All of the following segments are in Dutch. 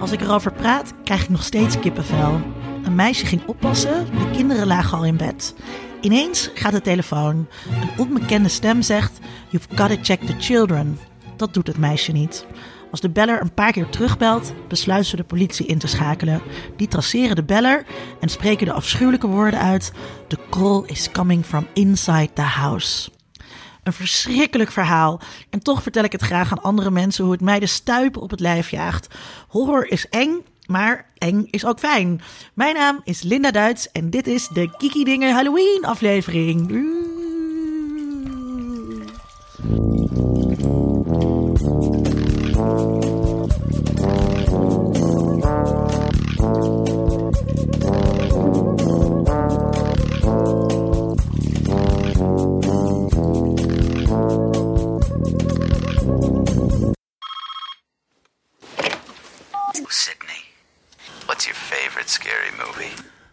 Als ik erover praat, krijg ik nog steeds kippenvel. Een meisje ging oppassen, de kinderen lagen al in bed. Ineens gaat de telefoon. Een onbekende stem zegt: You've gotta check the children. Dat doet het meisje niet. Als de beller een paar keer terugbelt, besluit ze de politie in te schakelen. Die traceren de beller en spreken de afschuwelijke woorden uit: The call is coming from inside the house. Een verschrikkelijk verhaal. En toch vertel ik het graag aan andere mensen hoe het mij de stuipen op het lijf jaagt. Horror is eng, maar eng is ook fijn. Mijn naam is Linda Duits en dit is de Kiki Dingen Halloween aflevering.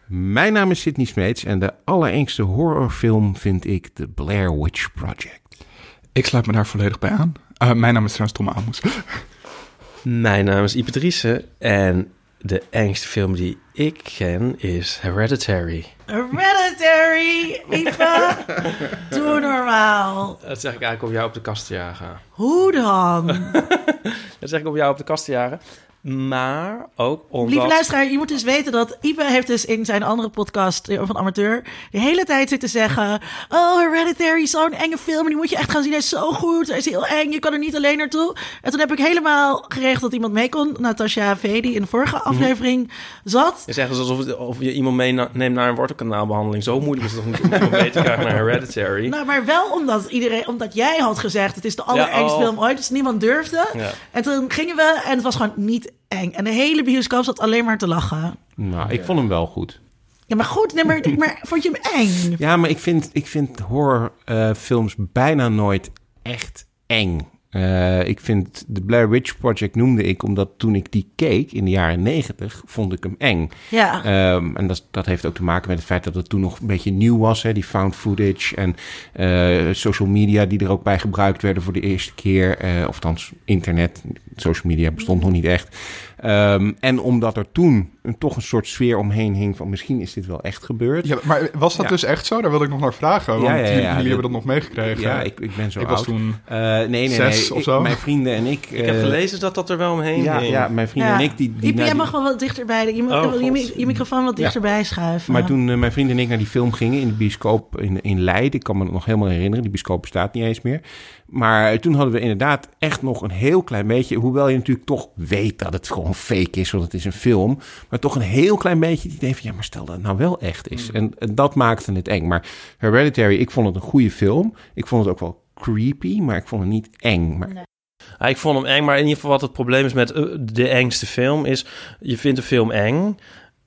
Mijn naam is Sidney Smeets en de allerengste horrorfilm vind ik The Blair Witch Project. Ik sluit me daar volledig bij aan. Uh, mijn naam is trouwens Tom Amos. Mijn naam is Ipe Driessen en de engste film die ik ken is Hereditary. Hereditary, Eva. Doe normaal. Dat zeg ik eigenlijk om jou op de kast te jagen. Hoe dan? Dat zeg ik om jou op de kast te jagen. Maar ook omdat... Lieve luisteraar, je moet dus weten dat Ipe heeft dus in zijn andere podcast eh, van Amateur de hele tijd zitten zeggen... Oh, Hereditary, zo'n enge film, die moet je echt gaan zien. Hij is zo goed, hij is heel eng, je kan er niet alleen naartoe. En toen heb ik helemaal geregeld dat iemand mee kon. Natasha V, die in de vorige Mhm. aflevering zat. Het is echt alsof het- of je iemand meeneemt naar een wortelkanaalbehandeling. Zo moeilijk is het toch niet om iemand mee te krijgen naar Hereditary. Nou, maar wel omdat, iedereen, omdat jij had gezegd... het is de allerengste oh. film ooit, dus niemand durfde. Ja. En toen gingen we en het was gewoon niet eng. En de hele bioscoop zat alleen maar te lachen. Nou, ik vond hem wel goed. Ja, maar goed, nee, maar, maar vond je hem eng? Ja, maar ik vind, ik vind horrorfilms bijna nooit echt eng. Eh, ik vind The Blair Witch Project noemde ik omdat toen ik die keek in de jaren negentig, vond ik hem eng. Ja. Ehm, en dat, dat heeft ook te maken met het feit dat het toen nog een beetje nieuw was, hè, die found footage en eh, social media die er ook bij gebruikt werden voor de eerste keer. eh of internet, social media bestond nog niet echt. Ehm, en omdat er toen een, toch een soort sfeer omheen hing van misschien is dit wel echt gebeurd. Ja, maar was dat Ja. dus echt zo? Daar wil ik nog naar vragen. Want Ja, ja, ja, jullie, ja, jullie dat- hebben dat nog meegekregen. Ja, ik, ik ben zo Ik oud. was toen Eh, nee, nee, zes nee. of Ik- zo. mijn vrienden en ik... Ik heb eh, gelezen dat dat er wel omheen Ja, hing. ja, mijn vrienden Ja. en ik... Die, die jij mag wel wat dichterbij. Je, moet, Oh, je, je microfoon wat Ja. dichterbij schuiven. Maar toen eh, mijn vrienden en ik naar die film gingen in de bioscoop in, in Leiden, ik kan me dat nog helemaal herinneren, die bioscoop bestaat niet eens meer. Maar toen hadden we inderdaad echt nog een heel klein beetje, hoewel je natuurlijk toch weet dat het gewoon fake is, want het is een film, maar toch een heel klein beetje het idee van, ja, maar stel dat het nou wel echt is. En, en dat maakte het eng. Maar Hereditary, ik vond het een goede film. Ik vond het ook wel creepy, maar ik vond het niet eng. Maar, Ja, ik vond hem eng, maar in ieder geval wat het probleem is met eh, de engste film is... je vindt een film eng,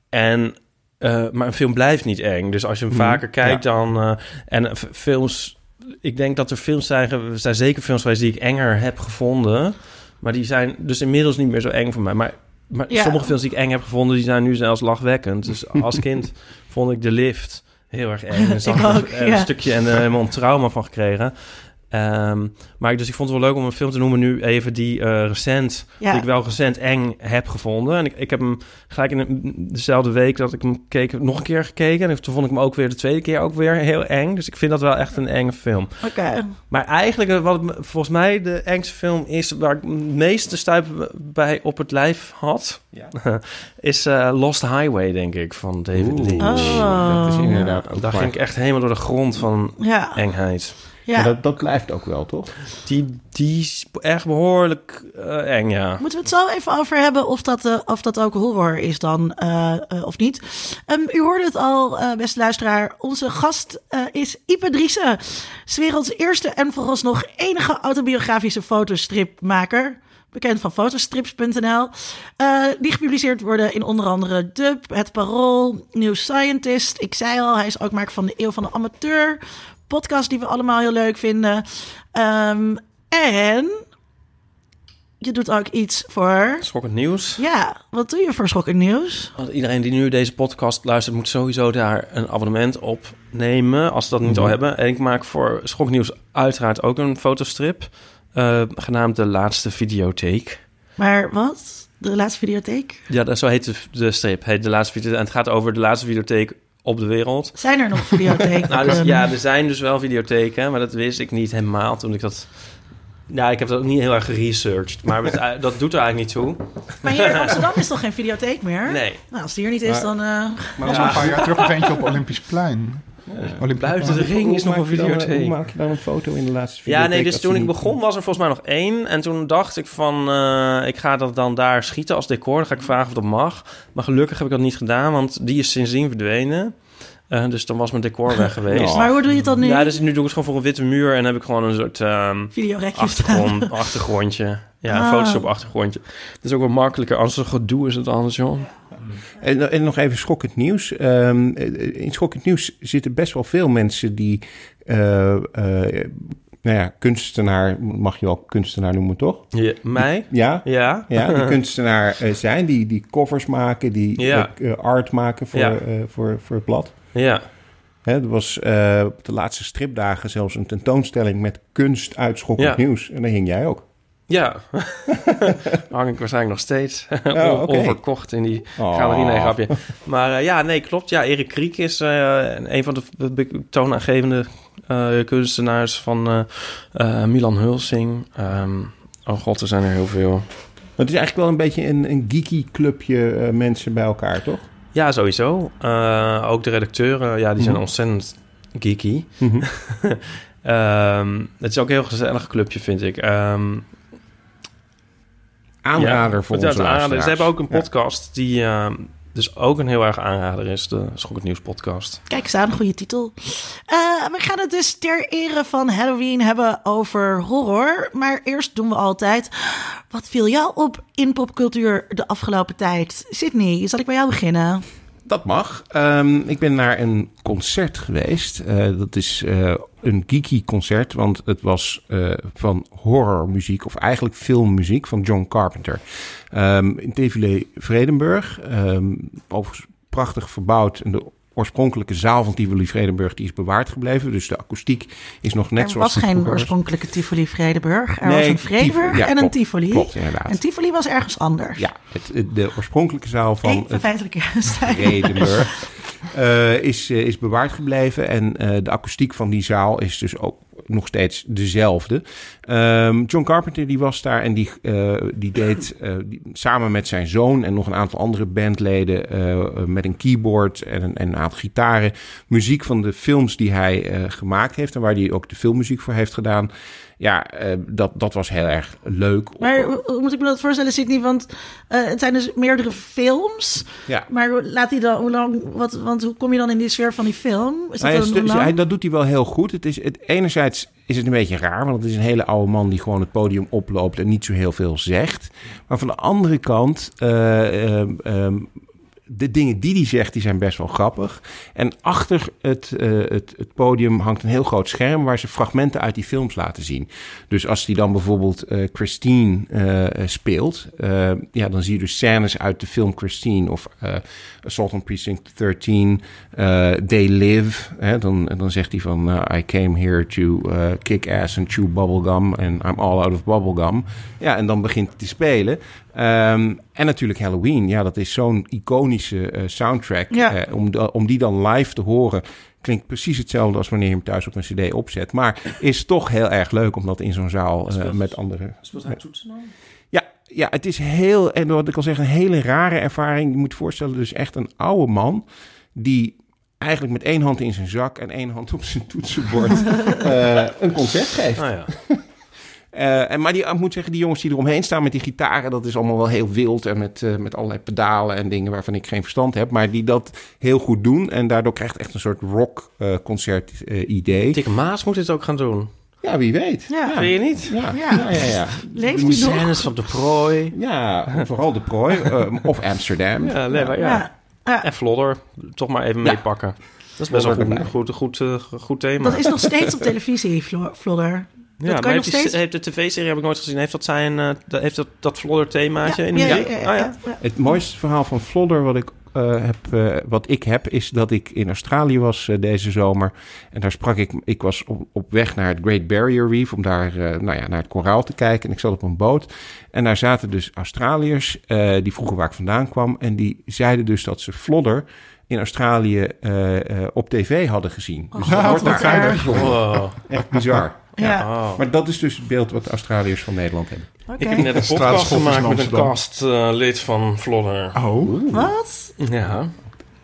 en, eh, maar een film blijft niet eng. Dus als je hem Mhm, vaker kijkt dan... eh, en films... Ik denk dat er films zijn... Er zijn zeker films geweest die ik enger heb gevonden... maar die zijn dus inmiddels niet meer zo eng voor mij. Maar, maar Ja. sommige films die ik eng heb gevonden... die zijn nu zelfs lachwekkend. Dus als kind vond ik De Lift heel erg eng. En zag Ik er ook, een ja. stukje en er helemaal een trauma van gekregen... Ehm, maar ik- dus ik vond het wel leuk om een film te noemen nu even die eh, recent, Ja. die ik wel recent eng heb gevonden. En ik, ik heb hem gelijk in de- dezelfde week dat ik hem keek nog een keer gekeken. En toen vond ik hem ook weer de tweede keer ook weer heel eng. Dus ik vind dat wel echt een enge film. Oké. Maar eigenlijk, eh, wat het volgens mij de engste film is waar ik het meeste stuip bij op het lijf had, is eh, Lost Highway, denk ik, van David Oeh. Lynch. Oh. Dat is inderdaad ook Daar ging ik echt helemaal door de grond van Ja. engheid. Ja. Maar dat, dat blijft ook wel, toch? Die, die is echt behoorlijk eh, eng, ja. Moeten we het zo even over hebben of dat, eh, of dat ook horror is dan, eh, eh, of niet? Ehm, u hoorde het al, eh, beste luisteraar. Onze gast eh, is Ipe Driessen. 's werelds eerste en vooralsnog enige autobiografische fotostripmaker. Bekend van fotostrips.nl. eh, die gepubliceerd worden in onder andere Dub, Het Parool, New Scientist. Ik zei al, hij is ook maker van de Eeuw van de Amateur. Podcast die we allemaal heel leuk vinden. Ehm, en je doet ook iets voor... Schokkend nieuws. Ja, wat doe je voor schokkend nieuws? Want iedereen die nu deze podcast luistert, moet sowieso daar een abonnement op nemen. Als ze dat niet al hebben. En ik maak voor Schoknieuws uiteraard ook een fotostrip. eh, genaamd De Laatste Videotheek. Maar wat? De laatste videotheek? Ja, dat, zo heet de, de strip. Heet de laatste video, en het gaat over de laatste videotheek op de wereld. Zijn er nog videotheken? Nou, dus, ja, er zijn dus wel videotheken, maar dat wist ik niet helemaal toen ik dat... Ja, ik heb dat ook niet heel erg geresearched, maar het- dat doet er eigenlijk niet toe. Maar hier in Amsterdam is toch geen videotheek meer? Nee. Nou, als die er niet is, Maar- dan... eh, Maar er was een paar jaar terug nog eentje op Olympisch Plein. Buiten de ring is nog een Hoe maak je dan- videotheek. Hoe maak je dan een foto in de laatste Ja, videotheek nee, dus toen ik begon was er volgens mij nog één. En toen dacht ik van, eh, ik ga dat dan daar schieten als decor. Dan ga ik vragen of dat mag. Maar gelukkig heb ik dat niet gedaan, want die is sindsdien verdwenen. Eh, dus dan was mijn decor weg geweest. Oh. Maar hoe doe je dan nu? Ja, dus nu doe ik het gewoon voor een witte muur en heb ik gewoon een soort ehm, Videorekje staan. achtergrond, achtergrondje. Ja, een Ah. Photoshop achtergrondje. Dat is ook wel makkelijker. Als er gedoe is het anders, joh. En, en nog even schokkend nieuws. Ehm, in schokkend nieuws zitten best wel veel mensen die... eh, eh, nou ja, kunstenaar, mag je wel kunstenaar noemen, toch? Je, mij? Ja, Ja. ja die kunstenaar eh, zijn, die, die covers maken, die Ja. eh, art maken voor, Ja. eh, voor, voor het blad. Ja. Hè, er was eh, op de laatste stripdagen zelfs een tentoonstelling met kunst uit schokkend Ja. nieuws. En daar hing jij ook. Ja. Hang ik waarschijnlijk nog steeds. Oh. Onverkocht in die Oh. galerie. Grapje. Maar eh, ja, nee, klopt. Ja, Erik Kriek is eh, een van de toonaangevende eh, kunstenaars van Milan Hulsing. Ehm, oh god, er zijn er heel veel. Het is eigenlijk wel een beetje een, een geeky clubje mensen bij elkaar, toch? Ja, sowieso. Ook de redacteuren, ja, die zijn Mhm. ontzettend geeky. Mhm. Ehm, het is ook een heel gezellig clubje, vind ik. Ehm, Aanrader ja, voor is onze aanrader. Ze hebben ook een Ja. podcast die ehm, dus ook een heel erg aanrader is. De Schok het Nieuws podcast. Kijk eens aan, een goede titel. Eh, we gaan het dus ter ere van Halloween hebben over horror. Maar eerst doen we altijd... Wat viel jou op in popcultuur de afgelopen tijd? Sydney, zal ik bij jou beginnen? Dat mag. Ehm, ik ben naar een concert geweest. Eh, dat is eh, een geeky concert, want het was eh, van horrormuziek, of eigenlijk filmmuziek van John Carpenter. Ehm, in Tivoli Vredenburg. Ehm, overigens prachtig verbouwd. En de oorspronkelijke zaal van Tivoli Vredenburg die is bewaard gebleven. Dus de akoestiek is nog net er zoals was die geen was. oorspronkelijke Tivoli Vredenburg. Er Nee, was een Vredenburg ja, en een. Tivoli. Klopt, inderdaad. En Tivoli was ergens anders. Ja, het, de oorspronkelijke zaal van. Vredenburg eh, is, eh, is bewaard gebleven. En eh, de akoestiek van die zaal is dus ook nog steeds dezelfde. Ehm, John Carpenter die was daar en die, eh, die deed eh, samen met zijn zoon en nog een aantal andere bandleden eh, met een keyboard en een, en een aantal gitaren muziek van de films die hij gemaakt heeft en waar hij ook de filmmuziek voor heeft gedaan. Ja, eh, dat, dat was heel erg leuk. Maar hoe, moet ik me dat voorstellen, Sydney? Want eh, het zijn dus meerdere films. ja. Maar laat hij dan, hoe lang, wat, want hoe kom je dan in die sfeer van die film? Is dat Nou ja, hij, dat doet hij wel heel goed. Het is, het, enerzijds is het een beetje raar, want het is een hele oude man die gewoon het podium oploopt en niet zo heel veel zegt. Maar van de andere kant, eh, de dingen die hij zegt, die zijn best wel grappig. En achter het, eh, het, het podium hangt een heel groot scherm waar ze fragmenten uit die films laten zien. Dus als hij dan bijvoorbeeld eh, Christine eh, speelt, ja, dan zie je dus scènes uit de film Christine of Assault on Precinct 13, eh, They Live. Hè, dan, dan zegt hij van, I came here to kick ass and chew bubblegum and I'm all out of bubblegum. Ja, en dan begint hij te spelen. Ehm, en natuurlijk Halloween. Ja, dat is zo'n iconische eh, soundtrack. Ja. Eh, om, om die dan live te horen, klinkt precies hetzelfde als wanneer je hem thuis op een cd opzet. Maar is toch heel erg leuk om dat in zo'n zaal eh, met andere... Ja, ja, het is heel, en wat ik al zeg, een hele rare ervaring. Je moet je voorstellen, dus echt een oude man die eigenlijk met één hand in zijn zak en één hand op zijn toetsenbord eh, een concert geeft. Nou ja. Eh, en, maar die, ik moet zeggen, die jongens die eromheen staan met die gitaren, dat is allemaal wel heel wild en met, eh, met allerlei pedalen en dingen waarvan ik geen verstand heb, maar die dat heel goed doen en daardoor krijgt het echt een soort rock eh, concert eh, idee. Dick Maas moet dit ook gaan doen. Ja, wie weet. Ja. Vind je niet? Ja, Ja. ja, ja. ja. Leeft De hij nog? scènes van de prooi. Ja, vooral de prooi eh, of Amsterdam. Ja, maar ja. Ja. Ja. En Flodder, toch maar even Ja. meepakken. Dat is best wel Flodder een goed, goed, goed, eh, goed thema. Dat is nog steeds op televisie, Flo- Ja, kan maar je heeft, nog die- steeds- heeft de tv-serie heb ik nooit gezien. Heeft dat zijn, eh, dat- heeft dat, dat Flodder themaatje in de ja, muziek? ja, ja, Oh, ja. ja, ja. Het mooiste verhaal van Flodder, wat ik eh, heb, eh, wat ik heb, is dat ik in Australië was deze zomer. En daar sprak ik, ik was op, op weg naar het Great Barrier Reef om daar nou ja, naar het koraal te kijken. En ik zat op een boot. En daar zaten dus Australiërs, eh, die vroegen waar ik vandaan kwam. En die zeiden dus dat ze Flodder in Australië eh, eh, op tv hadden gezien. Dus dat God, wordt daar. Wow. Echt bizar. Ja, Oh. Maar dat is dus het beeld wat de Australiërs van Nederland hebben. oké. Ik heb net een podcast gemaakt met een castlid van Vlodder. Oh, Wat? Ja.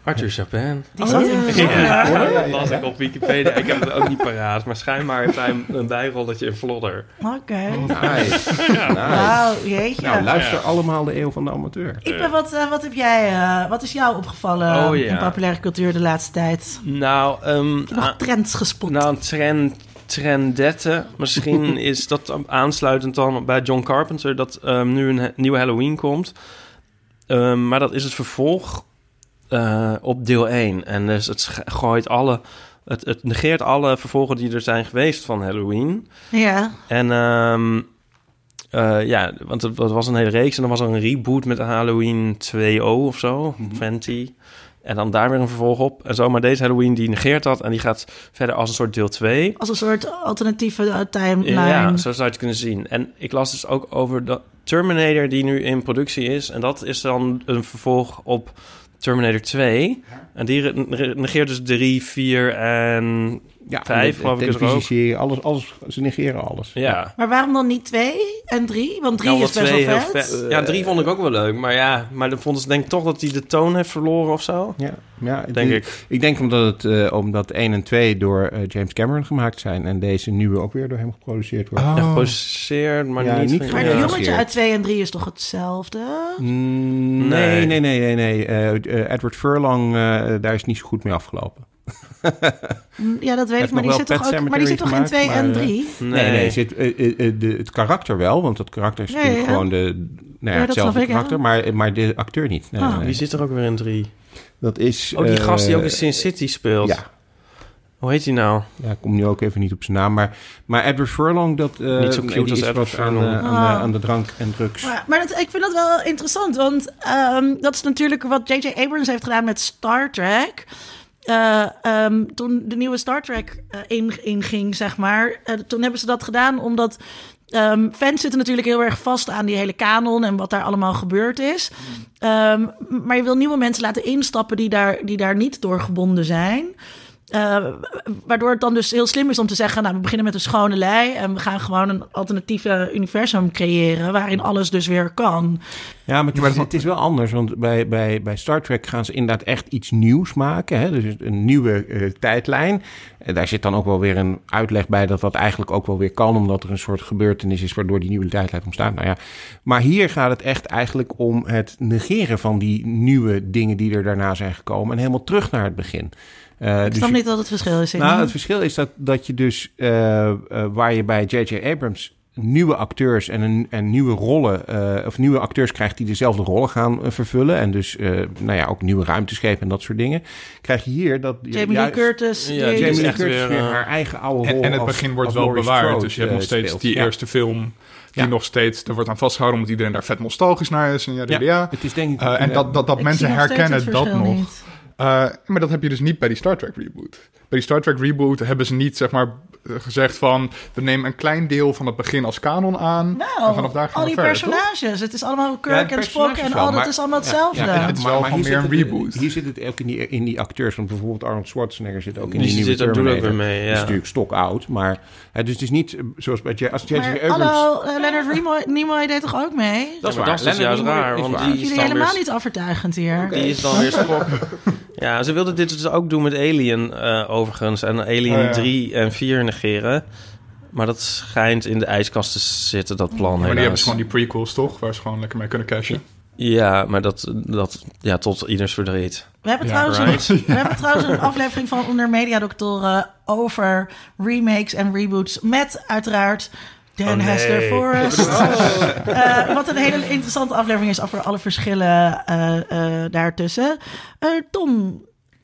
Arthur Chapin. Die zat in Ja, Vlodder. dat las ik op Wikipedia. Ik heb het ook niet paraat, maar schijnbaar heeft hij een bijrolletje in Vlodder. Oké. Nice. nice. Wauw, jeetje. Nou, luister allemaal de Eeuw van de Amateur. Ik ben wat, eh, wat heb jij, eh, wat is jou opgevallen Oh, ja. in populaire cultuur de laatste tijd? Nou, ehm, Heb je nog ah, trends gespot? nou een trend, trendette. Misschien is dat aansluitend dan bij John Carpenter... dat ehm, nu een he- nieuwe Halloween komt. Ehm, maar dat is het vervolg eh, op deel 1. En dus het gooit alle... Het, het negeert alle vervolgen die er zijn geweest van Halloween. ja. En ehm, eh, ja, want het, het was een hele reeks en dan was er een reboot met Halloween 2.0 of zo, 20. En dan daar weer een vervolg op. En zo, maar deze Halloween die negeert dat en die gaat verder als een soort deel 2. Als een soort alternatieve eh, timeline. Ja, zo zou je het kunnen zien. En ik las dus ook over de Terminator die nu in productie is. En dat is dan een vervolg op Terminator 2. En die negeert dus 3, 4 en Ja, Vijf, de- geloof ik, is er ook. alles, alles, ze negeren alles. ja. Maar waarom dan niet twee en drie? Want drie Ja, is best wel twee vet. Ja, drie vond ik ook wel leuk. Maar ja, maar dan vonden ze denk ik toch dat hij de toon heeft verloren of zo. Ja, ja Denk die- ik. Ik denk omdat, het, eh, omdat 1 en 2 door eh, James Cameron gemaakt zijn... en deze nieuwe ook weer door hem geproduceerd wordt. Oh. Ja, geproduceerd, maar Ja, niet... niet Maar dat jongetje uit twee en drie is toch hetzelfde? Mm, Nee. nee, nee, nee, nee. nee. Eh, eh, Edward Furlong, eh, daar is niet zo goed mee afgelopen. Mm, Ja, dat weet ik, maar die zit toch ook... Maar die zit toch in Sematary twee en gemaakt, maar, drie? Nee, nee, zit, eh, eh, eh, de, het karakter wel, want dat karakter is natuurlijk gewoon de, nou ja, hetzelfde snap ik, ja. Ah. karakter, maar, maar de acteur niet. Nee. Wie zit er ook weer in drie? Dat is... Oh, die gast die ook in Sin City speelt. Ja, Hoe heet die nou? ja, ik kom nu ook even niet op zijn naam. Maar, maar Edward Furlong, dat, eh, Niet zo cute die als is Edward wat aan, de, Furlong. aan, de, Ah. aan de drank en drugs. Maar, maar dat, ik vind dat wel interessant, want ehm, dat is natuurlijk wat J.J. Abrams heeft gedaan met Star Trek. Ehm, toen de nieuwe Star Trek eh, in, inging, zeg maar, eh, toen hebben ze dat gedaan omdat ehm, fans zitten natuurlijk heel erg vast aan die hele kanon en wat daar allemaal gebeurd is. Ehm, maar je wil nieuwe mensen laten instappen die daar, die daar niet door gebonden zijn. Eh, waardoor het dan dus heel slim is om te zeggen: Nou, we beginnen met een schone lei. En we gaan gewoon een alternatieve universum creëren. waarin alles dus weer kan. Ja, maar het, maar is wel anders. Want bij, bij, bij Star Trek gaan ze inderdaad echt iets nieuws maken. Hè? Dus een nieuwe eh, tijdlijn. En daar zit dan ook wel weer een uitleg bij dat dat eigenlijk ook wel weer kan. Omdat er een soort gebeurtenis is waardoor die nieuwe tijdlijn ontstaat. Nou ja, maar hier gaat het echt eigenlijk om het negeren van die nieuwe dingen die er daarna zijn gekomen. En helemaal terug naar het begin. Eh, Ik dus snap niet wat het verschil is. Nou, het verschil is dat, dat je dus eh, eh, waar je bij J.J. Abrams nieuwe acteurs en, een, en nieuwe rollen, eh, of nieuwe acteurs krijgt die dezelfde rollen gaan vervullen. En dus, eh, nou ja, ook nieuwe ruimtes geven en dat soort dingen. Krijg je hier dat. Jamie Lee Curtis. Ja, die- Jamie Lee Curtis weer, weer haar eigen oude En, rol. en het als- begin wordt wel Laurie bewaard. Strode, Dus je hebt nog steeds speelt. die Ja. eerste film... die Ja. nog steeds... er wordt aan vastgehouden omdat iedereen daar vet nostalgisch naar is. En ja, ja, Ja, het is denk ik. Eh, en dat, dat, dat mensen herkennen het dat nog. niet. Eh, maar dat heb je dus niet bij die Star Trek reboot. Bij die Star Trek reboot hebben ze niet zeg maar gezegd van... we nemen een klein deel van het begin als kanon aan. en Nou, vanaf daar gaan al we die toch? personages. Het is allemaal Kirk en Spock en al dat maar- is allemaal hetzelfde. ja, het is wel maar hier meer zit een het- reboot. Hier zit het ook in die, in die acteurs. Want bijvoorbeeld Arnold Schwarzenegger zit ook in Die die, nieuwe zit er- Terminator. mee, Die ja. is natuurlijk stok oud. Maar hè, dus het is niet eh, zoals bij J- als J.J. Maar Abrams... hallo, eh, Leonard Nimoy, Nimoy deed toch ook mee? Dat is, waar. dat is juist raar, want waar. die Jullie helemaal niet afvertuigend hier. Die is dan weer Spock. Ja, ze wilden dit dus ook doen met Alien eh, overigens. En Alien Oh, ja. 3 en 4 negeren. Maar dat schijnt in de ijskast te zitten, dat plan Maar die hebben gewoon die prequels, toch? Waar ze gewoon lekker mee kunnen cashen. Ja, maar dat, dat ja, tot ieders verdriet. We hebben, Ja, trouwens right. een, we hebben trouwens een aflevering van Onder Media Doctoren over remakes en reboots. Met uiteraard Dan Oh, nee. Hester Forrest. Eh, wat een hele interessante aflevering is over alle verschillen eh, eh, daartussen. Eh, Tom,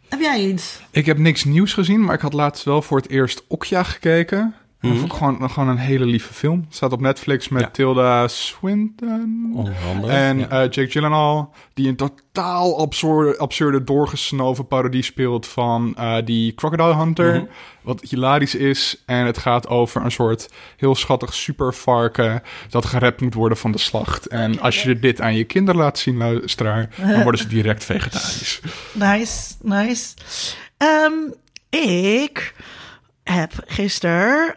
heb jij iets? Ik heb niks nieuws gezien, maar ik had laatst wel voor het eerst Okja gekeken. Vond ik gewoon, gewoon een hele lieve film. Staat op Netflix met Ja. Tilda Swinton. Onder andere. En ja. eh, Jake Gyllenhaal, die een totaal absurde, absurde doorgesnoven parodie speelt van eh, die Crocodile Hunter. Mhm. Wat hilarisch is. En het gaat over een soort heel schattig supervarken dat gerept moet worden van de slacht. En als je dit aan je kinderen laat zien, luisteraar, dan worden ze direct vegetarisch. Nice, nice. Ehm, ik heb gisteren,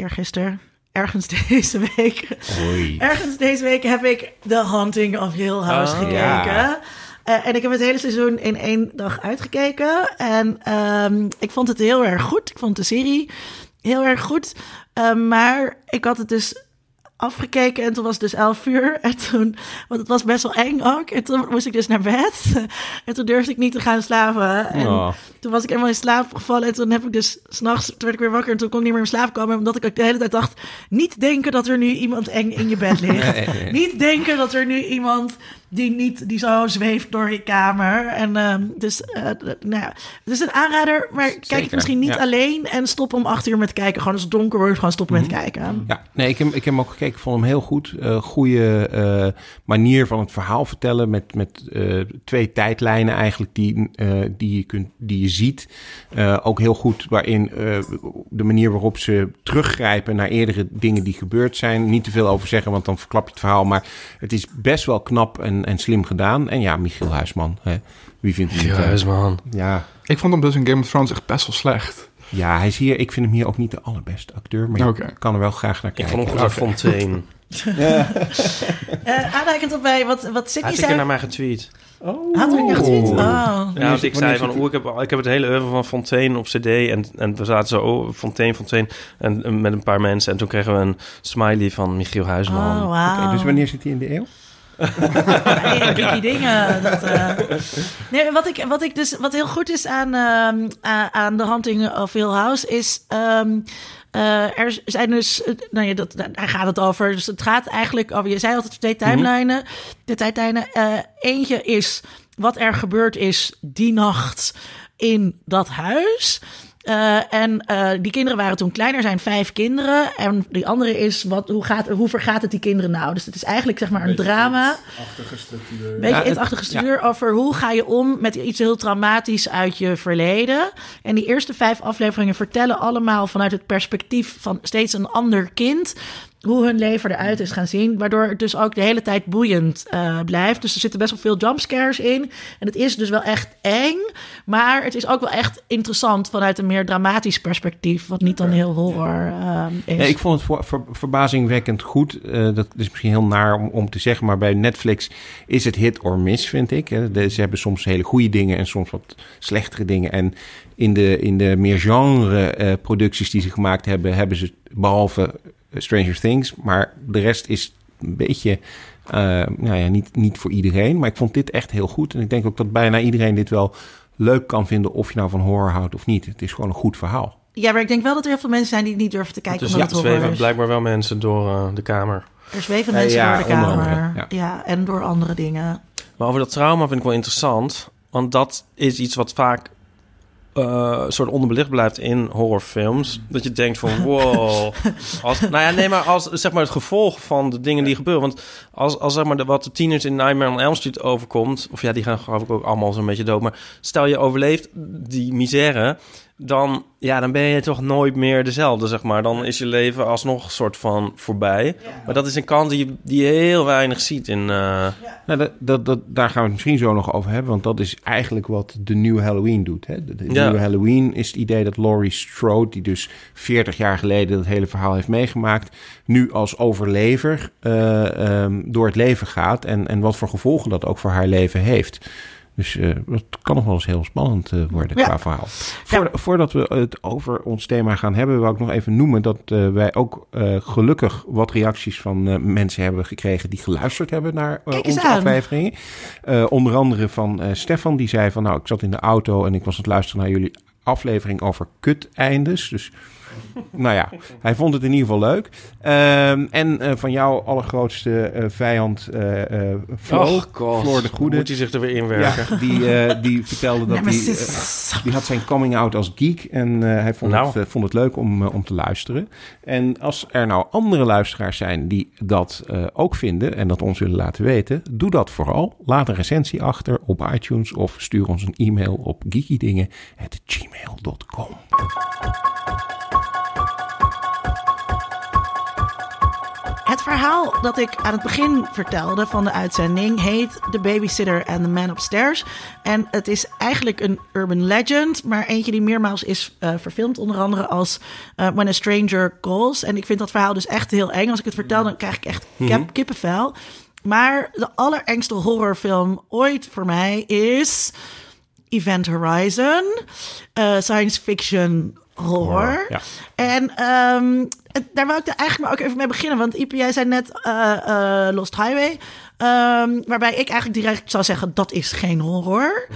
eergisteren, ergens deze week, Oei. ergens deze week heb ik The Haunting of Hill House Ah. gekeken. Ja. Eh, en ik heb het hele seizoen in één dag uitgekeken. En ehm, ik vond het heel erg goed. Ik vond de serie heel erg goed. Eh, maar ik had het dus afgekeken en toen was het dus 11 uur. En toen, want het was best wel eng ook. En toen moest ik dus naar bed. En toen durfde ik niet te gaan slapen. En Oh. toen was ik helemaal in slaap gevallen. En toen heb ik dus, s'nachts, toen werd ik weer wakker. En toen kon ik niet meer in slaap komen. Omdat ik ook de hele tijd dacht, niet denken dat er nu iemand eng in je bed ligt. Niet denken dat er nu iemand die niet, die zo zweeft door je kamer. En ehm, dus, eh, nou ja, het is een aanrader. Maar kijk het misschien niet ja. alleen. En stop om acht uur met kijken. Gewoon als het donker wordt, gewoon stoppen Mhm. met kijken. Ja, nee, ik heb, ik heb hem ook gekeken. Ik vond hem heel goed. Eh goede eh, manier van het verhaal vertellen. Met, met twee tijdlijnen eigenlijk die, die, je, kunt, die je ziet. Ook heel goed waarin de manier waarop ze teruggrijpen naar eerdere dingen die gebeurd zijn. Niet te veel over zeggen, want dan verklap je het verhaal. Maar het is best wel knap en, en slim gedaan. En ja, Michiel Huisman. Hè. Wie vindt niet? Ja, eh, is man. ja, Ik vond hem dus in Game of Thrones echt best wel slecht. ja, hij is hier. Ik vind hem hier ook niet de allerbeste acteur. Maar je Oké. kan er wel graag naar Ik kijken. vond hem goed Fontaine. Eh aanhaakend op bij wat, wat Hij Sydney heeft een zei. naar mij getweet. Had er niet getweet? Oh. Ja, want ik zei zit van, oeh, ik heb, ik heb het hele oeuvre van Fontaine op cd. En, en we zaten zo, oh, Fontaine, Fontaine. En, en met een paar mensen. En toen kregen we een smiley van Michiel Huisman. Oh, dus wanneer zit hij in de eeuw? Nee, geeky dingen. Dat, eh. Nee, wat ik, wat ik dus, wat heel goed is aan, a- aan de Hunting of Hill House is. ehm, eh, er zijn dus, nou ja, dat, daar gaat het over. Dus het gaat eigenlijk over, je zei altijd twee timelijnen. De tijdlijnen. eh, eentje is wat er gebeurd is die nacht in dat huis. Eh, en eh, die kinderen waren toen kleiner, zijn vijf kinderen. En die andere is, wat, hoe, gaat, hoe vergaat het die kinderen nou? Dus het is eigenlijk zeg maar een drama. Beetje Ja, het- it-achtige structuur over hoe ga je om met iets heel traumatisch uit je verleden. En die eerste vijf afleveringen vertellen allemaal vanuit het perspectief van steeds een ander kind. Hoe hun leven eruit is gaan zien. Waardoor het dus ook de hele tijd boeiend eh, blijft. Dus er zitten best wel veel jumpscares in. En het is dus wel echt eng. Maar het is ook wel echt interessant vanuit een meer dramatisch perspectief. Wat niet dan heel horror eh, is. Nee, ik vond het ver- verbazingwekkend goed. Eh, dat is misschien heel naar om, om te zeggen, maar bij Netflix is het hit or miss, vind ik. hè. Ze hebben soms hele goede dingen en soms wat slechtere dingen. En in de, in de meer genre eh, producties die ze gemaakt hebben, hebben ze behalve eh, Stranger Things, maar de rest is een beetje, eh, nou ja, niet, niet voor iedereen. Maar ik vond dit echt heel goed. En ik denk ook dat bijna iedereen dit wel leuk kan vinden, of je nou van horror houdt of niet. Het is gewoon een goed verhaal. Ja, maar ik denk wel dat er heel veel mensen zijn die niet durven te kijken. Dus ja, het zweven is. blijkbaar wel mensen door eh, de kamer. Er zweven Eh, mensen ja, door de kamer. andere, ja. ja. en door andere dingen. Maar over dat trauma vind ik wel interessant. Want dat is iets wat vaak eh, soort onderbelicht blijft in horrorfilms. Dat je denkt van wow. Als, nou ja, nee, maar als zeg maar het gevolg van de dingen die gebeuren. Want als, als zeg maar de, wat de tieners in Nightmare on Elm Street overkomt. Of ja, die gaan geloof ik ook allemaal zo'n beetje dood. Maar stel je overleeft die misère. Dan, ja, dan ben je toch nooit meer dezelfde, zeg maar. Dan is je leven alsnog een soort van voorbij. Maar dat is een kant die, je- die je heel weinig ziet in... eh, Nou, dat, dat, dat, daar gaan we het misschien zo nog over hebben. Want dat is eigenlijk wat de nieuwe Halloween doet. Hè? De, de Ja. nieuwe Halloween is het idee dat Laurie Strode... die dus 40 jaar geleden dat hele verhaal heeft meegemaakt... nu als overlever eh, ehm, door het leven gaat. En, en wat voor gevolgen dat ook voor haar leven heeft. Dus eh, dat kan nog wel eens heel spannend eh, worden Ja. qua verhaal. Voor, Voordat we het over ons thema gaan hebben... wil ik nog even noemen dat eh, wij ook eh, gelukkig... wat reacties van eh, mensen hebben gekregen... die geluisterd hebben naar eh, onze aan. afleveringen. Eh, onder andere van eh, Stefan, die zei van... nou, ik zat in de auto en ik was aan het luisteren naar jullie aflevering over kut-eindes. Dus nou ja, hij vond het in ieder geval leuk. Ehm, en eh, van jouw allergrootste eh, vijand, eh eh Flo. Floor de Goede. Moet hij zich er weer inwerken? Ja, die, eh, die vertelde dat hij... Die had zijn coming out als geek en eh, hij vond, Nou. het, vond het leuk om, om te luisteren. En als er nou andere luisteraars zijn die dat eh, ook vinden en dat ons willen laten weten, doe dat vooral. Laat een recensie achter op iTunes of stuur ons een e-mail op geekydingen.gmail.com. verhaal dat ik aan het begin vertelde van de uitzending heet The Babysitter and the Man Upstairs. En het is eigenlijk een urban legend, maar eentje die meermaals is eh, verfilmd, onder andere als eh, When a Stranger Calls. En ik vind dat verhaal dus echt heel eng. Als ik het vertel, dan krijg ik echt kip- kippenvel. Maar de allerengste horrorfilm ooit voor mij is Event Horizon, eh, science fiction horror. Horror, ja. En het- daar wou ik eigenlijk maar ook even mee beginnen. Want Ipe, jij zei net eh, eh, Lost Highway. ehm, waarbij ik eigenlijk direct zou zeggen, dat is geen horror.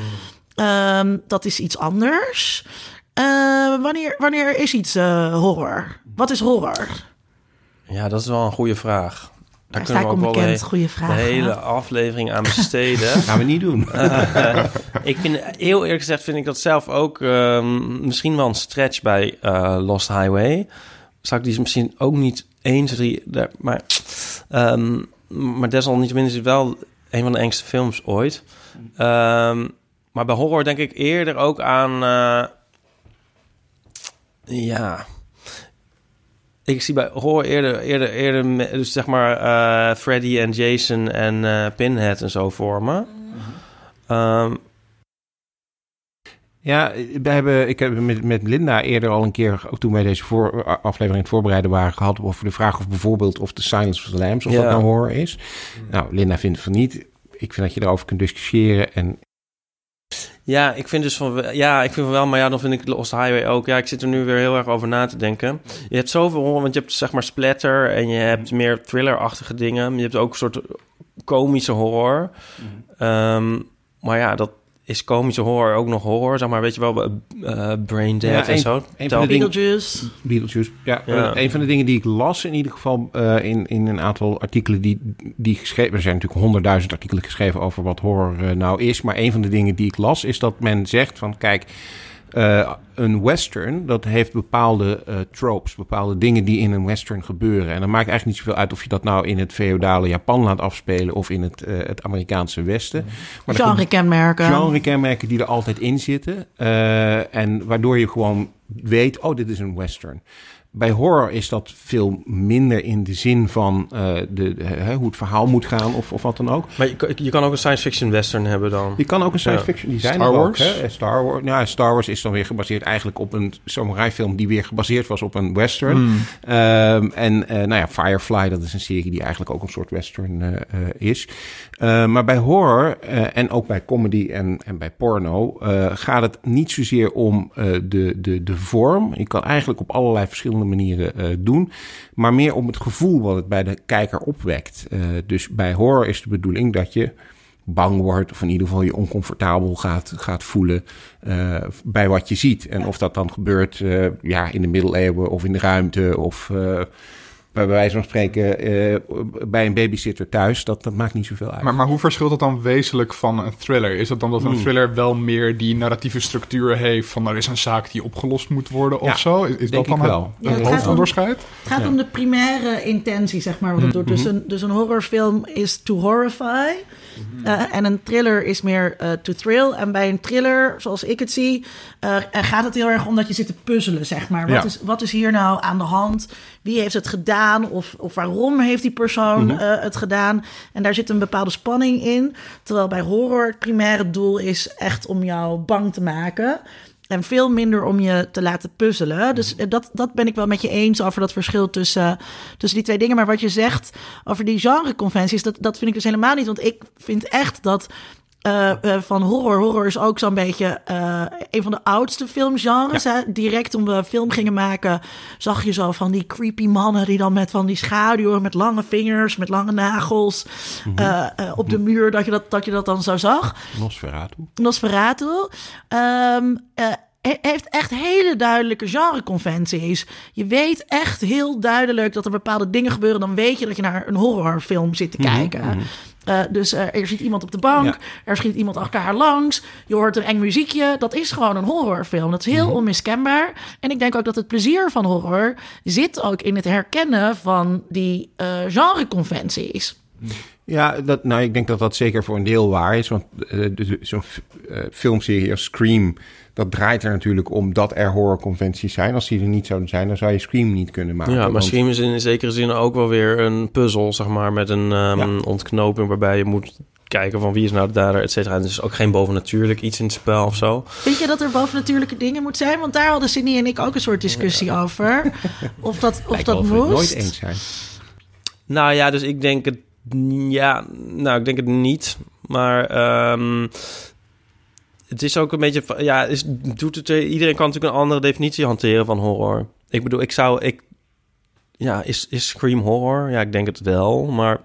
Ehm, dat is iets anders. Eh, wanneer, wanneer is iets eh, horror? Wat is horror? Ja, dat is wel een goede vraag. Daar sta ik onbekend. de, Goeie de vraag, hele hè? aflevering aan besteden. Gaan we niet doen. ik vind, heel eerlijk gezegd vind ik dat zelf ook ehm, misschien wel een stretch bij eh, Lost Highway. Zou ik die misschien ook niet 1, 2, 3... daar- Maar, ehm, maar desalniettemin is het wel een van de engste films ooit. Ehm, maar bij horror denk ik eerder ook aan... eh, ja... Ik zie bij horror eerder, eerder, eerder me- dus zeg maar eh, Freddy en Jason en eh, Pinhead en zo vormen. Ehm, Ja, we hebben, ik heb met, met Linda eerder al een keer, ook toen wij deze voor, aflevering aan het voorbereiden waren, gehad over de vraag of bijvoorbeeld of The Silence of the Lambs, of Ja. dat nou horror is. Nou, Linda vindt van niet. Ik vind dat je daarover kunt discussiëren. En Ja, ik vind dus van ja, ik vind van wel, maar ja, dan vind ik Lost Highway ook. Ja, ik zit er nu weer heel erg over na te denken. Je hebt zoveel horror, want je hebt zeg maar splatter en je hebt meer thrillerachtige dingen. Je hebt ook een soort komische horror. Ehm, maar ja, dat is komische horror ook nog horror, zeg maar, weet je wel, eh Brain Dead Ja, en een- zo. een van de dingen- Beetlejuice. Beetlejuice, ja. Ja. een van de dingen die ik las in ieder geval eh, in, in een aantal artikelen die, die geschreven... Er zijn natuurlijk honderdduizend artikelen geschreven over wat horror nou is. Maar een van de dingen die ik las is dat men zegt van... Kijk, eh, een western, dat heeft bepaalde eh, tropes, bepaalde dingen die in een western gebeuren. En dan maakt eigenlijk niet zoveel uit of je dat nou in het feodale Japan laat afspelen of in het, eh, het Amerikaanse Westen. Maar er Genre-kenmerken. genre-kenmerken die er altijd in zitten. en waardoor je gewoon weet, oh, dit is een western. Bij horror is dat veel minder in de zin van eh, de, de- hè, hoe het verhaal moet gaan of, of wat dan ook. Maar je, kan- je kan ook een science fiction western hebben dan. Je kan ook een science Ja. fiction, die zijn Star er ook, Wars? hè? Star Wars. Ja, Star Wars is dan weer gebaseerd eigenlijk op een samurai film die weer gebaseerd was op een western. Hmm. Ehm, en eh, nou ja, Firefly, dat is een serie die eigenlijk ook een soort western eh, eh, is. Eh, maar bij horror eh, en ook bij comedy en, en bij porno eh, gaat het niet zozeer om eh, de, de, de vorm. Je kan eigenlijk op allerlei verschillende manieren eh, doen. Maar meer om het gevoel wat het bij de kijker opwekt. Eh, dus bij horror is de bedoeling dat je bang wordt, of in ieder geval je oncomfortabel gaat, gaat voelen eh, bij wat je ziet. En of dat dan gebeurt ja, in de middeleeuwen of in de ruimte of eh, bij wijze van spreken eh, bij een babysitter thuis, dat, dat maakt niet zoveel uit. Maar, maar hoe verschilt dat dan wezenlijk van een thriller? Is het dan dat een thriller wel meer die narratieve structuur heeft van er is een zaak die opgelost moet worden of Ja, zo? Is, is denk dat dan wel. het Ja, het gaat om- hoofdonderscheid? Het gaat om de primaire intentie, zeg maar, wat het doet. Dus, een, dus een horrorfilm is to horrify. eh, en een thriller is meer eh, to thrill. En bij een thriller, zoals ik het zie, gaat het heel erg om dat je zit te puzzelen, zeg maar. Wat, Ja. is, wat is hier nou aan de hand? Wie heeft het gedaan? Of, of waarom heeft die persoon eh, het gedaan? En daar zit een bepaalde spanning in. Terwijl bij horror het primaire doel is echt om jou bang te maken. En veel minder om je te laten puzzelen. Dus eh, dat, dat ben ik wel met je eens over dat verschil tussen, tussen die twee dingen. Maar wat je zegt over die genreconventies, dat, dat vind ik dus helemaal niet. Want ik vind echt dat eh, eh, van horror. Horror is ook zo'n beetje eh, een van de oudste filmgenres. Hè? Direct toen we film gingen maken, zag je zo van die creepy mannen die dan met van die schaduwen, met lange vingers, met lange nagels eh, op de muur, dat je dat, dat je dat dan zo zag. Nosferatu. Nosferatu. Ehm, eh, he- heeft echt hele duidelijke genreconventies. Je weet echt heel duidelijk dat er bepaalde dingen gebeuren. Dan weet je dat je naar een horrorfilm zit te kijken. Eh, dus eh, er zit iemand op de bank, Ja. er schiet iemand achter haar langs. Je hoort een eng muziekje. Dat is gewoon een horrorfilm. Dat is heel onmiskenbaar. En ik denk ook dat het plezier van horror zit ook in het herkennen van die eh genreconventies. Ja, dat, nou, ik denk dat dat zeker voor een deel waar is. Want zo'n filmserie als Scream... dat draait er natuurlijk om dat er horrorconventies zijn. Als die er niet zouden zijn, dan zou je Scream niet kunnen maken. Ja, maar Want- Scream is in zekere zin ook wel weer een puzzel, zeg maar, met een ehm, Ja. ontknoping waarbij je moet kijken van wie is nou de dader, et cetera. En er is ook geen bovennatuurlijk iets in het spel of zo. Vind je dat er bovennatuurlijke dingen moet zijn? Want daar hadden Sydney en ik ook een soort discussie over. Of dat, of dat moest. nooit eens zijn. Nou ja, dus ik denk het, ja, nou, ik denk het niet. Maar ehm, het is ook een beetje, van- ja, is, doet het, iedereen kan natuurlijk een andere definitie hanteren van horror. Ik bedoel, ik zou, ik, ja, is, is Scream horror? Ja, ik denk het wel, maar,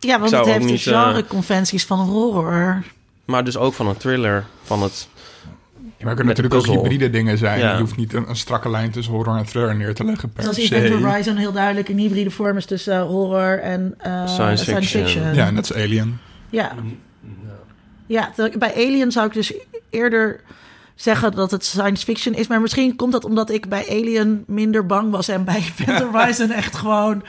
Ja, want het heeft niet, de eh, genreconventies van horror. maar dus ook van een thriller, van het... Ja, maar er kunnen natuurlijk ook hybride dingen zijn. Ja. Je hoeft niet een, een strakke lijn tussen horror en thriller neer te leggen per Zoals se. Event Horizon heel duidelijk een hybride vorm is tussen eh, horror en eh, Science fiction. Ja, net als Alien. Ja. Ja, bij Alien zou ik dus eerder zeggen dat het science fiction is. Maar misschien komt dat omdat ik bij Alien minder bang was en bij Event Horizon echt gewoon...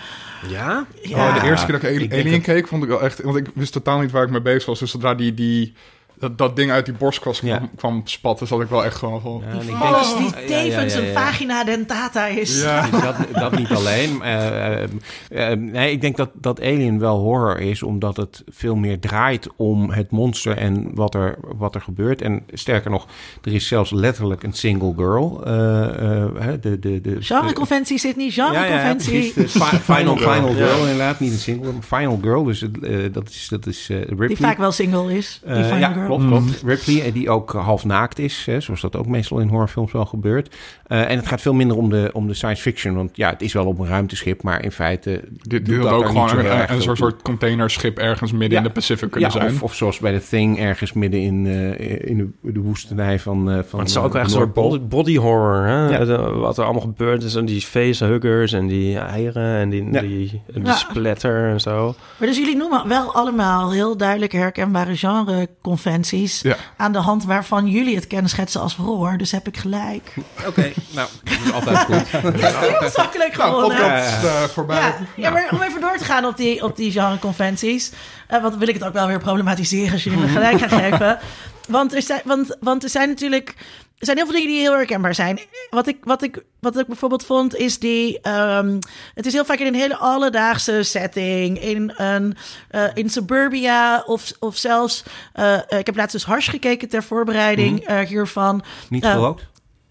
Ja? Ja, Oh, de eerste keer dat ik ik Alien dat- keek, vond ik wel echt... Want ik wist totaal niet waar ik mee bezig was. Dus zodra die, die, dat, dat ding uit die borstkas kwam, Ja. kwam spatten, zat ik wel echt gewoon van... Ja, en ik denk- Vals die Ja, ja, ja, tevens ja, een vagina dentata is. Ja. dat, dat niet alleen. Eh, eh, eh, nee, ik denk dat, dat Alien wel horror is, omdat het veel meer draait om het monster en wat er, wat er gebeurt. En sterker nog, er is zelfs letterlijk een single girl. eh, eh, hè, de, de, de, Genreconventie zit niet, ja, ja, ja, genreconventie. fi- final, Girl. final Ja. girl, inderdaad. Niet een single, maar final girl. Dus dat is, dat is eh, Ripley. die vaak wel single is. Die Final ja, Girl. Klopt, klopt. Ripley, eh, die ook half naakt is, hè, zoals dat ook meestal in horrorfilms wel gebeurt. Eh, en het gaat veel minder om de, om de science fiction, want ja, het is wel op een ruimteschip, maar in feite... Dit, doet dat ook gewoon een, soort, soort containerschip ergens midden Ja. in de Pacific kunnen ja, zijn. Of, of zoals bij The Thing, ergens midden in, eh, in de, de woestenij van, eh van Maar het is ook eh, echt een soort body, body horror. Hè? Ja. De- wat er allemaal gebeurt is en die facehuggers en die eieren en die, Ja. die, die Ja. splatter en zo. Maar dus jullie noemen wel allemaal heel duidelijk herkenbare Ja. aan de hand waarvan jullie het kennen schetsen als horror. Dus heb ik gelijk. Oké, nou, dat is altijd goed. Heel zakelijk Nou, gewonnen. podcast eh, voorbij. Ja, ja, maar om even door te gaan op die, op die genreconventies. eh want dan wil ik het ook wel weer problematiseren als jullie me gelijk gaan geven. Want er, zijn, want, want er zijn natuurlijk. Er zijn heel veel dingen die heel herkenbaar zijn. Wat ik, wat ik, wat ik bijvoorbeeld vond, is die. ehm, het is heel vaak in een hele alledaagse setting. In, een, eh, in suburbia of, of zelfs. eh, eh, ik heb laatst dus Hars gekeken ter voorbereiding eh, hiervan. Niet gerookt?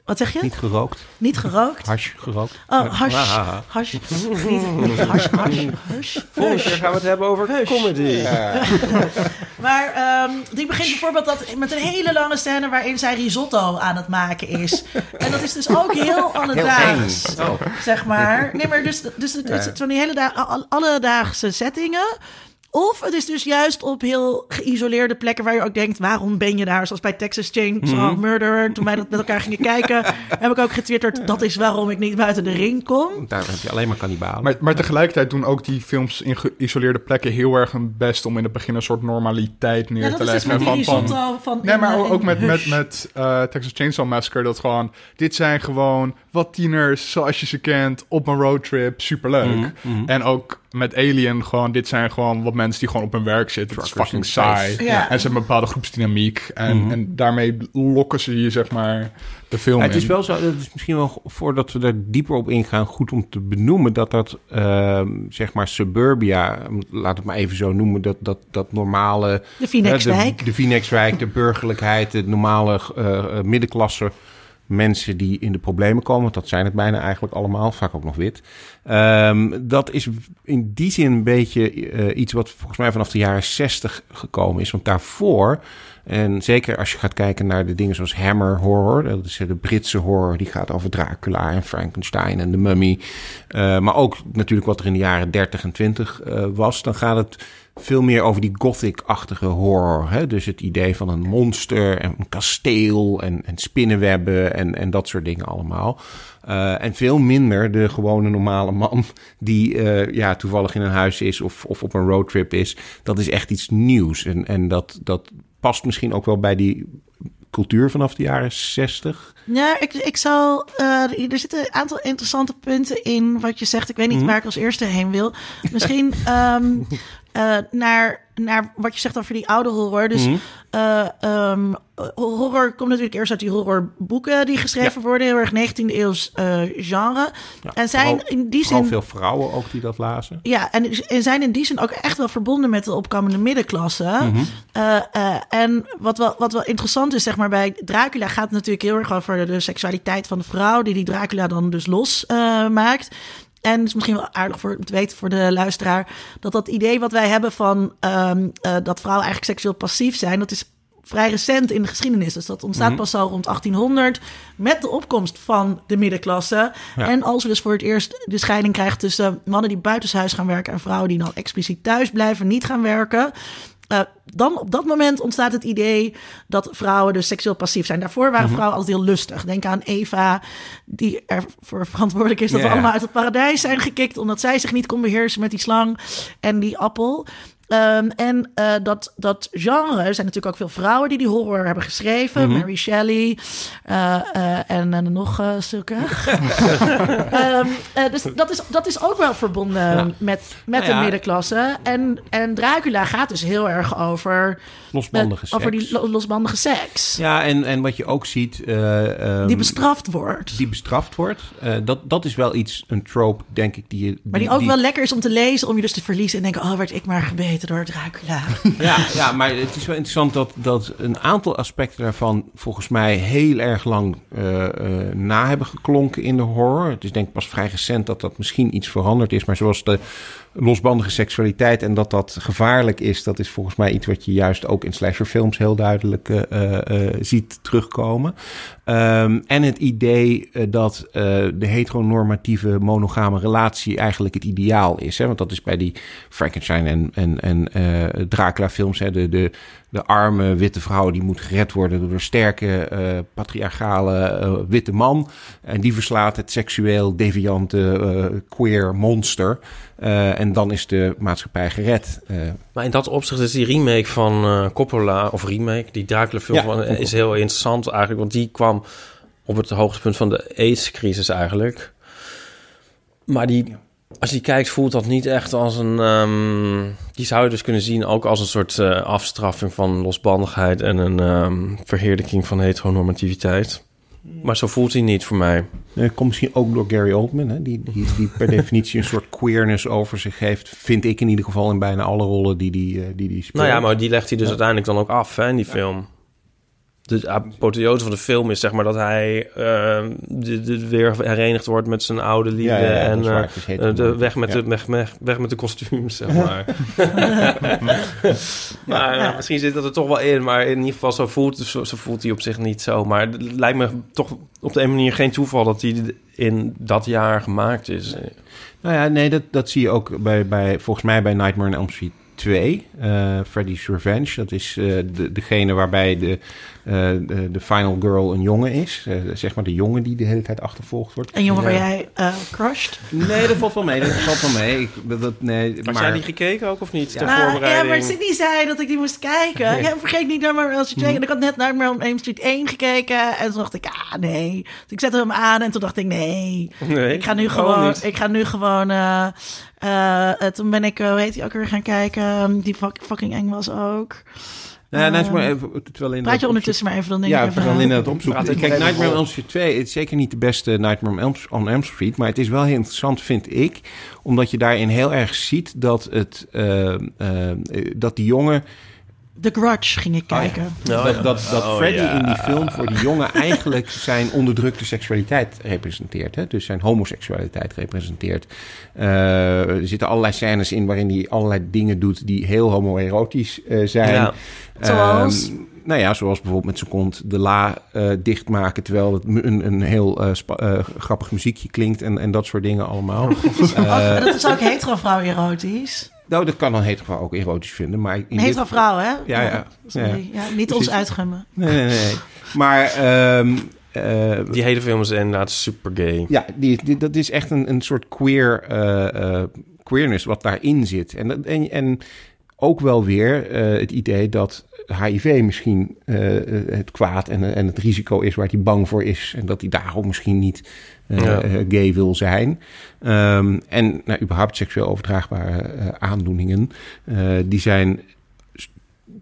Wat zeg je? Niet gerookt? Niet gerookt? Hash gerookt? Oh, hash. Ah. Hash. Niet, niet hash, hash, hash. Volgende keer gaan we het hebben over Hush. comedy. Maar ehm, die begint bijvoorbeeld dat, met een hele lange scène waarin zij risotto aan het maken is. En dat is dus ook heel alledaags, eng. Oh. zeg maar. Nee, maar dus, dus het is van die hele da al- alledaagse settingen. Of het is dus juist op heel geïsoleerde plekken waar je ook denkt... waarom ben je daar? Zoals bij Texas Chainsaw Mhm. Murder. Toen wij dat met elkaar gingen kijken... heb ik ook getwitterd... dat is waarom ik niet buiten de ring kom. Daar heb je alleen maar kannibalen. Maar, maar tegelijkertijd doen ook die films in geïsoleerde plekken heel erg hun best om in het begin een soort normaliteit neer Ja, dat te is dus leggen. van, van. Nee, maar ook met, met, met eh, Texas Chainsaw Massacre. Dat gewoon, dit zijn gewoon wat tieners zoals je ze kent op een roadtrip. Superleuk. Mhm, mhm. En ook met Alien gewoon, dit zijn gewoon wat mensen die gewoon op hun werk zitten. Het is fucking in saai. Ja. En ze hebben een bepaalde groepsdynamiek. En, Mhm. en daarmee lokken ze je, zeg maar, de film Ja, het is in. wel zo, het is misschien wel voordat we daar dieper op ingaan, goed om te benoemen dat dat, ehm, zeg maar, suburbia, laat het maar even zo noemen, dat, dat, dat normale. De Phoenixwijk. De, de Phoenixwijk, de burgerlijkheid, de normale eh, eh, middenklasse mensen die in de problemen komen, want dat zijn het bijna eigenlijk allemaal, vaak ook nog wit. Ehm, dat is in die zin een beetje eh, iets wat volgens mij vanaf de jaren 60 gekomen is. Want daarvoor, en zeker als je gaat kijken naar de dingen zoals Hammer horror, dat is de Britse horror, die gaat over Dracula en Frankenstein en de Mummy. Eh, maar ook natuurlijk wat er in de jaren 30 en 20 eh, was, dan gaat het veel meer over die gothic-achtige horror. Hè? Dus het idee van een monster en een kasteel en, en spinnenwebben en, en dat soort dingen allemaal. En veel minder de gewone normale man die ja, toevallig in een huis is of, of op een roadtrip is. Dat is echt iets nieuws. En, en dat, dat past misschien ook wel bij die cultuur vanaf de jaren 60. Ja, ik, ik zal. Uh, er zitten een aantal interessante punten in wat je zegt. Ik weet niet Mhm. waar ik als eerste heen wil. Misschien um, uh, naar, naar wat je zegt over die oude horror. Dus Mhm. uh, um, horror komt natuurlijk eerst uit die horrorboeken die geschreven Ja. worden. Heel erg 19e eeuws uh, genre. Ja, en zijn vooral- in die zin. veel vrouwen ook die dat lazen. Ja, en, en zijn in die zin ook echt wel verbonden met de opkomende middenklasse. Uh, uh, en wat wel, wat wel interessant is, zeg maar, bij Dracula gaat het natuurlijk heel erg over de seksualiteit van de vrouw, die die Dracula dan dus los maakt. En het is misschien wel aardig voor te weten voor de luisteraar, dat dat idee wat wij hebben van um, dat vrouwen eigenlijk seksueel passief zijn, dat is vrij recent in de geschiedenis. Dus dat ontstaat Mhm. pas al rond 1800 met de opkomst van de middenklasse. Ja. En als we dus voor het eerst de scheiding krijgen tussen mannen die buitenshuis gaan werken en vrouwen die dan expliciet thuis blijven, niet gaan werken. Uh, dan op dat moment ontstaat het idee dat vrouwen dus seksueel passief zijn. Daarvoor waren Mhm. vrouwen altijd heel lustig. Denk aan Eva, die ervoor verantwoordelijk is dat we allemaal uit het paradijs zijn gekikt, omdat zij zich niet kon beheersen met die slang en die appel. Um, en uh, dat, dat genre, er zijn natuurlijk ook veel vrouwen die die horror hebben geschreven. Mhm. Mary Shelley uh, uh, en nog uh, zulke. um, uh, dus dat is, dat is ook wel verbonden Ja. met, met Nou ja. de middenklasse. En, en Dracula gaat dus heel erg over, Losbandige met- over die seks. lo- losbandige seks. Ja, en, en wat je ook ziet... eh, ehm, die bestraft wordt. die bestraft wordt. Eh, dat, dat is wel iets, een trope, denk ik, die je... maar die ook wel lekker is om te lezen, om je dus te verliezen en denken: oh, werd ik maar gebeten door Dracula. Ja, ja, maar het is wel interessant dat, dat een aantal aspecten daarvan volgens mij heel erg lang eh, eh, na hebben geklonken in de horror. Het is denk ik pas vrij recent dat dat misschien iets veranderd is. Maar zoals de losbandige seksualiteit en dat dat gevaarlijk is, dat is volgens mij iets wat je juist ook in slasherfilms heel duidelijk eh, eh, eh, ziet terugkomen. Um, en het idee dat de heteronormatieve monogame relatie eigenlijk het ideaal is. Hè? Want dat is bij die Frankenstein en, en, en Dracula films. Hè? De, de, de arme witte vrouw die moet gered worden door een sterke uh, patriarchale uh, witte man. En die verslaat het seksueel deviante uh, queer monster. En dan is de maatschappij gered. Maar in dat opzicht is die remake van Coppola, of remake, die Dracula film, Ja, van, is heel interessant eigenlijk. Want die kwam op het hoogtepunt van de AIDS-crisis eigenlijk. Maar die, als je kijkt, voelt dat niet echt als een... Um, die zou je dus kunnen zien ook als een soort uh, afstraffing van losbandigheid... en een um, verheerlijking van heteronormativiteit. Maar zo voelt hij niet voor mij. Dat komt misschien ook door Gary Oldman, hè? Die, die, die per definitie een soort queerness over zich heeft. Vind ik in ieder geval in bijna alle rollen die die, uh, die, die speelt. Nou ja, maar die legt hij dus Ja. uiteindelijk dan ook af hè, in die film. De apotheose van de film is zeg maar dat hij uh, de, de weer herenigd wordt met zijn oude liefde. Ja, ja, ja, dat en waar. uh, hetero. de, weg, met de, weg, weg, weg met de kostuums, zeg maar. maar uh, misschien zit dat er toch wel in, maar in ieder geval zo voelt, zo, zo voelt hij op zich niet zo. Maar het lijkt me toch op de een manier geen toeval dat hij in dat jaar gemaakt is. Nou ja, nee, dat, dat zie je ook bij, bij, volgens mij bij Nightmare on Elm Street 2, uh, Freddy's Revenge. Dat is uh, de, degene waarbij de, de, de final girl een jongen is. Uh, zeg maar de jongen die de hele tijd achtervolgd wordt. Een jongen Ja. waar jij uh, crushed? Nee, dat valt wel mee. Dat valt wel mee. Ik, dat, dat- nee, Had maar, jij die gekeken ook of niet? Ja. De Nou, ja, maar Sydney zei dat ik die moest kijken. Ja, vergeet niet Nightmare on Elm Street 2. En ik had net Nightmare on Elm Street 1 gekeken. En toen dacht ik, ah, nee. Dus ik zette hem aan en toen dacht ik, nee. Nee, Ik ga nu oh, gewoon, niet. ik ga nu gewoon, eh, eh, eh, toen ben ik, eh, hoe heet die ook weer gaan kijken, die fuck- fucking eng was ook. Nou Nightmare- Eh, even- terwijl in Praat dat je ondertussen maar even, dan denk Ja, ik even. Linda het ik Kijk, Nightmare on. Elm Street 2 is zeker niet de beste Nightmare on Elm, on Elm Street. Maar het is wel heel interessant, vind ik. Omdat je daarin heel erg ziet dat, het, eh, eh, dat die jongen... The Grudge ging ik Oh ja. kijken. Oh, dat ja. dat, dat Oh, Freddy ja. in die film voor die jongen eigenlijk zijn onderdrukte seksualiteit representeert. Hè? Dus zijn homoseksualiteit representeert. Eh, er zitten allerlei scènes in waarin hij allerlei dingen doet die heel homoerotisch eh, zijn. Ja. Zoals? Ehm, nou ja, zoals bijvoorbeeld met zijn kont de la eh, dichtmaken... terwijl het een, een heel grappig muziekje klinkt en, en dat soort dingen allemaal. Dat is ook hetero-vrouw erotisch. Nou, dat kan een hetero ook erotisch vinden, maar... In Een dit- hetero vrouw, hè? Ja, ja. Sorry. Ja, niet ons uitgummen. Nee, nee, nee. Maar ehm, eh, Die hele film is inderdaad super gay. ja, die, die- dat is echt een, een soort queer eh, eh, queerness wat daarin zit. En, en, en ook wel weer eh, het idee dat HIV misschien eh, het kwaad en, en het risico is waar hij bang voor is. En dat hij daarom misschien niet eh, Ja. eh, gay wil zijn. Ehm, en nou, überhaupt seksueel overdraagbare eh, aandoeningen, eh, die zijn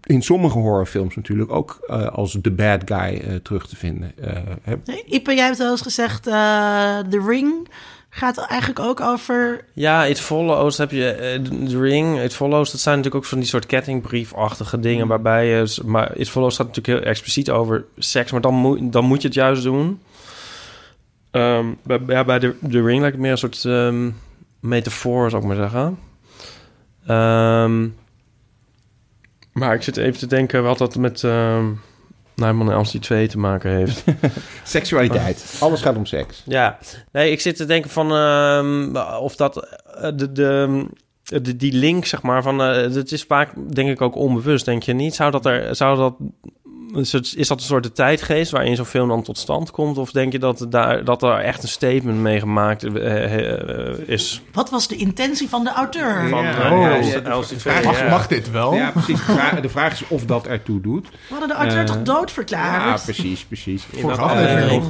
in sommige horrorfilms natuurlijk ook eh, als de bad guy eh, terug te vinden. Eh, hè. Nee, Ipe, jij hebt wel eens gezegd, eh The Ring gaat eigenlijk ook over... Ja, It Follows heb je, eh, The Ring, It Follows, dat zijn natuurlijk ook van die soort kettingbriefachtige dingen, waarbij je, maar It Follows gaat natuurlijk heel expliciet over seks, maar dan moet, dan moet je het juist doen. Ehm, bij, ja, bij The, The Ring lijkt het meer een soort ehm, metafoor, zou ik maar zeggen. Ehm, maar ik zit even te denken wat dat met Nijman en Amstie 2 te maken heeft. Seksualiteit. Alles gaat om seks. Ja, nee, ik zit te denken van ehm, of dat eh, de, de, de, die link, zeg maar, van eh het is vaak denk ik ook onbewust, denk je niet? Zou dat er, zou dat, is het- is dat een soort de tijdgeest waarin zo'n film dan tot stand komt? Of denk je dat, daar, dat er echt een statement mee gemaakt eh, eh, is? Wat was de intentie van de auteur? Van, Ja, oh. Ja, de vraag- Mag, ja. mag dit wel? Ja, precies. De vraag, de vraag is of dat ertoe doet. We hadden de auteur toch Ja, doodverklaard? precies, precies. Vorige aflevering.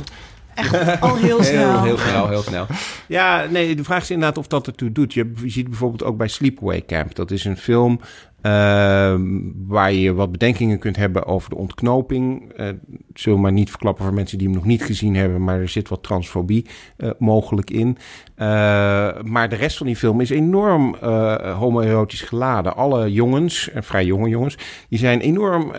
Echt al heel snel. Heel, heel snel, heel snel. Ja, nee, de vraag is inderdaad of dat ertoe doet. Je, ziet bijvoorbeeld ook bij Sleepaway Camp. Dat is een film waar je wat bedenkingen kunt hebben over de ontknoping. Zullen maar niet verklappen voor mensen die hem nog niet gezien hebben, maar er zit wat transfobie eh, mogelijk in. Eh, maar de rest van die film is enorm eh, homoerotisch geladen. Alle jongens, en vrij jonge jongens, die zijn enorm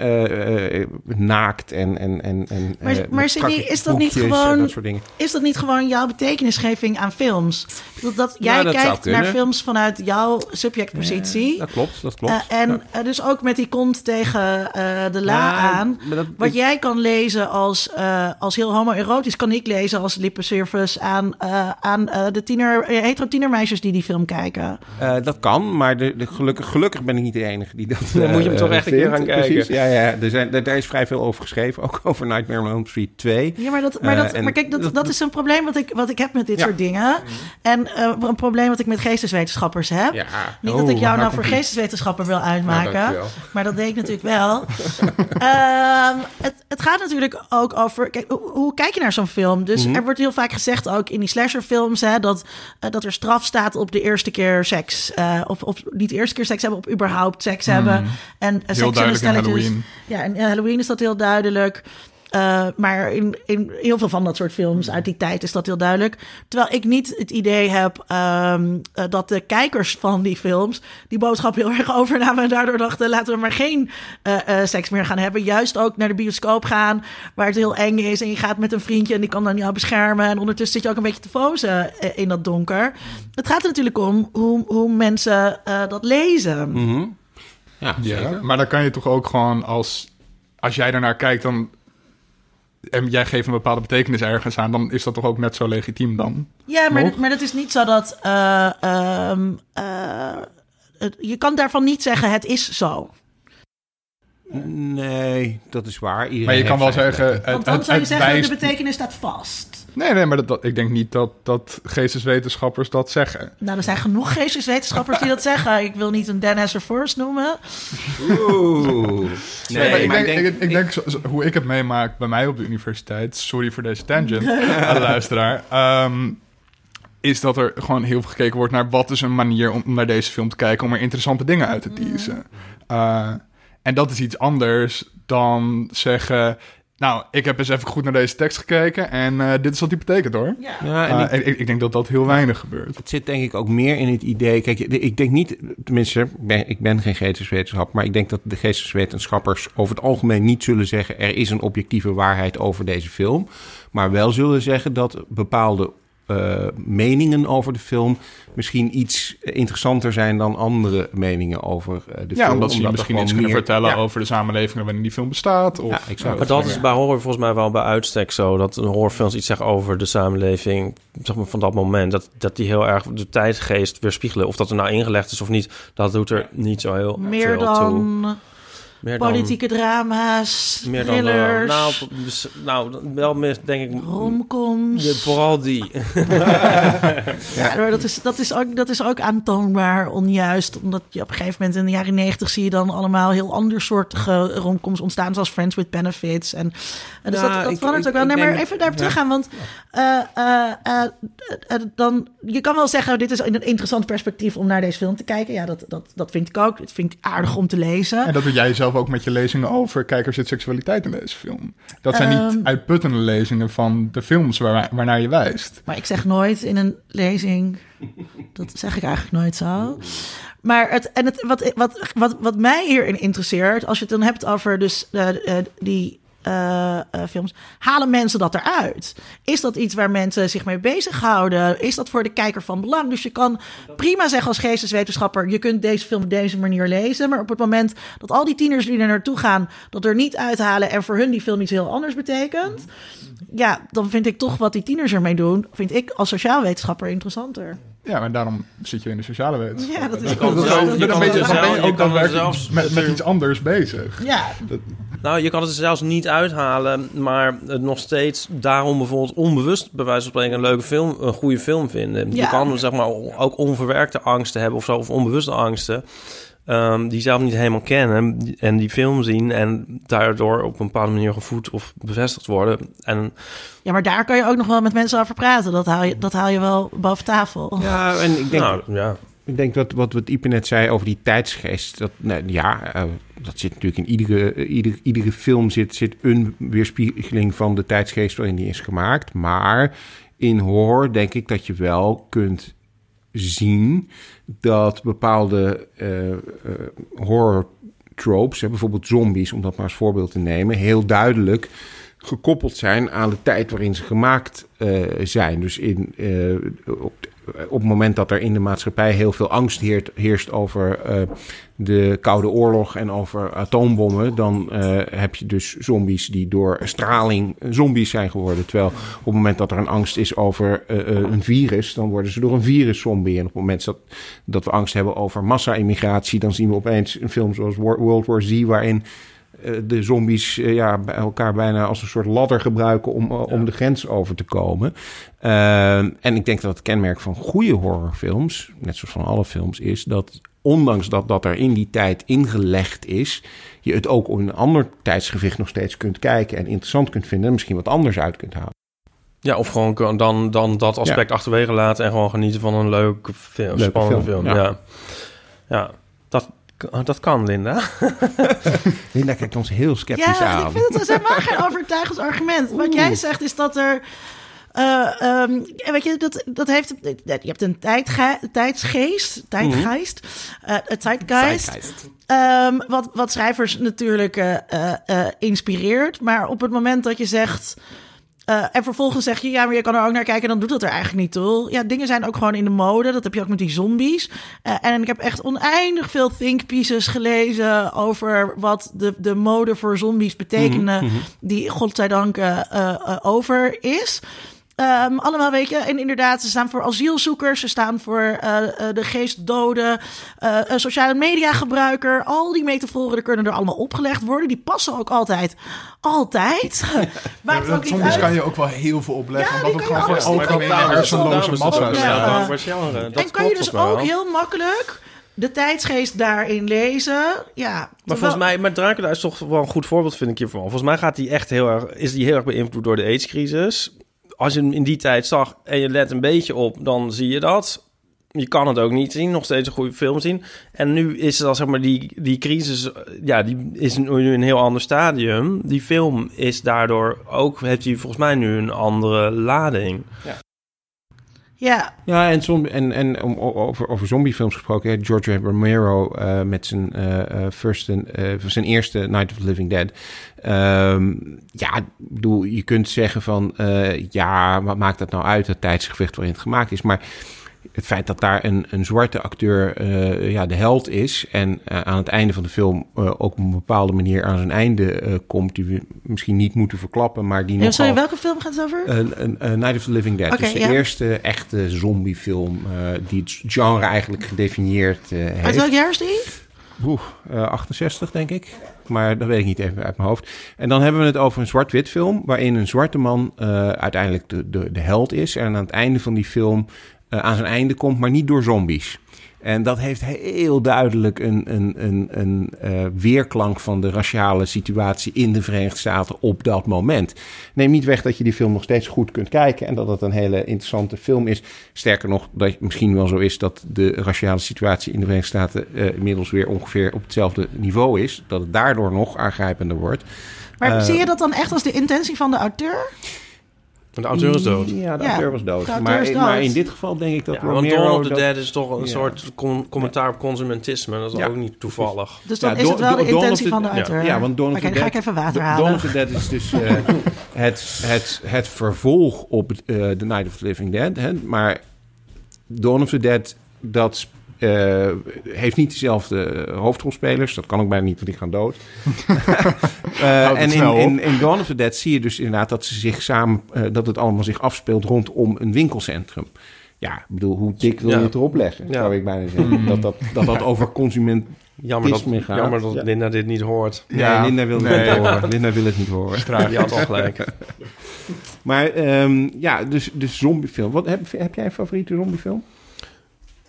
naakt en... en, en, en Maar- maar is dat niet gewoon- dat soort dingen. Is dat niet gewoon jouw betekenisgeving aan films? Dat, jij Nou, dat kijkt naar films vanuit jouw subjectpositie. Dat klopt, dat klopt. En dus ook met die kont tegen de la Ja, aan. dat- Wat ik- jij kan lezen als, eh, als heel homoerotisch, kan ik lezen als lippenservice aan, eh, aan eh, de tiener, eh, hetero tienermeisjes die die film kijken. Eh, dat kan, maar de, de, gelukkig, gelukkig ben ik niet de enige die dat Dan moet je hem toch echt een keer gaan kijken. Precies, ja, ja. Er zijn, daar, daar is vrij veel over geschreven, ook over Nightmare on Elm Street 2. Ja, maar, dat, maar, dat, en maar kijk, dat, dat- dat is een probleem wat ik, wat ik heb met dit Ja. soort dingen. En eh, een probleem wat ik met geesteswetenschappers heb. Ja. Niet Oh, dat ik jou waar nou voor die? geesteswetenschapper wil uitmaken. maar dat deed ik natuurlijk wel. Ehm, het, het gaat natuurlijk ook over... Kijk, hoe, hoe kijk je naar zo'n film? Dus Mhm. er wordt heel vaak gezegd, ook in die slasherfilms... Hè, dat, eh, dat er straf staat op de eerste keer seks. eh, of, of niet de eerste keer seks hebben, op überhaupt seks hebben. En uh, seks in stelletjes- Halloween. Ja, in Halloween is dat heel duidelijk. Eh, maar in, in heel veel van dat soort films uit die tijd is dat heel duidelijk. Terwijl ik niet het idee heb ehm, eh, dat de kijkers van die films die boodschap heel erg overnamen en daardoor dachten: laten we maar geen eh, eh, seks meer gaan hebben. Juist ook naar de bioscoop gaan waar het heel eng is en je gaat met een vriendje en die kan dan jou beschermen. En ondertussen zit je ook een beetje te fozen in dat donker. Het gaat er natuurlijk om hoe, hoe mensen eh, dat lezen. Mhm. Ja, Ja, zeker. maar dan kan je toch ook gewoon als... Als jij daarnaar kijkt dan, en jij geeft een bepaalde betekenis ergens aan... dan is dat toch ook net zo legitiem dan? Ja, maar, Nog? maar dat is niet zo dat. eh, ehm, eh, het- je kan daarvan niet zeggen: het is zo. Nee, dat is waar. Iedereen Maar je kan wel zeggen... Want dan het- zou je zeggen: wijst- de betekenis staat vast. Nee, nee, maar dat, dat- ik denk niet dat, dat geesteswetenschappers dat zeggen. Nou, er zijn genoeg geesteswetenschappers die dat zeggen. Ik wil niet een Dan Hesser Force noemen. Oeh. Nee, maar ik maar denk, ik, ik denk zo- zo- hoe ik het meemaak bij mij op de universiteit... Sorry voor deze tangent, aan de luisteraar. ehm, is dat er gewoon heel veel gekeken wordt naar... wat is een manier om naar deze film te kijken... om er interessante dingen uit te teasen. Eh, en dat is iets anders dan zeggen... Nou, ik heb eens even goed naar deze tekst gekeken... en eh, dit is wat die betekent, hoor. Ja. Ja, en Eh, ik- ik, ik denk dat dat heel weinig gebeurt. Het zit denk ik ook meer in het idee. Kijk, ik denk niet, tenminste, ik ben, ik ben geen geesteswetenschap, maar ik denk dat de geesteswetenschappers over het algemeen niet zullen zeggen: er is een objectieve waarheid over deze film. Maar wel zullen zeggen dat bepaalde eh, meningen over de film misschien iets interessanter zijn dan andere meningen over eh, de Ja, film. omdat ze misschien iets kunnen meer- vertellen Ja. over de samenleving waarin die film bestaat. Of, Ja, exact. Maar dat is bij horror volgens mij wel bij uitstek zo. Dat een horrorfilms iets zeggen over de samenleving zeg maar, van dat moment. Dat, dat die heel erg de tijdgeest weerspiegelen. Of dat er nou ingelegd is of niet, dat doet er niet zo heel Meer veel toe. Dan Meer dan- politieke drama's, meer dan, eh, thrillers, nou, p- bes- nou, wel meer, denk ik... romcoms. de- vooral die. Ja, maar dat is, dat, is ook, dat is ook aantoonbaar onjuist. Omdat je op een gegeven moment in de jaren negentig zie je dan allemaal heel andersoortige romcoms ontstaan. Zoals Friends with Benefits. En, en dus Ja, dat, dat ik- verandert ik- ook wel. Nee, maar even daarop ja. teruggaan. Want eh, eh, dan, je kan wel zeggen, dit is een interessant perspectief om naar deze film te kijken. Ja, dat, dat, dat vind ik ook. Het vind ik aardig om te lezen. En dat doe jij zelf ook met je lezingen over. Kijk, er zit seksualiteit in deze film. Dat zijn niet Ehm. uitputtende lezingen van de films waar, waarnaar je wijst. Maar ik zeg nooit in een lezing. Dat zeg ik eigenlijk nooit zo. Maar het, en het, wat, wat, wat, wat mij hierin interesseert, als je het dan hebt over dus, eh, die eh, eh, films, halen mensen dat eruit? Is dat iets waar mensen zich mee bezighouden? Is dat voor de kijker van belang? Dus je kan prima zeggen als geesteswetenschapper, je kunt deze film op deze manier lezen. Maar op het moment dat al die tieners die er naartoe gaan, dat er niet uithalen en voor hun die film iets heel anders betekent. Ja, dan vind ik toch wat die tieners ermee doen, vind ik als sociaal wetenschapper interessanter. Ja, maar daarom zit je in de sociale wetenschap. Ja, dat is Je kan ook zelf- zo. je Dan kan ben je, zelf- kan er zelfs met, met iets anders bezig. Ja, Nou, je kan het er zelfs niet uithalen, maar het nog steeds daarom bijvoorbeeld onbewust bij wijze van spreken een leuke film, een goede film vinden. Je kan zeg maar ook onverwerkte angsten hebben of zo, of onbewuste angsten. Ehm, die zelf niet helemaal kennen en die film zien en daardoor op een bepaalde manier gevoed of bevestigd worden. En ja, maar daar kan je ook nog wel met mensen over praten. Dat haal je, dat haal je wel boven tafel. Ja, en ik denk, nou, ja, ik denk dat wat, wat Ipe net zei over die tijdsgeest. Dat, nou, ja, eh, dat zit natuurlijk in iedere, eh, ieder, iedere film zit, zit een weerspiegeling van de tijdsgeest waarin die is gemaakt. Maar in horror denk ik dat je wel kunt zien dat bepaalde eh, eh, horror tropes, bijvoorbeeld zombies, om dat maar als voorbeeld te nemen, heel duidelijk gekoppeld zijn aan de tijd waarin ze gemaakt eh, zijn. Dus in, op, het moment dat er in de maatschappij heel veel angst heerst over de Koude Oorlog en over atoombommen, dan eh, heb je dus zombies die door straling zombies zijn geworden. Terwijl op het moment dat er een angst is over eh, eh, een virus, dan worden ze door een virus zombie. En op het moment dat, dat we angst hebben over massa-immigratie, dan zien we opeens een film zoals World War Z, waarin de zombies ja, bij elkaar bijna als een soort ladder gebruiken om, om de grens over te komen. En ik denk dat het kenmerk van goede horrorfilms, net zoals van alle films, is dat ondanks dat dat er in die tijd ingelegd is, je het ook op een ander tijdsgewicht nog steeds kunt kijken en interessant kunt vinden en misschien wat anders uit kunt halen. ja of gewoon dan, dan dat aspect achterwege laten en gewoon genieten van een leuke film, Leuke spannende film, film. ja. Ja, ja. dat, dat kan, Linda. Linda kijkt ons heel sceptisch Ja, aan. ik vind het helemaal geen overtuigend argument. Wat jij zegt is dat er... eh, ja, weet je, dat, dat heeft... Je hebt een tijdge, tijdsgeest, tijdgeest, eh, een tijdgeist. Ehm, wat, wat schrijvers natuurlijk eh, eh, eh, inspireert. Maar op het moment dat je zegt... eh, en vervolgens zeg je, ja, maar je kan er ook naar kijken, dan doet dat er eigenlijk niet toe. Ja, dingen zijn ook gewoon in de mode. Dat heb je ook met die zombies. Eh, en ik heb echt oneindig veel think pieces gelezen over wat de, de mode voor zombies betekende, die godzijdank eh, eh, eh, over is. Ehm, allemaal, weet je, en inderdaad, ze staan voor asielzoekers, ze staan voor eh, eh, de geestdoden, eh, een sociale media gebruiker. Al die metaforen er kunnen er allemaal opgelegd worden. Die passen ook altijd. Altijd. Niet Soms uit. kan je ook wel heel veel opleggen. Ja, omdat het kan gewoon voor alles algemene hersenloze massa. Ja. en kan je dus ook heel makkelijk de tijdsgeest daarin lezen. Ja, Maar terwijl- volgens mij, maar Dracula is toch wel een goed voorbeeld, vind ik hiervan. Volgens mij gaat die echt heel erg, is die heel erg beïnvloed door de AIDS-crisis. Als je hem in die tijd zag en je let een beetje op, dan zie je dat. Je kan het ook niet zien, nog steeds een goede film zien. En nu is het al, zeg maar, die, die crisis, ja, die is nu een heel ander stadium. Die film is daardoor ook, heeft hij volgens mij nu een andere lading. Ja, Ja, en, zombi- en, en om, over, over zombiefilms gesproken, George Romero eh, met zijn, eh, first en, zijn eerste Night of the Living Dead. Ehm, ja, bedoel, je kunt zeggen van, ja, wat maakt dat nou uit, het tijdsgevecht waarin het gemaakt is. Maar het feit dat daar een, een zwarte acteur eh, ja, de held is en eh, aan het einde van de film eh, ook op een bepaalde manier aan zijn einde komt, die we misschien niet moeten verklappen, maar die Ja, sorry, welke film gaat het over? Night of the Living Dead. Dus de ja. eerste echte zombiefilm die het genre eigenlijk gedefinieerd eh, Uit heeft. welk jaar is die? Oeh, eh, 68 denk ik. Maar dat weet ik niet even uit mijn hoofd. En dan hebben we het over een zwart-wit film... waarin een zwarte man uiteindelijk de, de, de held is... en aan het einde van die film aan zijn einde komt... maar niet door zombies. En dat heeft heel duidelijk een, een, een, een eh, weerklank van de raciale situatie in de Verenigde Staten op dat moment. Neem niet weg dat je die film nog steeds goed kunt kijken en dat het een hele interessante film is. Sterker nog, dat het misschien wel zo is dat de raciale situatie in de Verenigde Staten eh, inmiddels weer ongeveer op hetzelfde niveau is. Dat het daardoor nog aangrijpender wordt. Maar Eh, zie je dat dan echt als de intentie van de auteur? De auteur is dood. Ja, de Ja, auteur was dood. auteur maar, is dood. maar in dit geval denk ik dat Ja, want. Dawn of the dat- Dead is toch een Ja. soort com- commentaar op consumentisme. Dat is Ja. ook niet toevallig. Dus dan Ja, is Dawn- het wel de Dawn intentie the- van de auteur. Ja, want Dawn of the dan ga Dead- ik even water Dawn halen. of the Dead is dus eh, het, het, het vervolg op eh, The Night of the Living Dead. Hè? Maar Dawn of the Dead, dat eh, heeft niet dezelfde eh, hoofdrolspelers. Dat kan ook bijna niet, want die gaan dood. Eh, het en in, in, in Dawn of the Dead zie je dus inderdaad dat ze zich samen, dat het allemaal zich afspeelt rondom een winkelcentrum. Ja, ik bedoel, hoe dik wil je Ja. het erop leggen, Ja. zou ik bijna zeggen. Dat, dat, dat dat over consument... Jammer dat, jammer dat Ja. Linda dit niet hoort. Nee, Ja. Linda wil het Nee. niet horen. Linda wil het niet horen. Die had al gelijk. Maar ehm, ja, dus, dus zombiefilm. Wat, heb, heb jij een favoriete zombiefilm?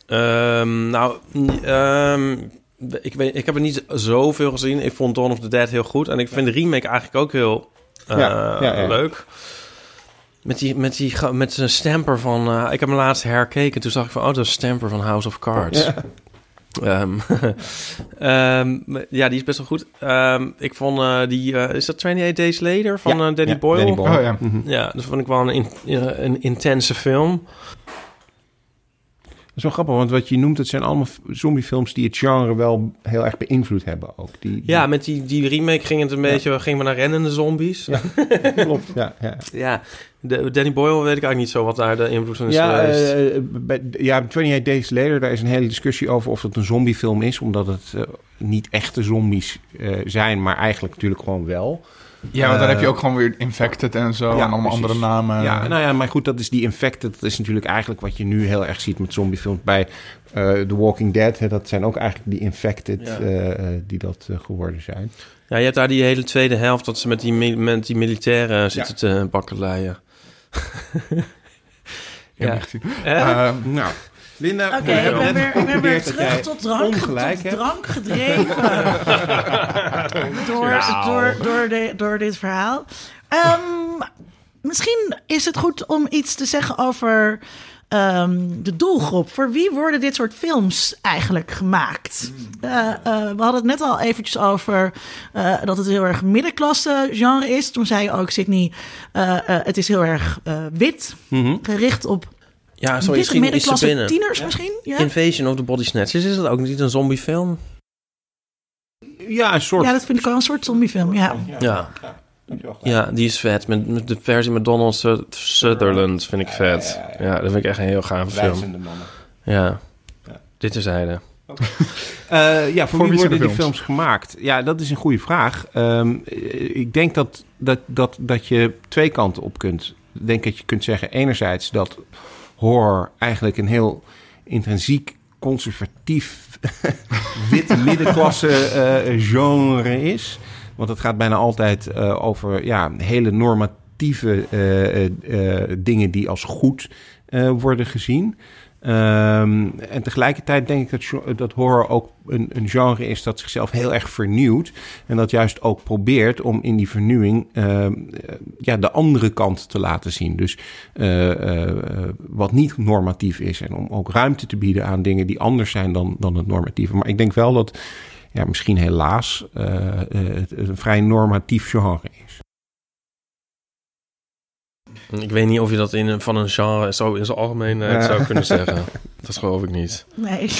Ehm, nou, ehm, ik, weet, ik heb er niet zoveel gezien. Ik vond Dawn of the Dead heel goed. En ik vind de remake eigenlijk ook heel eh, Ja, ja, ja. leuk. Met, die, met, die, met zijn stamper van... eh, ik heb hem laatst herkeken. Toen zag ik van... Oh, dat is stamper van House of Cards. Ja. Ehm, ehm, ja, die is best wel goed. Ehm, ik vond die... die... eh, is dat 28 Days Later van Ja, Danny ja, Boyle? Danny Boyle. Oh ja. Ja, dat vond ik wel een, in- een intense film. Dat is wel grappig, want wat je noemt, het zijn allemaal zombiefilms die het genre wel heel erg beïnvloed hebben ook. Die, die- Ja, met die, die remake ging het een beetje... Gingen we naar rennende zombies. Ja. klopt. Ja, ja. Ja, de, Danny Boyle weet ik eigenlijk niet zo wat daar de invloed van is Ja, geweest. eh, bij, ja, 28 Days Later, daar is een hele discussie over of het een zombiefilm is. Omdat het eh, niet echte zombies eh, zijn, maar eigenlijk natuurlijk gewoon wel. Ja, want dan Eh, heb je ook gewoon weer Infected en zo. ja, en allemaal precies. andere namen. Ja, nou ja, maar goed, dat is die Infected. Dat is natuurlijk eigenlijk wat je nu heel erg ziet met zombiefilms. Bij eh, The Walking Dead, hè, dat zijn ook eigenlijk die Infected Ja. eh, eh, die dat eh, geworden zijn. ja, je hebt daar die hele tweede helft... dat ze met die, met die militairen zitten te bakkeleien. Ja. niet gezien. Eh? Eh, Nou, Linda, Oké, we ik hebben ben net weer, ik ben weer geconcludeerd dat terug jij tot drank, ongelijk tot hebt. drank gedreven. door, door, door, de, door dit verhaal. Ehm, misschien is het goed om iets te zeggen over ehm, de doelgroep. Voor wie worden dit soort films eigenlijk gemaakt? Eh, eh, we hadden het net al eventjes over eh, dat het heel erg middenklasse genre is. Toen zei je ook, Sydney, het is heel erg eh, wit, Mhm. gericht op ja, sorry, misschien middenklasse binnen. tieners misschien. Ja? Invasion of the Body Snatchers, is dat ook niet een zombiefilm? Ja, een soort... ja, dat vind ik wel een soort zombiefilm, ja. Ja. Ja, die is vet. Met, met de versie met Donald Su- Sutherland vind ik vet. Ja, dat vind ik echt een heel gave film. Wijzende mannen. Ja. Ja. Dit terzijde. Eh, ja, voor, Voor wie worden de die films gemaakt? Ja, dat is een goede vraag. Ehm, eh, ik denk dat, dat, dat, dat je twee kanten op kunt. Ik denk dat je kunt zeggen, enerzijds dat horror eigenlijk een heel intrinsiek conservatief witte middenklasse eh, genre is. Want het gaat bijna altijd eh, over ja, hele normatieve eh, dingen die als goed worden gezien. Ehm, en tegelijkertijd denk ik dat, dat horror ook een, een genre is dat zichzelf heel erg vernieuwt. En dat juist ook probeert om in die vernieuwing ehm, eh, ja, de andere kant te laten zien. Dus eh, eh, wat niet normatief is. En om ook ruimte te bieden aan dingen die anders zijn dan, dan het normatieve. Maar ik denk wel dat ja, misschien helaas het een vrij normatief genre is. Ik weet niet of je dat in, een- van een genre zo in zijn algemeenheid zou kunnen zeggen. Dat geloof ik niet. Nee.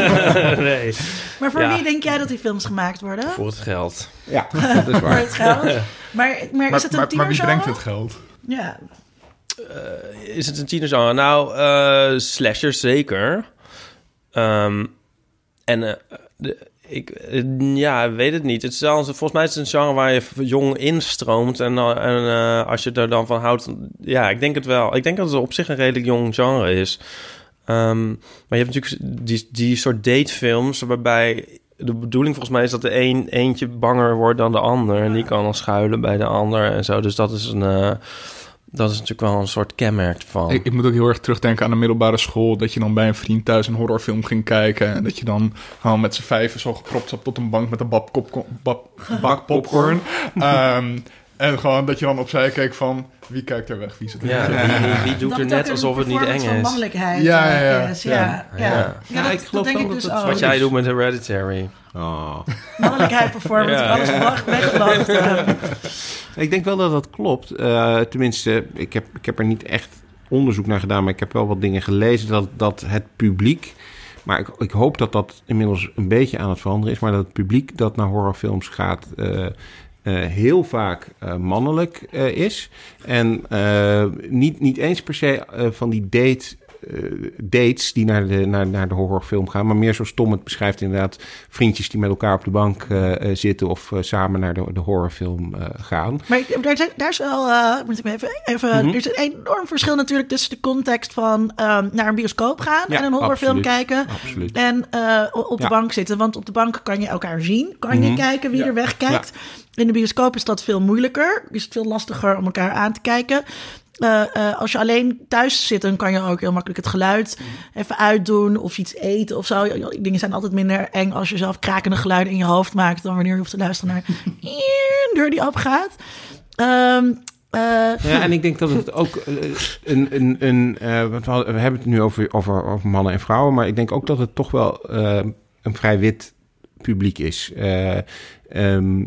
nee. Maar voor Ja. wie denk jij dat die films gemaakt worden? Voor het geld. Ja, dat is Voor waar. het geld. Maar, maar, Maar, is het een maar, maar wie tienergenre? brengt het geld? Ja. Is het een tienergenre? Nou, eh slashers zeker. Ehm, en eh, de, ik eh, ja, weet het niet. Het is volgens mij is het een genre waar je jong instroomt. En, dan- en eh, als je er dan van houdt... Ja, ik denk het wel. Ik denk dat het op zich een redelijk jong genre is. Ehm, maar je hebt natuurlijk die, die soort datefilms... waarbij de bedoeling volgens mij is dat de een eentje banger wordt dan de ander. En die kan dan schuilen bij de ander en zo. Dus dat is een... eh, dat is natuurlijk wel een soort kenmerk van. Ik, ik moet ook heel erg terugdenken aan de middelbare school. Dat je dan bij een vriend thuis een horrorfilm ging kijken. En dat je dan gewoon met z'n vijven zo gepropt zat tot een bank met een bak, popcorn. Ehm, en gewoon dat je dan opzij keek van wie kijkt er weg, wie zit er ja, weg. wie, wie doet Dat er net alsof het niet eng van is. mannelijkheid Ja, ja, eh, ja. is. Ja, ja. Ja. ja. Ja, dat, ik geloof dat denk ik dus het- ook. Wat jij doet met Hereditary. Oh. Mannelijkheid performance, Ja. alles eh. Ik denk wel dat dat klopt. Eh, tenminste, ik heb, ik heb er niet echt onderzoek naar gedaan, maar ik heb wel wat dingen gelezen dat, dat het publiek. Maar ik, ik hoop dat dat inmiddels een beetje aan het veranderen is. Maar dat het publiek dat naar horrorfilms gaat. eh, eh, heel vaak eh, mannelijk eh, is. En eh, niet, niet eens per se van die date, eh, dates die naar de, naar, naar de horrorfilm gaan. Maar meer zoals Tom het beschrijft inderdaad. Vriendjes die met elkaar op de bank eh, eh, zitten of samen naar de, de horrorfilm gaan. Maar daar, zijn- daar is wel, moet ik even, even Mhm. er is een enorm verschil natuurlijk tussen de context van ehm, naar een bioscoop gaan Ja, en een horrorfilm absoluut. kijken. Absoluut. En op de Ja. bank zitten. Want op de bank kan je elkaar zien. Kan je Mhm. kijken wie Ja. er wegkijkt. In de bioscoop is dat veel moeilijker. Is het veel lastiger om elkaar aan te kijken. Eh, eh, als je alleen thuis zit, dan kan je ook heel makkelijk het geluid even uitdoen of iets eten of zo. Die Dingen zijn altijd minder eng als je zelf krakende geluiden in je hoofd maakt dan wanneer je hoeft te luisteren naar een deur die opgaat. Ehm, eh, Ja, en ik denk dat het ook een, een, een eh, we, hebben het nu over, over, over mannen en vrouwen, maar ik denk ook dat het toch wel eh, een vrij wit publiek is. Eh, ehm,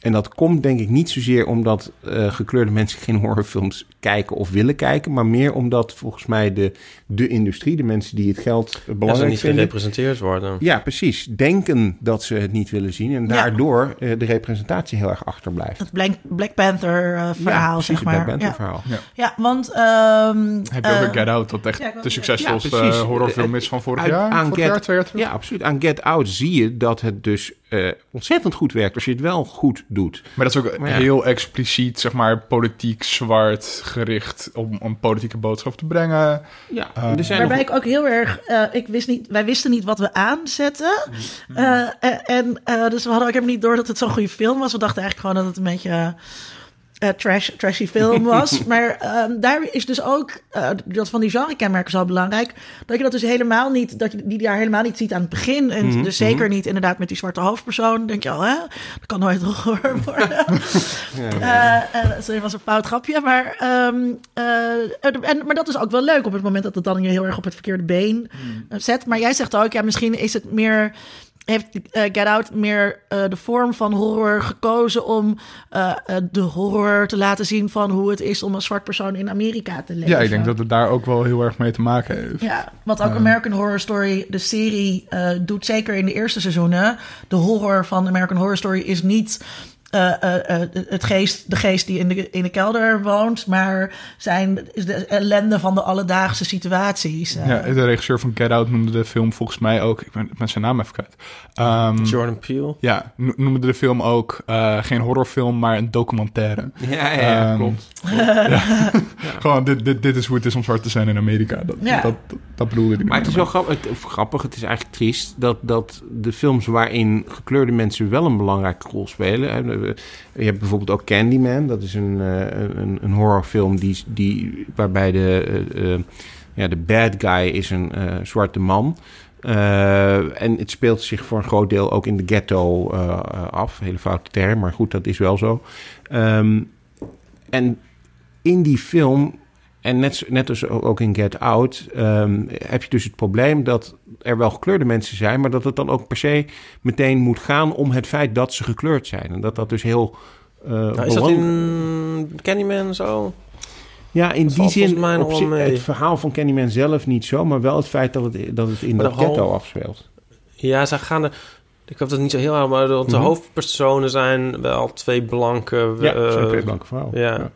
en dat komt denk ik niet zozeer omdat eh, gekleurde mensen geen horrorfilms kijken of willen kijken, maar meer omdat volgens mij de, de industrie, de mensen die het geld ze belangrijk niet vinden, gerepresenteerd worden. ja, precies, denken dat ze het niet willen zien en Ja. daardoor eh, de representatie heel erg achterblijft. het Black, Black Panther eh, verhaal, ja, precies, zeg maar. Black Panther ja. verhaal. Ja, want... ehm, Heb je ook eh, een Get Out, dat echt ja, de succesvolste ja, eh, horrorfilm Eh, is van vorig uit- jaar? aan Vorig Get- jaar, twee jaar terug? Ja, absoluut. Aan Get Out zie je dat het dus eh, ontzettend goed werkt als je het wel goed doet. Maar dat is ook ja. heel expliciet, zeg maar, politiek zwart gericht om een politieke boodschap te brengen. Ja, Eh, er zijn Waarbij nog- ik ook heel erg, eh, ik wist niet, wij wisten niet wat we aanzetten. Eh, en eh, dus we hadden ook helemaal niet door dat het zo'n goede film was. We dachten eigenlijk gewoon dat het een beetje eh, trash, trashy film was. maar ehm, daar is dus ook, eh, dat van die genre-kenmerken zo belangrijk, dat je dat dus helemaal niet, dat je die daar helemaal niet ziet aan het begin. En Mhm, dus zeker niet inderdaad met die zwarte hoofdpersoon. denk je al, hè, dat kan nooit horror worden. Eh, sorry, was een fout grapje. Maar, ehm, eh, en, maar dat is ook wel leuk op het moment dat het dan je heel erg op het verkeerde been eh, zet. Maar jij zegt ook, ja, misschien is het meer. Heeft eh, Get Out meer eh, de vorm van horror gekozen om eh, de horror te laten zien van hoe het is om een zwart persoon in Amerika te leven? Ja, ik denk dat het daar ook wel heel erg mee te maken heeft. Ja, wat ook American Horror Story, de serie, doet zeker in de eerste seizoenen. De horror van American Horror Story is niet eh, eh, eh, het geest, de geest die in de, in de kelder woont, maar zijn, is de ellende van de alledaagse situaties. Ja, de regisseur van Get Out noemde de film volgens mij ook... Ik ben, ik ben zijn naam even kwijt. Ehm, Jordan Peele. Ja, no- noemde de film ook eh, geen horrorfilm, maar een documentaire. Ja, ja, ja, Ehm, klopt. Gewoon, dit, dit, dit is hoe het is om zwart te zijn in Amerika. Dat, Ja. dat, dat, dat bedoelde hij. Maar het is wel grappig, het, of grappig, het is eigenlijk triest dat, dat de films waarin gekleurde mensen wel een belangrijke rol spelen. Je hebt bijvoorbeeld ook Candyman, dat is een, eh, een, een horrorfilm die, die, waarbij de, eh, eh, ja, de bad guy is een zwarte man. En het speelt zich voor een groot deel ook in de ghetto eh, af. Hele foute term, maar goed, dat is wel zo. Ehm, en in die film, en net, net als ook in Get Out, ehm, heb je dus het probleem dat er wel gekleurde mensen zijn, maar dat het dan ook per se meteen moet gaan om het feit dat ze gekleurd zijn. En dat dat dus heel. eh Nou, is dat in Candyman zo? Ja, in die zin, op mee. het verhaal van Candyman zelf niet zo, maar wel het feit dat het, dat het in Maar dat de ghetto afspeelt. Ja, ze gaan er... Ik heb dat niet zo heel aan, maar de, de Mhm. hoofdpersonen zijn wel twee blanke... Ja, eh, twee blanke vrouwen. ja.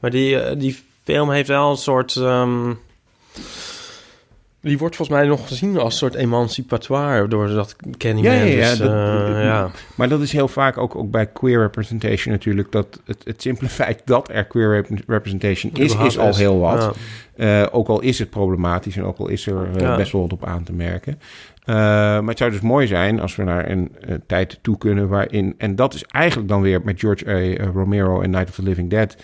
Maar die, eh, die film heeft wel een soort... ehm, die wordt volgens mij nog gezien als een soort emancipatoire door dat Candyman. Ja, ja, ja, dus, dat- eh, ja. Maar dat is heel vaak ook, ook bij queer representation natuurlijk. Dat het, het simpele feit dat er queer rep- representation is, is al heel wat. Ja. Eh, ook al is het problematisch en ook al is er eh, Ja. best wel wat op aan te merken. Eh, maar het zou dus mooi zijn als we naar een eh, tijd toe kunnen waarin... En dat is eigenlijk dan weer met George A. Romero en Night of the Living Dead...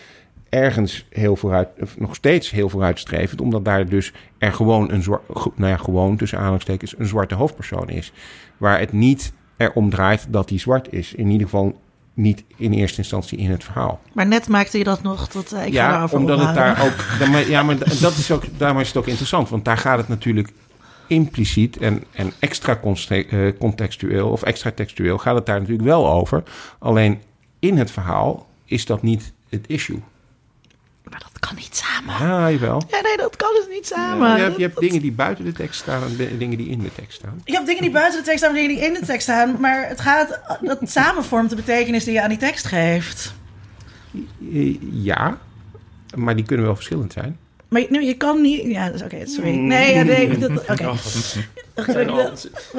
ergens heel vooruit, nog steeds heel vooruitstrevend... omdat daar dus er gewoon een zwart... Nou ja, gewoon tussen aanhalingstekens een zwarte hoofdpersoon is. Waar het niet erom draait dat hij zwart is. In ieder geval niet in eerste instantie in het verhaal. Maar net maakte je dat nog tot... eh, ik ja, omdat het daar ook. dan maar- Ja, maar dat is ook, daarom is het ook interessant. Want daar gaat het natuurlijk impliciet en, en extra eh, contextueel of extra textueel gaat het daar natuurlijk wel over. Alleen in het verhaal is dat niet het issue. Maar dat kan niet samen. Ja, jawel. Ja, nee, dat kan dus niet samen. Ja, je hebt, je hebt Dat- dingen die buiten de tekst staan en dingen die in de tekst staan. Je hebt dingen die buiten de tekst staan en dingen die in de tekst staan. Maar het gaat... Dat samen vormt de betekenis die je aan die tekst geeft. Ja, maar die kunnen wel verschillend zijn. Maar je, nee, je kan niet... Ja, dat is oké, sorry. Nee, ja, nee.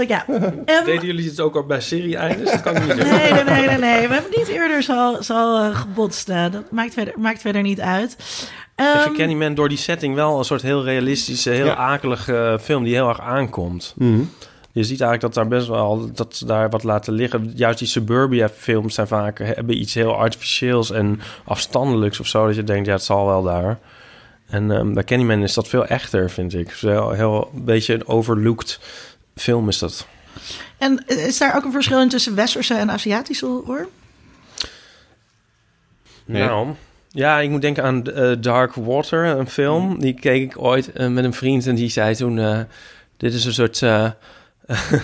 Ja. Ehm, Deden jullie het ook al bij serie-eindes? Dat kan ik niet zeggen. Nee, nee, nee, nee, nee. We hebben niet eerder zo, zo eh, gebotst. eh. Dat maakt verder, maakt verder niet uit. Ik Ehm, vind Candyman door die setting wel een soort heel realistische, heel Ja. akelige eh, film die heel erg aankomt. Je ziet eigenlijk dat daar best wel dat ze daar wat laten liggen. Juist die suburbia films zijn vaak hebben iets heel artificieels en afstandelijks of zo. Dat je denkt, ja, het zal wel daar. En ehm, bij Candyman is dat veel echter, vind ik. Heel, heel een beetje een overlooked film is dat. En is daar ook een verschil in tussen westerse en Aziatische horror? Nee. Nou, ja, ik moet denken aan eh, Dark Water, een film. Die keek ik ooit eh, met een vriend en die zei toen... eh, dit is een soort... eh,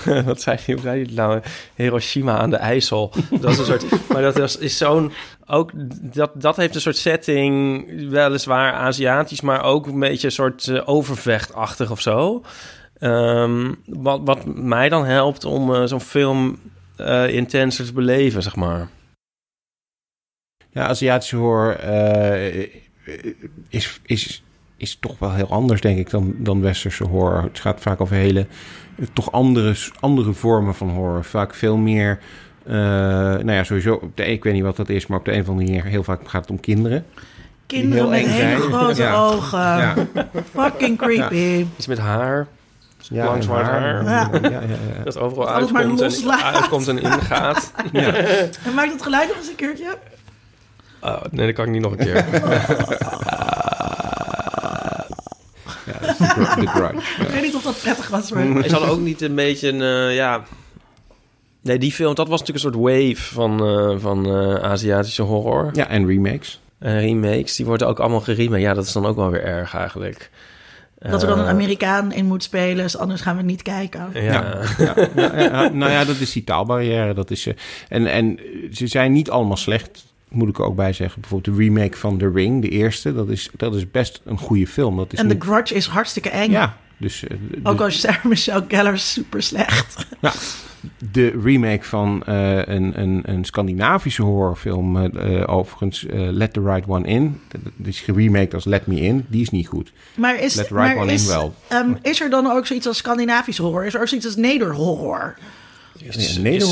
wat zei hij? Hoe zei hij nou? Hiroshima aan de IJssel. Dat is een soort... Maar dat is, is zo'n... Ook, dat, dat heeft een soort setting, weliswaar Aziatisch... maar ook een beetje een soort eh, overvechtachtig of zo. Ehm, wat, wat mij dan helpt om eh, zo'n film eh, intenser te beleven, zeg maar. Ja, Aziatische horror eh, is, is, is toch wel heel anders, denk ik, dan, dan westerse horror. Het gaat vaak over hele, toch andere, andere vormen van horror. Vaak veel meer, nou ja, sowieso, op de, ik weet niet wat dat is, maar op de een of andere manier heel vaak gaat het om kinderen. Kinderen heel met eng hele zijn. grote Ja. ogen. Ja, Fucking creepy. Iets met haar. ja Lang zwart haar. Ja. Ja, ja, ja. Dat overal uitkomt en, loslaat. uitkomt en ingaat. ja. En maak dat geluid nog eens een keertje. Oh, nee, dat kan ik niet nog een keer. ja dat is de, gr- de grudge. Ik weet niet of dat prettig was, maar... Is ook niet een beetje een, eh, ja... Nee, die film, dat was natuurlijk een soort wave van, eh, van eh, Aziatische horror. Ja, en remakes. En remakes, die worden ook allemaal geremade. Ja, dat is dan ook wel weer erg eigenlijk. Dat er dan een Eh, Amerikaan in moet spelen, dus anders gaan we niet kijken. Ja. Ja. Ja, ja, ja, nou ja, dat is die taalbarrière. Dat is, eh, en, en ze zijn niet allemaal slecht, moet ik er ook bij zeggen. Bijvoorbeeld de remake van The Ring, de eerste. Dat is, dat is best een goede film. Dat is En The niet- Grudge is hartstikke eng. Ja, dus, eh, de- Ook al is Sarah Michelle Gellar super slecht. ja, de remake van eh, een, een, een Scandinavische horrorfilm, eh, overigens Let the Right One In. Dat is geremaked als Let Me In. Die is niet goed. Maar is, Let the right one is, in wel. ehm, is er dan ook zoiets als Scandinavische horror? Is er ook zoiets als nederhorror? Is- Ja, is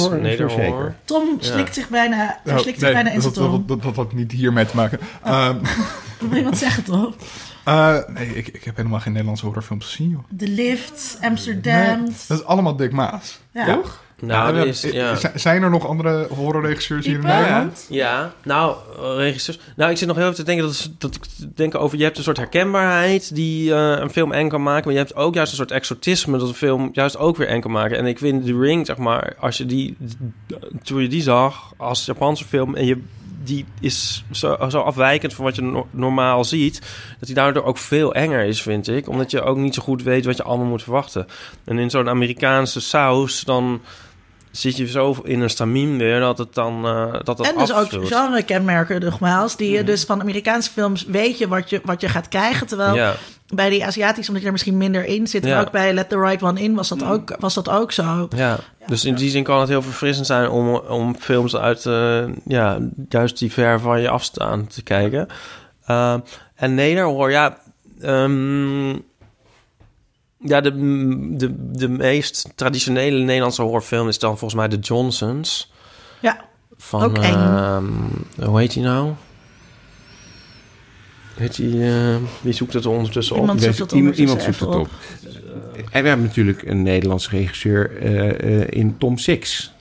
zeker. Tom slikt zich bijna, verslikt zich bijna in dat, zijn dat, tong. dat, dat, dat had niet hiermee te maken. Ehm, Wil je wat zeggen, Tom? eh, nee, ik, ik heb helemaal geen Nederlandse horrorfilms gezien, joh. De Lift, Amsterdam. Nee, dat is allemaal Dick Maas. Ja. Nou, Ja, is, ja. z- Zijn er nog andere horrorregisseurs hier in? Nederland? Ja, nou, eh, regisseurs. Nou, ik zit nog heel even te denken dat, dat ik denk over. Je hebt een soort herkenbaarheid die eh, een film eng kan maken, maar je hebt ook juist een soort exotisme dat een film juist ook weer eng kan maken. En ik vind The Ring, zeg maar, als je die toen je die zag als Japanse film en je die is zo, zo afwijkend van wat je no- normaal ziet, dat die daardoor ook veel enger is, vind ik, omdat je ook niet zo goed weet wat je allemaal moet verwachten. En in zo'n Amerikaanse saus dan zit je zo in een stamien weer dat het dan eh, dat het En dus ook afvult. genre-kenmerken, nogmaals. Die Mhm. je dus van Amerikaanse films weet je wat je, wat je gaat krijgen. Terwijl bij die Aziatische, omdat je er misschien minder in zit. Ja. Maar ook bij Let the Right One In was Mhm. dat ook, was dat ook zo. Ja, dus in die zin kan het heel verfrissend zijn om, om films uit eh, ja, juist die ver van je afstaan te kijken. Uh, en nederhoor, ja, um, ja de, de, de meest traditionele Nederlandse horrorfilm is dan volgens mij The Johnsons. Ja, van, ook eng. Uh, hoe heet die nou? Heet die, uh, wie zoekt het ondertussen op? Iemand zoekt het ondertussen Iemand zoekt het op. En we hebben natuurlijk een Nederlandse regisseur uh, uh, in Tom Six.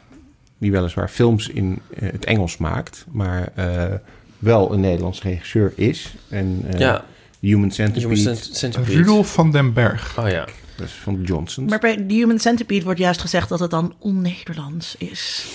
Die weliswaar films in uh, het Engels maakt. Maar wel een Nederlands regisseur is. En ja. Human Centipede. Human Centipede. Rudolf van den Berg. Oh ja. Dat is van de Johnsons. Maar bij The Human Centipede wordt juist gezegd dat het dan on-Nederlands is.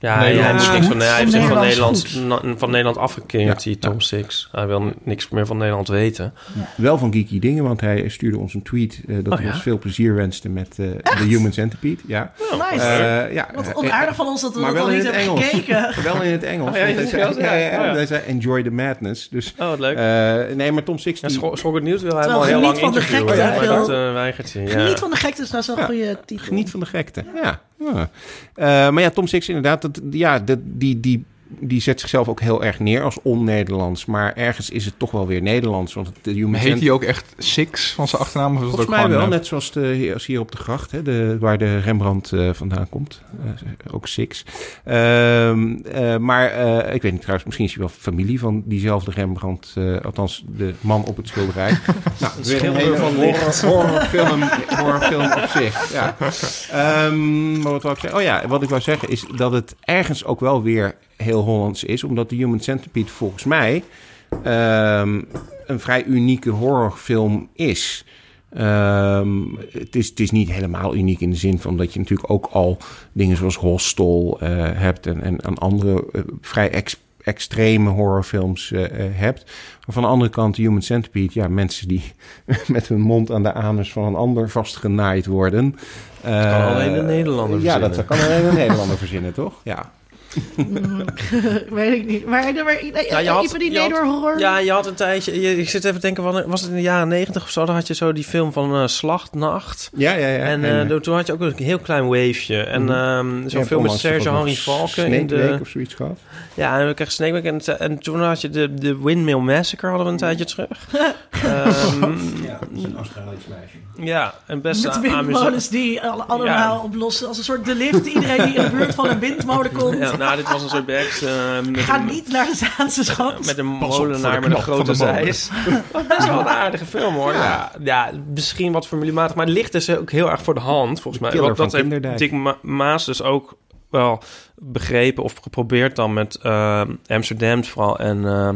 Ja, Nee, hij, niks van, hij heeft zich van Nederlands Nederland, na, van Nederland afgekeerd, Ja, die Tom ja. Six. Hij wil niks meer van Nederland weten. Wel van geeky dingen, want hij stuurde ons een tweet uh, dat Oh, hij ja? ons veel plezier wenste met uh, The Human Centipede. Ja. Nice. Uh, ja. Wat onaardig van ons dat we maar dat wel al niet hebben Engels. gekeken. wel in het Engels. Oh, hij zei, Engels, ja. ja, ja, Oh, ja. hij zei enjoy the madness. Dus, Oh, wat leuk. uh, nee, maar Tom Six... Ja, het Nieuws wil hij al heel lang geniet van de interviewen. gekte. Geniet van de gekte is wel een goede titel. Geniet van de gekte, ja. Ja. Uh, maar ja, Tom Six inderdaad, dat, ja, dat, die, die, die zet zichzelf ook heel erg neer als on-Nederlands. Maar ergens is het toch wel weer Nederlands. Want de Human heet Cent- hij ook echt Six van zijn achternaam? Of Volgens ook mij wel, eh, net zoals, de, als hier op de gracht, hè, de, waar de Rembrandt eh, vandaan komt. Eh, ook Six. Ehm, eh, maar eh, ik weet niet trouwens, misschien is hij wel familie van diezelfde Rembrandt. eh, althans, de man op het schilderij. nou, hele van horror, horrorfilm, horrorfilm op zich. Ja. Ehm, maar wat wil ik zeggen? Oh ja, wat ik wou zeggen is dat het ergens ook wel weer heel Hollands is. Omdat de Human Centipede volgens mij ehm, een vrij unieke horrorfilm is. Ehm, het, is, het is niet helemaal uniek in de zin van dat je natuurlijk ook al dingen zoals Hostel eh, hebt en, en, en andere eh, vrij ex, extreme horrorfilms eh, hebt. Maar van de andere kant, Human Centipede, ja, mensen die met hun mond aan de anus van een ander vastgenaaid worden. kan Eh, alleen de Nederlander Ja, verzinnen. dat kan alleen een Nederlander verzinnen, toch? Ja. Weet ik niet. Maar, maar, maar Ja, je had- even die je had- nederhorror. Ja, je had een tijdje... Je, ik zit even te denken, van, was het in de jaren negentig of zo? Dan had je zo die film van eh, Slachtnacht. Ja, ja, ja. En eh, toen had je ook een heel klein waveje. En ehm je zo'n hebt film met Serge nog Valken. in de, of zoiets gehad. Ja, en we kregen Snake. En, en toen had je de, de Windmill Massacre hadden we een tijdje terug. Ehm, Ja, een Australisch meisje. ja, en best Met windmolens die alle- allemaal oplossen. Als een soort de lift. Iedereen die in de buurt van een windmolen komt. Ja, nou, dit was een soort backs. eh, met Ga een- niet naar de Zaanse schans. Met een molenaar de met een grote zeis. Best wel een aardige film hoor. Ja, ja misschien wat formulematig, maar het ligt dus ook heel erg voor de hand volgens mij. Want dat heeft Kinderdijk. Dick Ma- Maas dus ook wel begrepen of geprobeerd dan met eh, Amsterdam vooral en eh,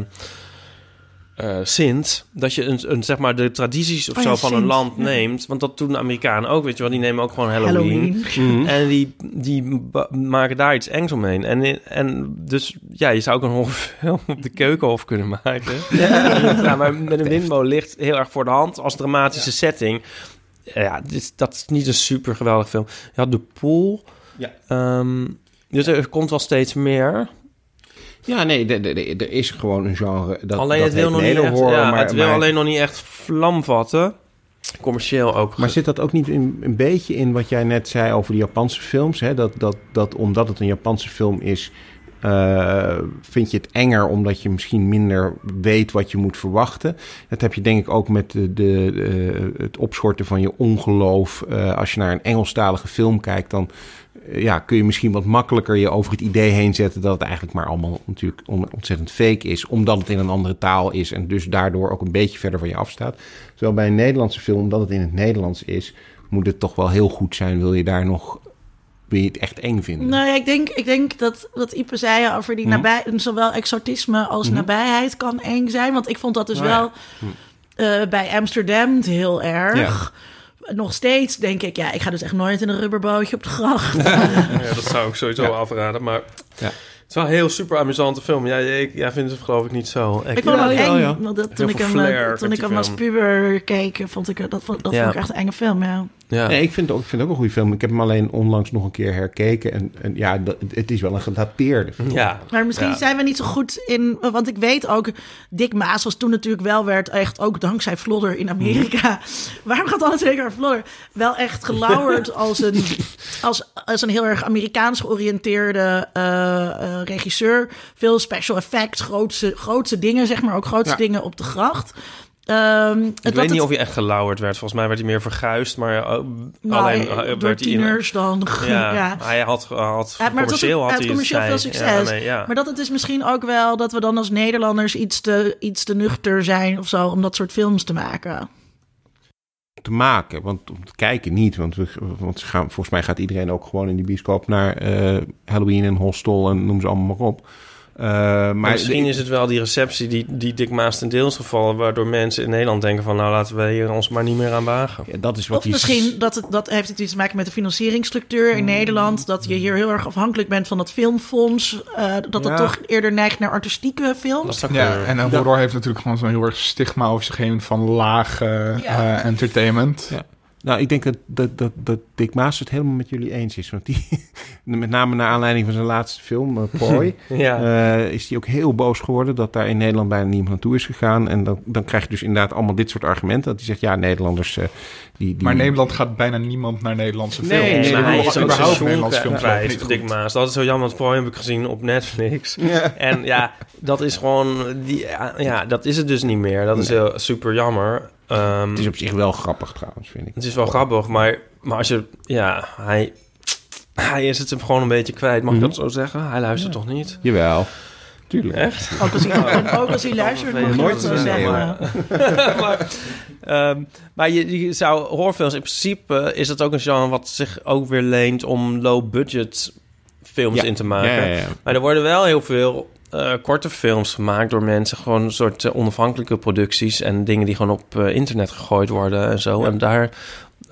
eh, Sint. Dat je een, een, zeg maar de tradities of Oh zo ja, van Sint, een land neemt. Want dat doen de Amerikanen ook, weet je wel. Die nemen ook gewoon Halloween. Halloween. Mhm. En die, die maken daar iets engs omheen. En, en dus, ja, je zou ook een horrorfilm op de keukenhof kunnen maken. Ja, maar met een windmolen ligt heel erg voor de hand als dramatische setting. Ja, dit, dat is niet een super geweldig film. Je had de pool. Ja. Ehm, dus er komt wel steeds meer. Ja, nee, er is gewoon een genre. Dat, alleen dat het wil nog niet echt, ja, maar, het wil maar, alleen nog niet echt vlam vatten. Commercieel ook. maar zit dat ook niet in, een beetje in wat jij net zei over de Japanse films? Hè? Dat, dat, dat omdat het een Japanse film is, eh, vind je het enger omdat je misschien minder weet wat je moet verwachten. Dat heb je denk ik ook met de, de, de- het opschorten van je ongeloof. Eh, als je naar een Engelstalige film kijkt, dan eh, ja, kun je misschien wat makkelijker je over het idee heen zetten dat het eigenlijk maar allemaal natuurlijk on- ontzettend fake is, omdat het in een andere taal is en dus daardoor ook een beetje verder van je afstaat. Terwijl bij een Nederlandse film, omdat het in het Nederlands is, moet het toch wel heel goed zijn. Wil je daar nog, wil je het echt eng vinden? Nou ja, ik denk, ik denk dat wat Ipe zei over die Mhm. nabij, zowel exotisme als Mhm. nabijheid kan eng zijn. Want ik vond dat dus Nou ja. wel eh, bij Amsterdam heel erg. Nog steeds denk ik, ja, ik ga dus echt nooit in een rubberbootje op de gracht. Ja, dat zou ik sowieso Ja. afraden. Maar Ja. het is wel een heel super amusante film. Ja, ik, jij vindt het geloof ik niet zo. ik vond hem ook Ja, eng. ja. Want dat, toen Heel ik hem, eh, toen ik hem als puber keek, vond ik, dat, vond, dat Ja. vond ik echt een enge film, ja. Ja. Nee, ik vind, het ook, ik vind het ook een goede film. Ik heb hem alleen onlangs nog een keer herkeken. En, en ja, het is wel een gedateerde film. ja. Maar misschien Ja. zijn we niet zo goed in... Want ik weet ook, Dick Maas was toen natuurlijk wel werd echt... ook dankzij Flodder in Amerika... waarom gaat alles zeker naar Flodder? Wel echt gelauwerd als een, als, als een heel erg Amerikaans georiënteerde eh, eh, regisseur. Veel special effects, grootste, grootste dingen, zeg maar. Ook grootste Ja. dingen op de gracht. Ehm, Ik het- weet niet het- of hij echt gelauwerd werd. Volgens mij werd hij meer verguisd, maar uh, nou, alleen eh, door werd hij tieners dan... Ja, ja. hij had, had Ja, maar commercieel had hij commercieel veel succes. Ja, nee, ja. Maar dat het is misschien ook wel dat we dan als Nederlanders iets te, iets te nuchter zijn of zo om dat soort films te maken. te maken. Want om te kijken niet. Want, we, want ze gaan, volgens mij gaat iedereen ook gewoon in die bioscoop naar eh, Halloween en Hostel en noem ze allemaal maar op. Eh, maar misschien is het wel die receptie die, die Dick Maas ten deel is gevallen... waardoor mensen in Nederland denken van... nou, laten we hier ons maar niet meer aan wagen. Ja, dat is wat Of die- misschien dat, het, dat heeft het iets te maken met de financieringsstructuur Hmm. in Nederland. Dat je hier heel erg afhankelijk bent van dat filmfonds. eh, dat het Ja. toch eerder neigt naar artistieke Dat films. zou Ja, kunnen. en een horror heeft natuurlijk gewoon zo'n heel erg stigma over zich heen van eh, Ja. eh, entertainment. Ja. Nou, ik denk dat, dat, dat, dat Dick Maas het helemaal met jullie eens is. Want die, met name naar aanleiding van zijn laatste film, uh, Prooi, Ja. eh, is hij ook heel boos geworden dat daar in Nederland bijna niemand naartoe is gegaan. En dan, dan krijg je dus inderdaad allemaal dit soort argumenten. Dat hij zegt, ja, Nederlanders... eh, die, die, Maar Nederland gaat bijna niemand naar Nederlandse Nee, films. nee, hij bedoel, is ook überhaupt Nederlandse films niet Dick. Maas. Dat is zo jammer, want Prooi heb ik gezien op Netflix. Ja. En ja, dat is gewoon... Die, ja, ja, dat is het dus niet meer. Dat is heel super jammer. Ehm, Het is op zich wel grappig trouwens, vind ik. Het is wel grappig, maar, maar als je... Ja, hij, hij is het hem gewoon een beetje kwijt. Mag Mhm. ik dat zo zeggen? Hij luistert toch niet? Jawel, tuurlijk. Echt? Ook als hij, ook als hij luistert, mag je Nooit dat zo zeggen. maar ehm, maar je, je zou horrorfilms... In principe is dat ook een genre wat zich ook weer leent... om low-budget films Ja. in te maken. Ja, ja, ja. Maar er worden wel heel veel eh, korte films gemaakt door mensen. Gewoon een soort eh, onafhankelijke producties en dingen die gewoon op eh, internet gegooid worden en zo. Ja. En daar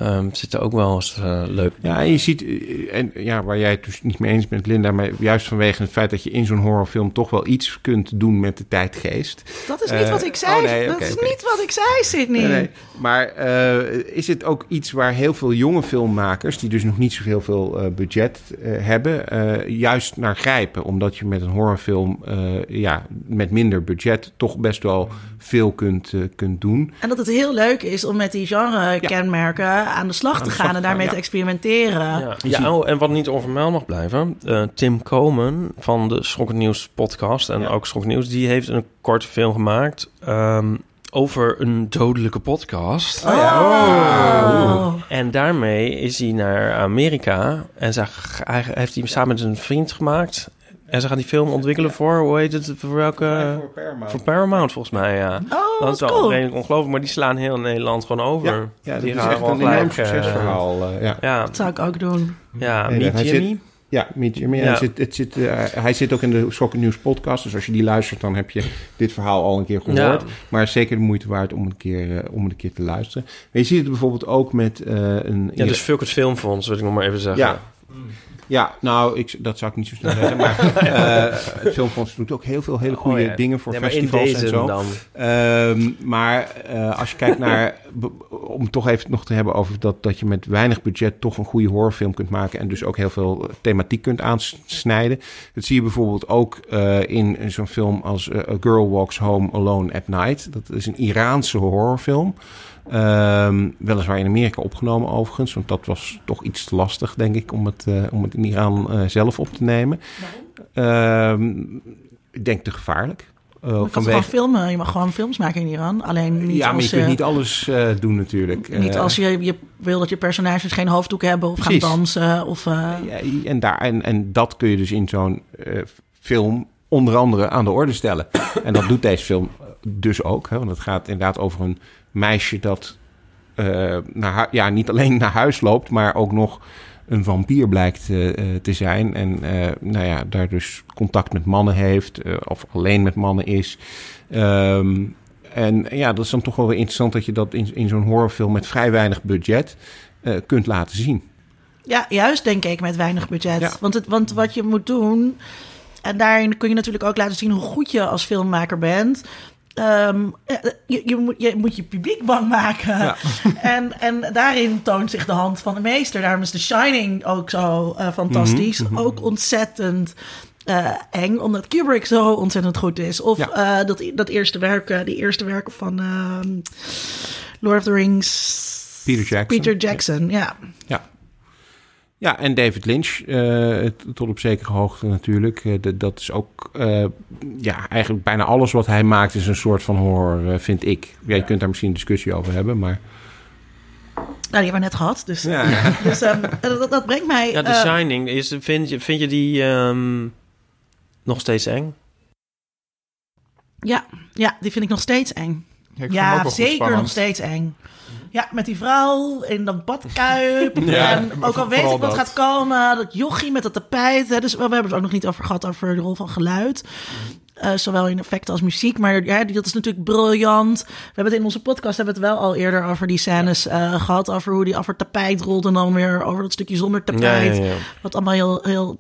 ehm, zitten ook wel eens eh, leuk. Ja, en je ziet, eh, en ja, waar jij het dus niet mee eens bent, Linda, maar juist vanwege het feit dat je in zo'n horrorfilm toch wel iets kunt doen met de tijdgeest. Dat is niet Eh, wat ik zei. oh nee, dat is niet wat ik zei, Sydney. Nee, nee. Maar eh, is het ook iets waar heel veel jonge filmmakers, die dus nog niet zoveel veel eh, budget eh, hebben, eh, juist naar grijpen? Omdat je met een horrorfilm eh, ja, met minder budget toch best wel veel kunt, eh, kunt doen. En dat het heel leuk is om met die genre-kenmerken aan de slag Aan te de gaan slag en daarmee gaan, te experimenteren. Ja, ja oh, en wat niet onvermeld mag blijven. eh, Tim Komen van de Schokkend Nieuws podcast en Ja. ook Schokkend Nieuws... die heeft een korte film gemaakt ehm, over een dodelijke podcast. Oh. En daarmee is hij naar Amerika en ze, hij heeft hij samen met een vriend gemaakt. En ze gaan die film ontwikkelen voor, hoe heet het, voor welke... Voor Paramount volgens mij, ja. Oh, dat is wel cool. redelijk ongelooflijk, maar die slaan heel Nederland gewoon over. Ja, ja dat die is echt een enorm eh, succesverhaal. eh, ja. Ja, Dat zou ik ook doen. ja Nee, Meet hij zit- Jimmy. Ja, Meet Jimmy. Ja. Hij, zit, het zit, eh, hij zit ook in de Schokken Nieuws podcast. Dus als je die luistert, dan heb je dit verhaal al een keer gehoord. Ja. Maar het is zeker de moeite waard om een keer, om een keer te luisteren. Maar je ziet het bijvoorbeeld ook met eh, een... Ja, dus Fuck het Filmfonds, wil ik nog maar even zeggen. Ja. Ja, nou, ik, dat zou ik niet zo snel zeggen. Maar eh, het Filmfonds doet ook heel veel hele goede Oh, ja. dingen voor Ja, festivals en zo. dan. Ehm, maar eh, als je kijkt naar, om toch even nog te hebben over dat, dat je met weinig budget toch een goede horrorfilm kunt maken en dus ook heel veel thematiek kunt aansnijden. Dat zie je bijvoorbeeld ook eh, in zo'n film als A Girl Walks Home Alone at Night. Dat is een Iraanse horrorfilm. Ehm, weliswaar in Amerika opgenomen overigens, want dat was toch iets te lastig, denk ik, om het, eh, om het in Iran eh, zelf op te nemen. Ehm, ik denk te gevaarlijk. Eh, Je toch gewoon filmen. Je mag gewoon films maken in Iran. Alleen niet ja, maar je kunt niet alles doen natuurlijk. niet als je, je wil dat je personages geen hoofddoek hebben of Precies. gaan dansen. Of, ja, en, daar, en, en dat kun je dus in zo'n film onder andere aan de orde stellen. en dat doet deze film dus ook. Hè, want het gaat inderdaad over een meisje dat eh, naar ja, niet alleen naar huis loopt, maar ook nog een vampier blijkt eh, eh, te zijn. En nou ja, daar dus contact met mannen heeft, of alleen met mannen is. Ehm, en ja, dat is dan toch wel weer interessant dat je dat in, in zo'n horrorfilm met vrij weinig budget kunt laten zien. Ja, juist denk ik met weinig budget. Ja. Want, het, want wat je moet doen, en daarin kun je natuurlijk ook laten zien hoe goed je als filmmaker bent, ehm, eh, je, je, moet, je moet je publiek bang maken. En, en daarin toont zich de hand van de meester. Daarom is The Shining ook zo eh, fantastisch. Mhm, Ook ontzettend eh, eng, omdat Kubrick zo ontzettend goed is. Of Ja. dat, dat eerste werk, die eerste werken van ehm, Lord of the Rings. Peter Jackson. Peter Jackson, ja. Ja. Ja, en David Lynch, eh, tot op zekere hoogte natuurlijk. Eh, dat is ook, eh, ja, eigenlijk bijna alles wat hij maakt is een soort van horror, vind ik. Ja, je kunt daar misschien een discussie over hebben, maar... Nou, die hebben we net gehad. Dus, Ja. dus ehm, dat, dat brengt mij... Ja, The Shining. Is, vind, je, vind je die ehm, nog steeds eng? ja, ja, die vind ik nog steeds eng. Ja, Ja, zeker spannend. nog steeds eng. Ja, met die vrouw in dat badkuip. Ja, en ook al weet ik wat dat. gaat komen, dat jochie met dat tapijt. Hè, dus we hebben het ook nog niet over gehad, over de rol van geluid. Eh, zowel in effecten als muziek. Maar ja, dat is natuurlijk briljant. We hebben het in onze podcast hebben we het wel al eerder over die scènes eh, gehad. Over hoe die over het tapijt rolt en dan weer over dat stukje zonder tapijt. Ja. Wat allemaal heel, heel,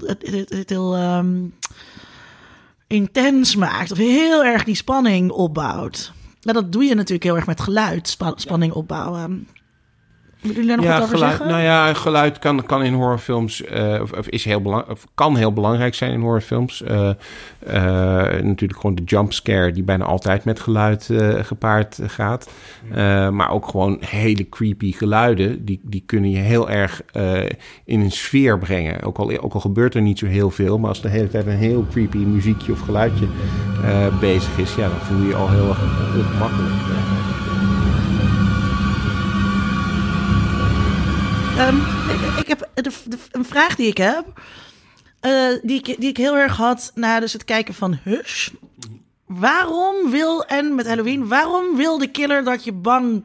heel ehm, intens maakt. Of heel erg die spanning opbouwt. Nou, dat doe je natuurlijk heel erg met geluid, spa- spanning opbouwen. Willen jullie daar nog ja, wat over geluid, zeggen? nou ja, geluid kan, kan in horrorfilms, eh, of, of is heel belang, of kan heel belangrijk zijn in horrorfilms. Eh, eh, natuurlijk gewoon de jumpscare die bijna altijd met geluid eh, gepaard gaat. Eh, maar ook gewoon hele creepy geluiden, die, die kunnen je heel erg eh, in een sfeer brengen. Ook al, ook al gebeurt er niet zo heel veel, maar als de hele tijd een heel creepy muziekje of geluidje eh, bezig is, ja, dan voel je je al heel erg ongemakkelijk. Ehm, ik, ik heb de, de- een vraag die ik heb. eh, die, ik, die ik heel erg had na dus het kijken van Hush. Waarom wil, en met Halloween, waarom wil de killer dat je bang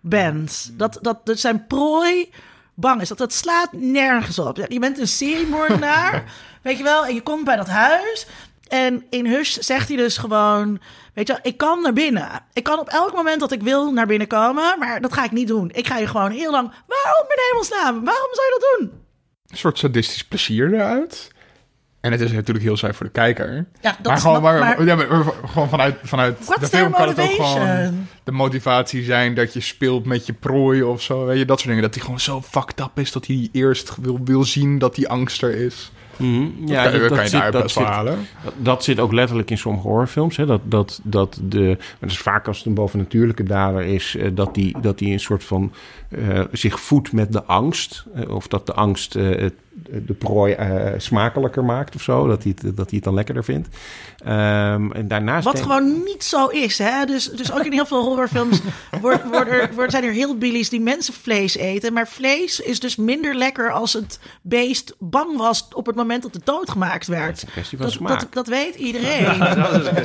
bent? Dat, dat, dat zijn prooi bang is. Dat, dat slaat nergens op. Je bent een seriemoordenaar, weet je wel, en je komt bij dat huis. En in Hush zegt hij dus gewoon, weet je ik kan naar binnen. Ik kan op elk moment dat ik wil naar binnen komen, maar dat ga ik niet doen. Ik ga je gewoon heel lang, waarom in hemelsnaam? Waarom zou je dat doen? Een soort sadistisch plezier eruit. En het is natuurlijk heel saai voor de kijker. Ja, dat maar, gewoon, maar, maar- ja, maar gewoon vanuit, vanuit de film kan het ook gewoon de motivatie zijn dat je speelt met je prooi of zo. Weet je, dat soort dingen. Dat hij gewoon zo fucked up is dat hij eerst wil, wil zien dat die angst er is. Mhm. Ja, dat, kan je zit- dat zit-. Dat, dat ook letterlijk in sommige horrorfilms. Hè? Dat, dat, dat de, maar dat is vaak als het een bovennatuurlijke dader is, eh, dat die, dat die een soort van eh, zich voedt met de angst. Eh, of dat de angst het- de prooi eh, smakelijker maakt of zo. Dat hij het, dat hij het dan lekkerder vindt. Ehm, en daarnaast. Wat denk- gewoon niet zo is, hè? Dus, dus ook in heel veel horrorfilms wordt, wordt er, wordt, zijn er heel billies die mensenvlees eten. Maar vlees is dus minder lekker als het beest bang was op het moment dat het doodgemaakt werd. is een kwestie van Dat, smaak. dat, dat weet iedereen.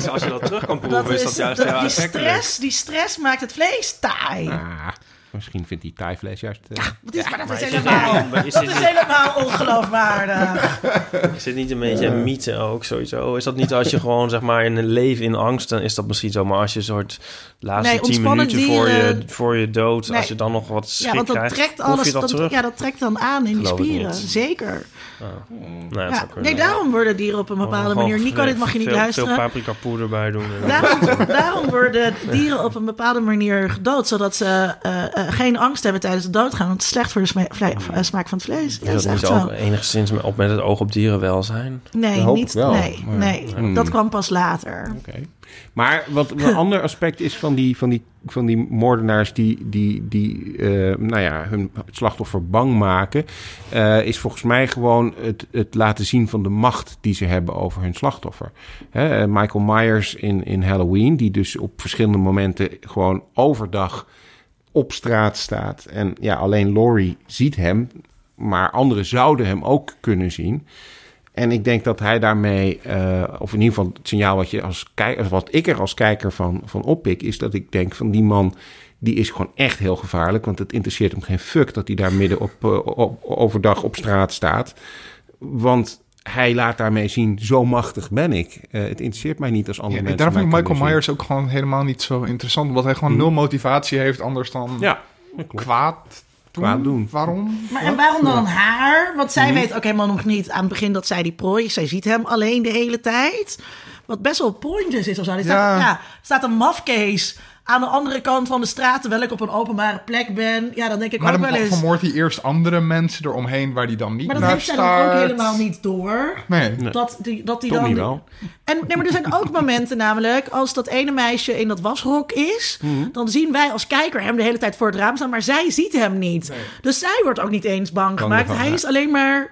als je dat terug kan proeven, Dat is is, dat juist dat- heel die, stress, die stress maakt het vlees taai. Ah, misschien vindt die thaaivlees juist... eh, Wat is, maar dat is is helemaal, niet- is dat dit is niet- helemaal ongeloofwaardig. Is dit niet een beetje een mythe ook sowieso? Is dat niet als je gewoon zeg maar in een leven in angst, dan is dat misschien zo. Maar als je soort laatste Nee, tien minuten voor, je, voor je dood, Nee. als je dan nog wat schrik Ja, want dat krijgt, trekt alles. je dat Dat, terug? ja, dat trekt dan aan in die Geloof ik spieren. niet. Nee, Ja, zou kunnen. nee, daarom worden dieren op een bepaalde Gewoon manier. Nico, dit mag je niet veel, luisteren. Veel paprika poeder bij doen. en- Daarom, daarom worden dieren op een bepaalde manier gedood, zodat ze eh, eh, geen angst hebben tijdens het doodgaan. Want het is slecht voor de sma- vle- eh, smaak van het vlees. Ja, dat is is dat echt niet zo. ook enigszins op met het oog op dierenwelzijn? Nee, niet, nee, maar- nee. Hmm. dat kwam pas later. Oké. Maar wat een ander aspect is van die, van die, van die moordenaars die, die, die eh, nou ja, hun slachtoffer bang maken, eh, is volgens mij gewoon het, het laten zien van de macht die ze hebben over hun slachtoffer. Hè, eh, Michael Myers in, in Halloween, die dus op verschillende momenten gewoon overdag op straat staat. En ja, alleen Laurie ziet hem, maar anderen zouden hem ook kunnen zien. En ik denk dat hij daarmee, eh, of in ieder geval het signaal wat, je als kijker, wat ik er als kijker van, van oppik, is dat ik denk van die man, die is gewoon echt heel gevaarlijk. Want het interesseert hem geen fuck dat hij daar midden op, eh, op, overdag op straat staat. Want hij laat daarmee zien, zo machtig ben ik. Eh, het interesseert mij niet als andere Ja, mensen daarom vind ik Michael Myers ook gewoon helemaal niet zo interessant. Omdat hij gewoon nul motivatie heeft anders dan. Ja, kwaad Kwaad doen. Waarom? Maar en waarom dan haar? Want zij weet ook helemaal nog niet aan het begin dat zij die prooi is. Zij ziet hem alleen de hele tijd. wat best wel pointless is of zo. Staat, Ja. ja. er staat een mafkees aan de andere kant van de straat... terwijl ik op een openbare plek ben. Ja, dan denk ik Maar ook dan wel eens... vermoordt hij eerst andere mensen eromheen waar die dan niet Maar dat naar heeft zij dan staat. ook helemaal niet door. Nee. Dat die, dat die Tommy dan... wel. En nee, maar er zijn ook momenten namelijk, als dat ene meisje in dat wasrok is, Mhm. dan zien wij als kijker hem de hele tijd voor het raam staan, maar zij ziet hem niet. Dus zij wordt ook niet eens bang gemaakt. Hij is alleen maar,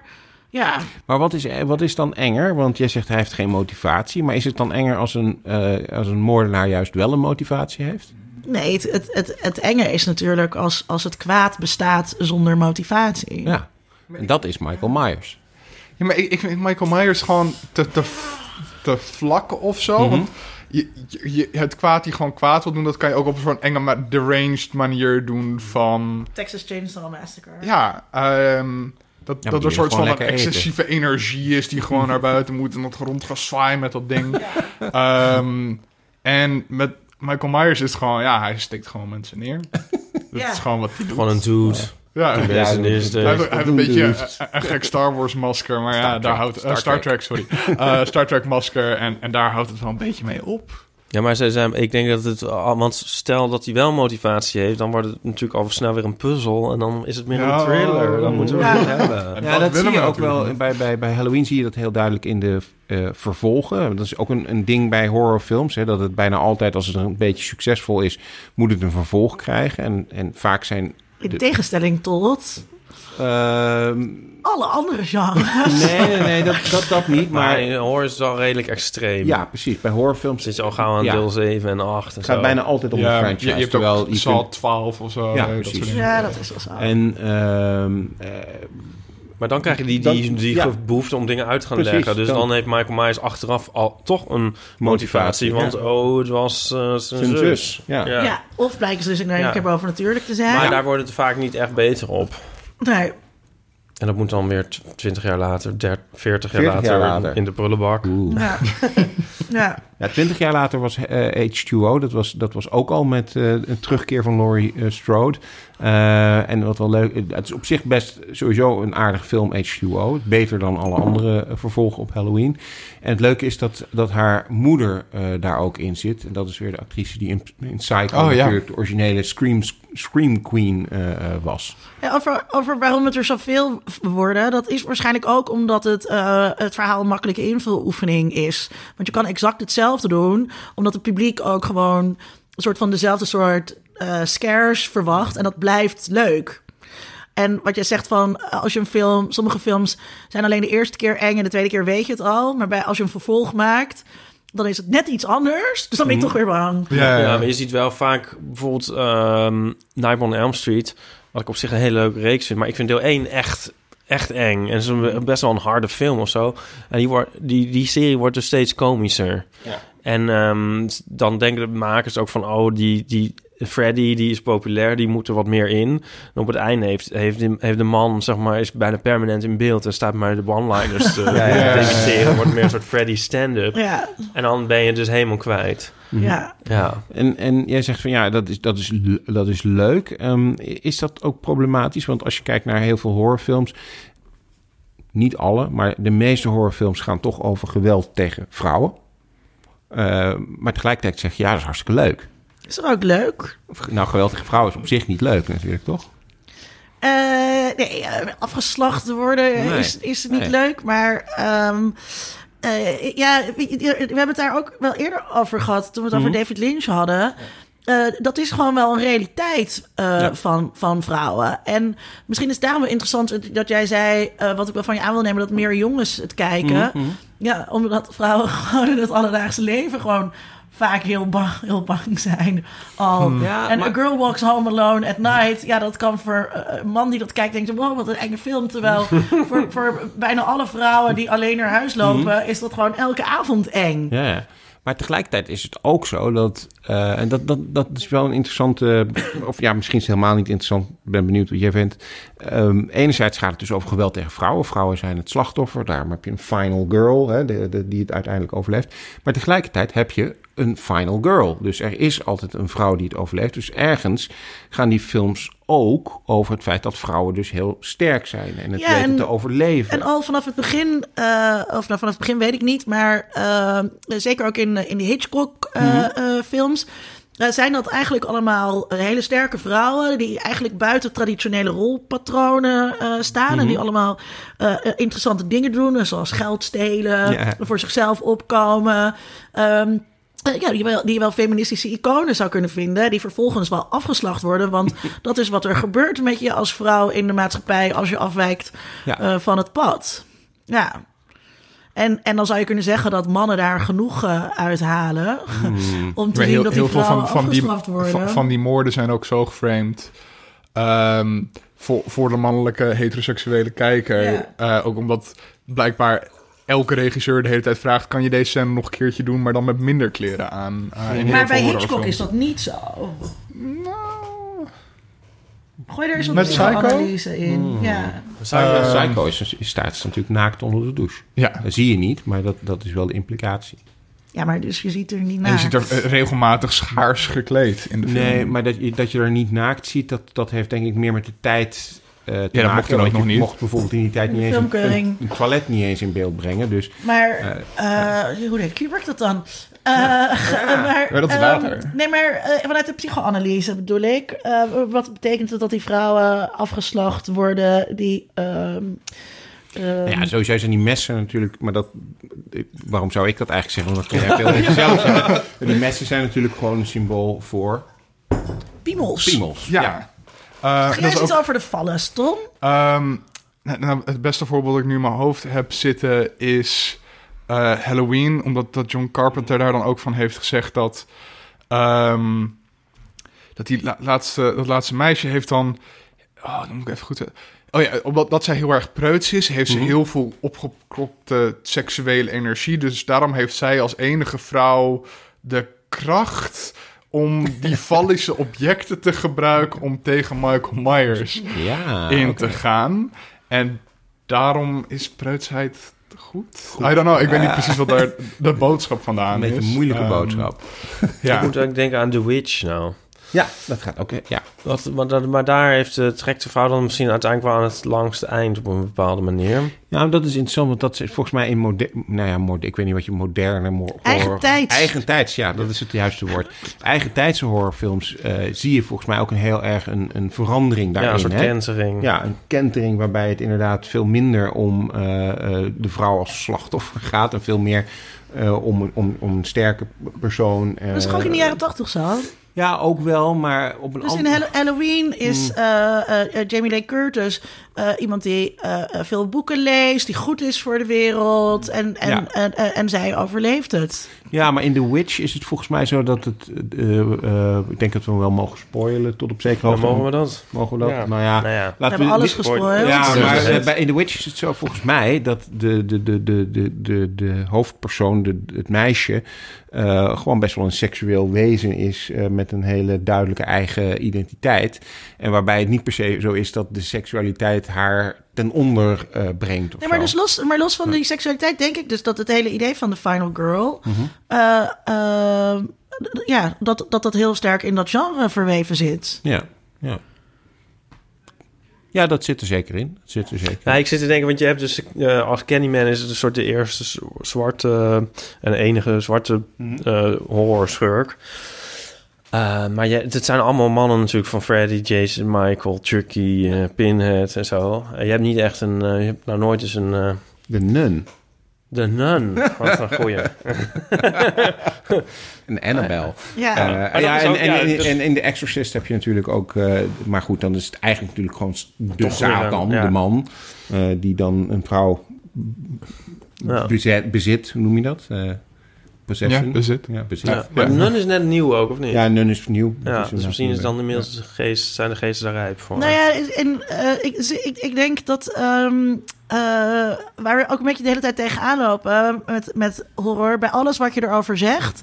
ja, Maar wat is, wat is dan enger? Want jij zegt hij heeft geen motivatie. Maar is het dan enger als een, eh, als een moordenaar juist wel een motivatie heeft? nee, het, het, het, het enge is natuurlijk als, als het kwaad bestaat zonder motivatie. Ja. En dat is Michael Myers. Ja, maar ik, ik vind Michael Myers gewoon te, te, te vlak of zo. Mhm. Want je, je, het kwaad die gewoon kwaad wil doen, dat kan je ook op zo'n enge, maar deranged manier doen van... Texas Chainsaw Massacre. Ja, ehm, dat, dat er een soort van een eten. excessieve energie is die gewoon naar buiten moet en dat rond gaat zwaaien met dat ding. Ehm, en met Michael Myers is het gewoon, ja, hij steekt gewoon mensen neer. Dat Ja. is gewoon wat hij doet. Gewoon een dude. Ja, ja. Hij heeft, de... hij heeft een beetje een, een gek Star Wars masker, maar ja, Star daar Trek, houdt Star eh, Star Trek. Trek, sorry, Eh, Star Trek masker en, en daar houdt het wel een beetje mee op. Ja, maar ze zijn, ik denk dat het... Want stel dat hij wel motivatie heeft... dan wordt het natuurlijk al snel weer een puzzel... en dan is het meer Ja. een thriller. Dan moeten we Ja. het hebben. En Ja, dat zie willen je we ook wel. Bij, bij, bij Halloween zie je dat heel duidelijk in de eh, vervolgen. Dat is ook een, een ding bij horrorfilms. Hè, dat het bijna altijd, als het een beetje succesvol is, moet het een vervolg krijgen. En, en vaak zijn. In de- tegenstelling tot alle andere genres. nee, nee, nee, dat, dat, dat niet. Maar Maar in horror is het wel redelijk extreem. ja, precies. Bij horrorfilms Zit je al gauw aan Ja. deel 7 en 8 en het gaat zo. bijna altijd om Ja, een je, franchise. je hebt terwijl ook je Saw kunt- 12 of zo. Ja, dat precies. dingen. Ja, dat is wel zo. En ehm, eh, Maar dan krijg je die, die, die ja. behoefte om dingen uit te gaan Precies, leggen. Dus dan- dan, heeft Michael Myers achteraf al toch een motivatie. Motivatie, want ja. oh, het was eh, zijn zijn zus. zus. Ja. Ja. ja. of blijken ze dus een Ja. keer bovennatuurlijk te zijn. Maar daar wordt het vaak niet echt beter op. Nee, En dat moet dan weer tw- 20 jaar later, 30, 40 jaar 40 later, jaar later. in de prullenbak. Oeh. ja. ja. Ja, twintig jaar later was eh, H2O. Dat was, dat was ook al met eh, een terugkeer van Laurie eh, Strode. Eh, en wat wel leuk... Het is op zich best sowieso een aardige film, H2O. Beter dan alle andere eh, vervolgen op Halloween. En het leuke is dat, dat haar moeder eh, daar ook in zit. En dat is weer de actrice die in, in Psycho Oh, ja. de originele Scream, Scream Queen eh, eh, was. Ja, over, over waarom het er zoveel worden, dat is waarschijnlijk ook omdat het, eh, het verhaal een makkelijke invuloefening is. Want je kan exact hetzelfde doen, omdat het publiek ook gewoon een soort van dezelfde soort eh, scares verwacht. En dat blijft leuk. En wat je zegt van, eh, als je een film, sommige films zijn alleen de eerste keer eng en de tweede keer weet je het al. Maar bij, als je een vervolg maakt, dan is het net iets anders. Dus dan ben je toch weer bang. Ja, ja, Ja, ja. maar je ziet wel vaak bijvoorbeeld ehm Nightmare on Elm Street... wat ik op zich een hele leuke reeks vind. Maar ik vind deel 1 echt, echt eng. En het is een, best wel een harde film of zo. En die, wordt, die, die serie wordt dus steeds komischer. Ja. En ehm, dan denken de makers ook van... oh, die, die Freddy die is populair, die moet er wat meer in. En op het einde heeft, heeft, de, heeft de man, zeg maar, is bijna permanent in beeld... en staat maar de one-liners te ja, ja. imiteren. Wordt meer een soort Freddy stand-up. Ja, En dan ben je dus helemaal kwijt. ja. Ja. En, en jij zegt van ja, dat is, dat is, dat is leuk. Ehm, is dat ook problematisch? Want als je kijkt naar heel veel horrorfilms, niet alle, maar de meeste horrorfilms gaan toch over geweld tegen vrouwen. Eh, maar tegelijkertijd zeg je ja, dat is hartstikke leuk. Is er ook leuk? Nou, geweld tegen vrouwen is op zich niet leuk natuurlijk, toch? Eh, nee, eh, afgeslacht worden Nee. is, is niet Nee. leuk, maar ehm, eh, ja, we, we hebben het daar ook wel eerder over gehad toen we het Mhm. over David Lynch hadden. Dat is gewoon wel een realiteit Ja. van, van vrouwen. En misschien is het daarom wel interessant dat jij zei, wat ik wel van je aan wil nemen, dat meer jongens het kijken. Mhm. Ja, omdat vrouwen gewoon in het alledaagse leven gewoon vaak heel bang, heel bang zijn. Al. Ja, en maar- A Girl Walks Home Alone at Night. Ja, dat kan voor eh, een man die dat kijkt denkt... wow, wat een enge film. Terwijl voor, voor bijna alle vrouwen die alleen naar huis lopen... is dat gewoon elke avond eng. Ja, ja. Maar tegelijkertijd is het ook zo dat, eh, en dat, dat, dat is wel een interessante, of ja, misschien is het helemaal niet interessant, ik ben benieuwd wat jij vindt. Ehm, enerzijds gaat het dus over geweld tegen vrouwen. Vrouwen zijn het slachtoffer, daarom heb je een final girl, hè, die het uiteindelijk overleeft. Maar tegelijkertijd heb je een final girl. Dus er is altijd een vrouw die het overleeft. Dus ergens gaan die films ook over het feit dat vrouwen dus heel sterk zijn en het Ja, weten en- te overleven. En al vanaf het begin, eh, of nou, vanaf het begin weet ik niet, maar eh, zeker ook in, in die Hitchcock-films. zijn dat eigenlijk allemaal hele sterke vrouwen die eigenlijk buiten traditionele rolpatronen eh, staan. En die allemaal eh, interessante dingen doen, zoals geld stelen, Ja. voor zichzelf opkomen. Ehm, eh, ja, die, je wel, die je wel feministische iconen zou kunnen vinden, die vervolgens wel afgeslacht worden. Want dat is wat er gebeurt met je als vrouw in de maatschappij als je afwijkt Ja. eh, van het pad. Ja. En, en dan zou je kunnen zeggen dat mannen daar genoeg eh, uithalen. om te Maar zien heel, dat die heel veel vrouwen van, van, die, worden. van, van die moorden zijn ook zo geframed. ehm, voor, voor de mannelijke heteroseksuele kijker. Ja. Eh, ook omdat blijkbaar elke regisseur de hele tijd vraagt... kan je deze scène nog een keertje doen, maar dan met minder kleren aan? eh, maar bij Hitchcock is dat niet zo. Gooi er eens een Psycho? analyse in. Ja. Zou je- Psycho is, is, staat natuurlijk naakt onder de douche. Ja, Dat zie je niet, maar dat, dat is wel de implicatie. ja, maar dus je ziet er niet en naar. je ziet er eh, regelmatig schaars gekleed in de film. Nee, maar dat je, dat je er niet naakt ziet, dat, dat heeft denk ik meer met de tijd eh te dat maken. mocht ook nog niet. mocht bijvoorbeeld in die tijd niet eens een, filmkeuring. een, een toilet niet eens in beeld brengen. Dus Maar eh, hoe denk je, werkt dat dan? Eh, maar, Ja, dat is ehm, later. nee, maar eh, vanuit de psychoanalyse bedoel ik. eh, wat betekent het dat die vrouwen afgeslacht worden die... ehm, ehm, nou ja, sowieso zijn die messen natuurlijk, maar dat, waarom zou ik dat eigenlijk zeggen? Want dat kun jij veel beter zelf zeggen. Die messen zijn natuurlijk gewoon een symbool voor piemels. piemels. Ja. Eh, dat is eens iets ook- over de vallen, Tom? Ehm, nou, nou, het beste voorbeeld dat ik nu in mijn hoofd heb zitten is eh, Halloween. Omdat dat John Carpenter daar dan ook van heeft gezegd dat... ehm, dat die la- laatste, dat laatste meisje heeft dan... Oh, dan moet ik even goed... zeggen. Oh ja, omdat dat zij heel erg preuts is, heeft ze Mhm. heel veel opgekropte seksuele energie. Dus daarom heeft zij als enige vrouw de kracht om die vallische objecten te gebruiken om tegen Michael Myers Ja, in te gaan. En daarom is preutsheid goed. I don't know, ik weet niet precies wat daar de boodschap vandaan Een beetje is. een moeilijke Ehm, boodschap. Ja. Ik moet ook denken aan The Witch nou. Ja, dat gaat ook. Ja. Wat, maar, dat- maar daar heeft de, trekt de vrouw dan misschien uiteindelijk wel aan het langste eind op een bepaalde manier. Ja, dat is interessant, want dat is volgens mij in moderne... Nou ja, mode, ik weet niet wat je moderne... Eigen horror- tijds. Eigen tijds, ja, dat is het juiste woord. Eigen tijdse horrorfilms eh, zie je volgens mij ook een heel erg een, een verandering daarin. ja, een soort hè? kentering. Ja, een kentering waarbij het inderdaad veel minder om eh, eh, de vrouw als slachtoffer gaat... en veel meer eh, om, om, om een sterke persoon. eh, Dat is ook in de jaren tachtig zo? Ja, ook wel, maar op een Dus in Halloween is Mm. eh, eh, eh, Jamie Lee Curtis eh, iemand die veel boeken leest, die goed is voor de wereld en, en, Ja. en, en, en zij overleeft het. Ja, maar in The Witch is het volgens mij zo dat het... eh, eh, ik denk dat we hem wel mogen spoilen tot op zekere hoogte. mogen we dat. Mogen we dat? Ja. Nou ja, Nou ja. We laten hebben alles dit- gespoild. Ja, maar bij In The Witch is het zo volgens mij dat de, de, de, de, de, de, de hoofdpersoon, de, het meisje, eh, gewoon best wel een seksueel wezen is met een hele duidelijke eigen identiteit. En waarbij het niet per se zo is dat de seksualiteit haar ten onder eh, brengt. Nee, maar, zo. dus los, maar los van die seksualiteit denk ik dus dat het hele idee van de final girl... Mhm. eh, eh, ja, dat, dat dat heel sterk in dat genre verweven zit. Ja, ja. Ja, dat zit er zeker in. Dat zit er zeker in. Ja, ik zit te denken, want je hebt dus eh, als Candyman is het een soort de eerste zwarte en enige zwarte eh horrorschurk. Eh, maar je, het zijn allemaal mannen natuurlijk van Freddy, Jason, Michael, Chucky, eh, Pinhead en zo. En je hebt niet echt een, eh, je hebt nou nooit eens een, eh, De Nun. de nun. Wat een goeie. Een Annabelle. Ja, Eh, ja, is en, ook- en, ja, en, dus- en in The Exorcist heb je natuurlijk ook... eh, maar goed, dan is het eigenlijk natuurlijk gewoon de Satan, ja. de man... eh, die dan een vrouw Ja. bezet, bezit. Hoe noem je dat? Possession? Ja, bezit. Ja, bezit. Ja, maar nun is net nieuw ook, of niet? ja nun is nieuw. Dat Ja, is dus misschien is dan inmiddels de geest, zijn de geesten daar rijp voor. Nou ja, en, eh, ik, ik, ik denk dat ehm, eh, waar we ook een beetje de hele tijd tegenaan lopen met, met horror, bij alles wat je erover zegt,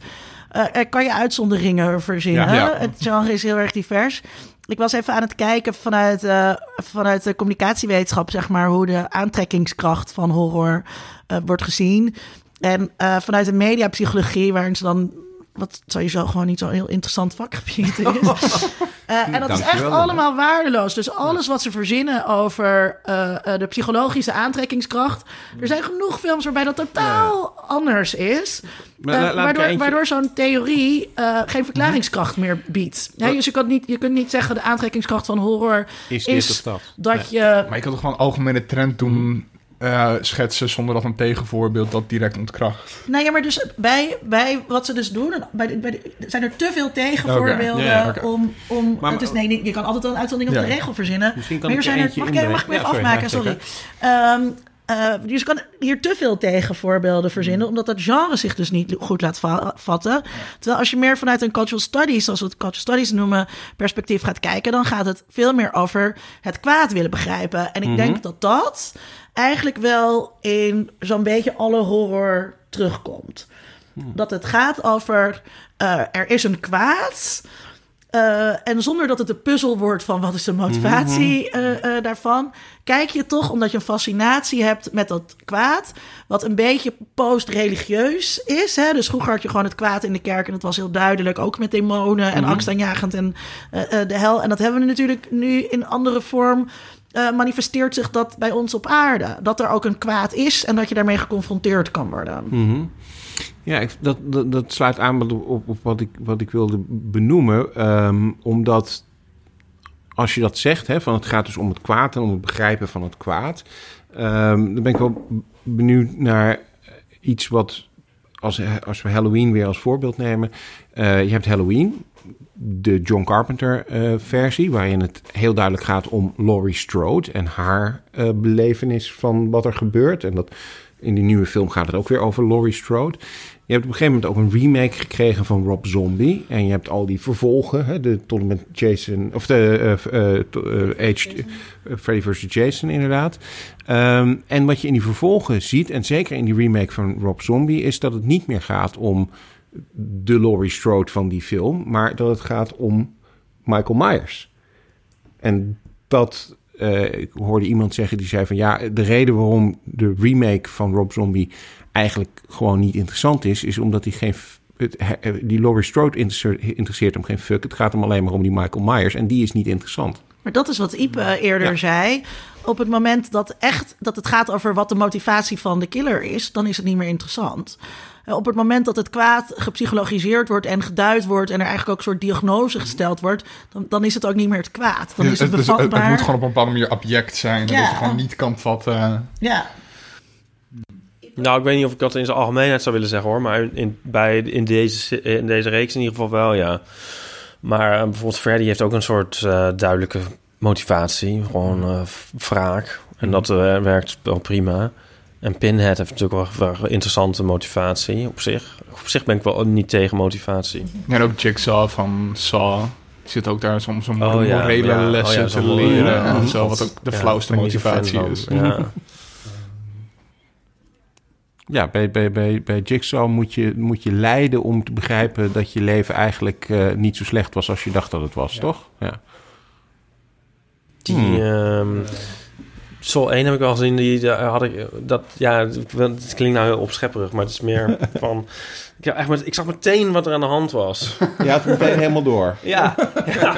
eh, kan je uitzonderingen verzinnen. Ja, ja. Het genre is heel erg divers. Ik was even aan het kijken vanuit, eh, vanuit de communicatiewetenschap, zeg maar, hoe de aantrekkingskracht van horror eh, wordt gezien. En eh, vanuit de mediapsychologie, waarin ze dan wat sowieso gewoon niet zo'n heel interessant vakgebied is. Eh, en dat is echt allemaal waardeloos. Dus alles wat ze verzinnen over eh, de psychologische aantrekkingskracht. Er zijn genoeg films waarbij dat totaal anders is. Ik waardoor, waardoor zo'n theorie eh, geen verklaringskracht meer biedt. Ja, dus je, kan niet, je kunt niet zeggen de aantrekkingskracht van horror Is is, dit of dat? dat je... Maar je kan toch gewoon een algemene trend doen, eh, schetsen zonder dat een tegenvoorbeeld dat direct ontkracht. Nou ja, maar dus bij, bij wat ze dus doen, bij de, bij de- zijn er te veel tegenvoorbeelden om... om Maar- het is, nee, je kan altijd wel een uitzondering op Ja. de regel verzinnen. Misschien kan maar ik hier er zijn er, eentje mag, ik, mag ik me inbrengen? even Ja, sorry, afmaken? ja, Sorry. Ehm, eh, dus je kan hier te veel tegenvoorbeelden verzinnen, omdat dat genre zich dus niet goed laat va- vatten. Terwijl als je meer vanuit een cultural studies, zoals we het cultural studies noemen, perspectief gaat kijken, dan gaat het veel meer over het kwaad willen begrijpen. En ik denk dat dat eigenlijk wel in zo'n beetje alle horror terugkomt. Dat het gaat over eh, er is een kwaad. eh, en zonder dat het de puzzel wordt van wat is de motivatie eh, eh, daarvan, kijk je toch omdat je een fascinatie hebt met dat kwaad, wat een beetje post-religieus is. Hè? Dus vroeger had je gewoon het kwaad in de kerk en het was heel duidelijk, ook met demonen en angstaanjagend en eh, eh, de hel. En dat hebben we natuurlijk nu in andere vorm. Eh, manifesteert zich dat bij ons op aarde. Dat er ook een kwaad is en dat je daarmee geconfronteerd kan worden. Mhm. Ja, ik, dat, dat, sluit aan op, op, op wat, ik, wat ik wilde benoemen. Ehm, omdat als je dat zegt, hè, van het gaat dus om het kwaad en om het begrijpen van het kwaad. ehm, dan ben ik wel benieuwd naar iets wat, als, als we Halloween weer als voorbeeld nemen. Eh, je hebt Halloween, de John Carpenter eh, versie, waarin het heel duidelijk gaat om Laurie Strode en haar eh, belevenis van wat er gebeurt. En dat in die nieuwe film gaat het ook weer over Laurie Strode. Je hebt op een gegeven moment ook een remake gekregen van Rob Zombie. En je hebt al die vervolgen, hè, de tot met Jason, of de eh, Freddy vs. Jason inderdaad. Ehm, en wat je in die vervolgen ziet, en zeker in die remake van Rob Zombie, is dat het niet meer gaat om de Laurie Strode van die film, maar dat het gaat om Michael Myers. En dat eh, ik hoorde iemand zeggen die zei van ja, de reden waarom de remake van Rob Zombie eigenlijk gewoon niet interessant is, is omdat hij geen het, he- die Laurie Strode interesseert, interesseert hem geen fuck. Het gaat hem alleen maar om die Michael Myers en die is niet interessant. Maar dat is wat Ipe eerder zei. Op het moment dat, echt, dat het gaat over wat de motivatie van de killer is, dan is het niet meer interessant. Eh, Op het moment dat het kwaad gepsychologiseerd wordt en geduid wordt en er eigenlijk ook een soort diagnose gesteld wordt, dan, dan is het ook niet meer het kwaad. Dan is het het, het, het moet gewoon op een bepaalde manier object zijn. En Ja. dat je gewoon niet kan vatten. Ja, Nou, ik weet niet of ik dat in zijn algemeenheid zou willen zeggen hoor. Maar in, bij, in, deze, in deze reeks in ieder geval wel, ja. Maar eh, bijvoorbeeld Freddy heeft ook een soort eh, duidelijke motivatie. Gewoon eh, v- wraak. En dat eh, werkt wel prima. En Pinhead heeft natuurlijk wel wel een interessante motivatie op zich. Op zich ben ik wel niet tegen motivatie. Ja, en ook Jigsaw van Saw. Zit ook daar soms om Oh, ja, morele ja. Oh, lessen ja, te leren. ja. en zo, wat ook de Ja, flauwste motivatie is. Ja. Ja, bij, bij, bij, bij Jigsaw moet je, moet je lijden om te begrijpen dat je leven eigenlijk eh, niet zo slecht was als je dacht dat het was, toch? Ja. Die, Hmm. ehm Sol 1 heb ik wel gezien. Die daar had ik dat ja, het het klinkt nou heel opschepperig, maar het is meer van. Ik, heb echt met, ik zag meteen wat er aan de hand was. Je had het meteen helemaal door. Ja, ja.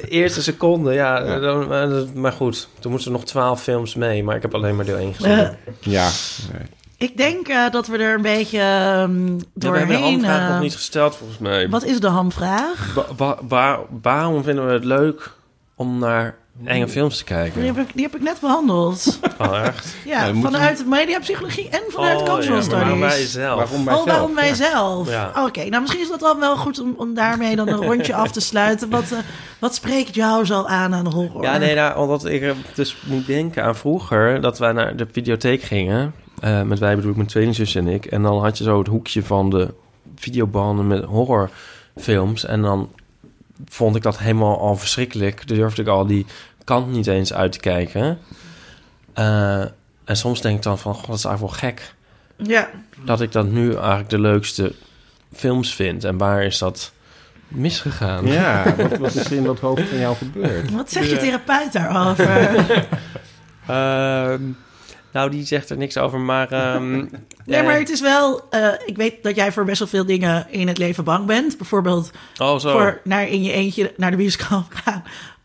De eerste seconde, ja. dan- eh, maar goed, toen moesten er nog twaalf films mee, maar ik heb alleen maar deel 1 gezien. Eh, Ja, nee. ik denk eh, dat we er een beetje ehm, Ja, we hebben de doorheen... handvraag eh, nog niet gesteld, volgens mij. Wat is de hamvraag? Wa- wa- waar- waarom vinden we het leuk om naar enge films te Die kijken? heb ik, die heb ik net behandeld. Oh, echt? Ja, vanuit mediapsychologie en vanuit oh, cultural ja, maar studies. zelf? Waarom wij Oh, waarom wij Ja. zelf? Ja. Oké, nou misschien is dat dan wel goed om, om daarmee dan een rondje af te sluiten. Wat, eh, wat spreekt jou zo aan aan horror? Ja, nee, nou, omdat ik dus moet denken aan vroeger... dat wij naar de videotheek gingen. Eh, met wij bedoel ik mijn tweelingzus en ik. En dan had je zo het hoekje van de videobanden met horrorfilms. En dan vond ik dat helemaal al verschrikkelijk. Dan durfde ik al die kant niet eens uit te kijken. Eh, en soms denk ik dan van... God, dat is eigenlijk wel gek. Ja, Dat ik dat nu eigenlijk de leukste films vind. En waar is dat misgegaan? Ja, wat, is er in dat hoofd van jou gebeurd? wat zegt je therapeut daarover? Ehm, Nou, die zegt er niks over, maar... ehm, Nee, eh, maar het is wel... eh, ik weet dat jij voor best wel veel dingen in het leven bang bent. Bijvoorbeeld Oh, zo. voor naar in je eentje naar de bioscoop gaan.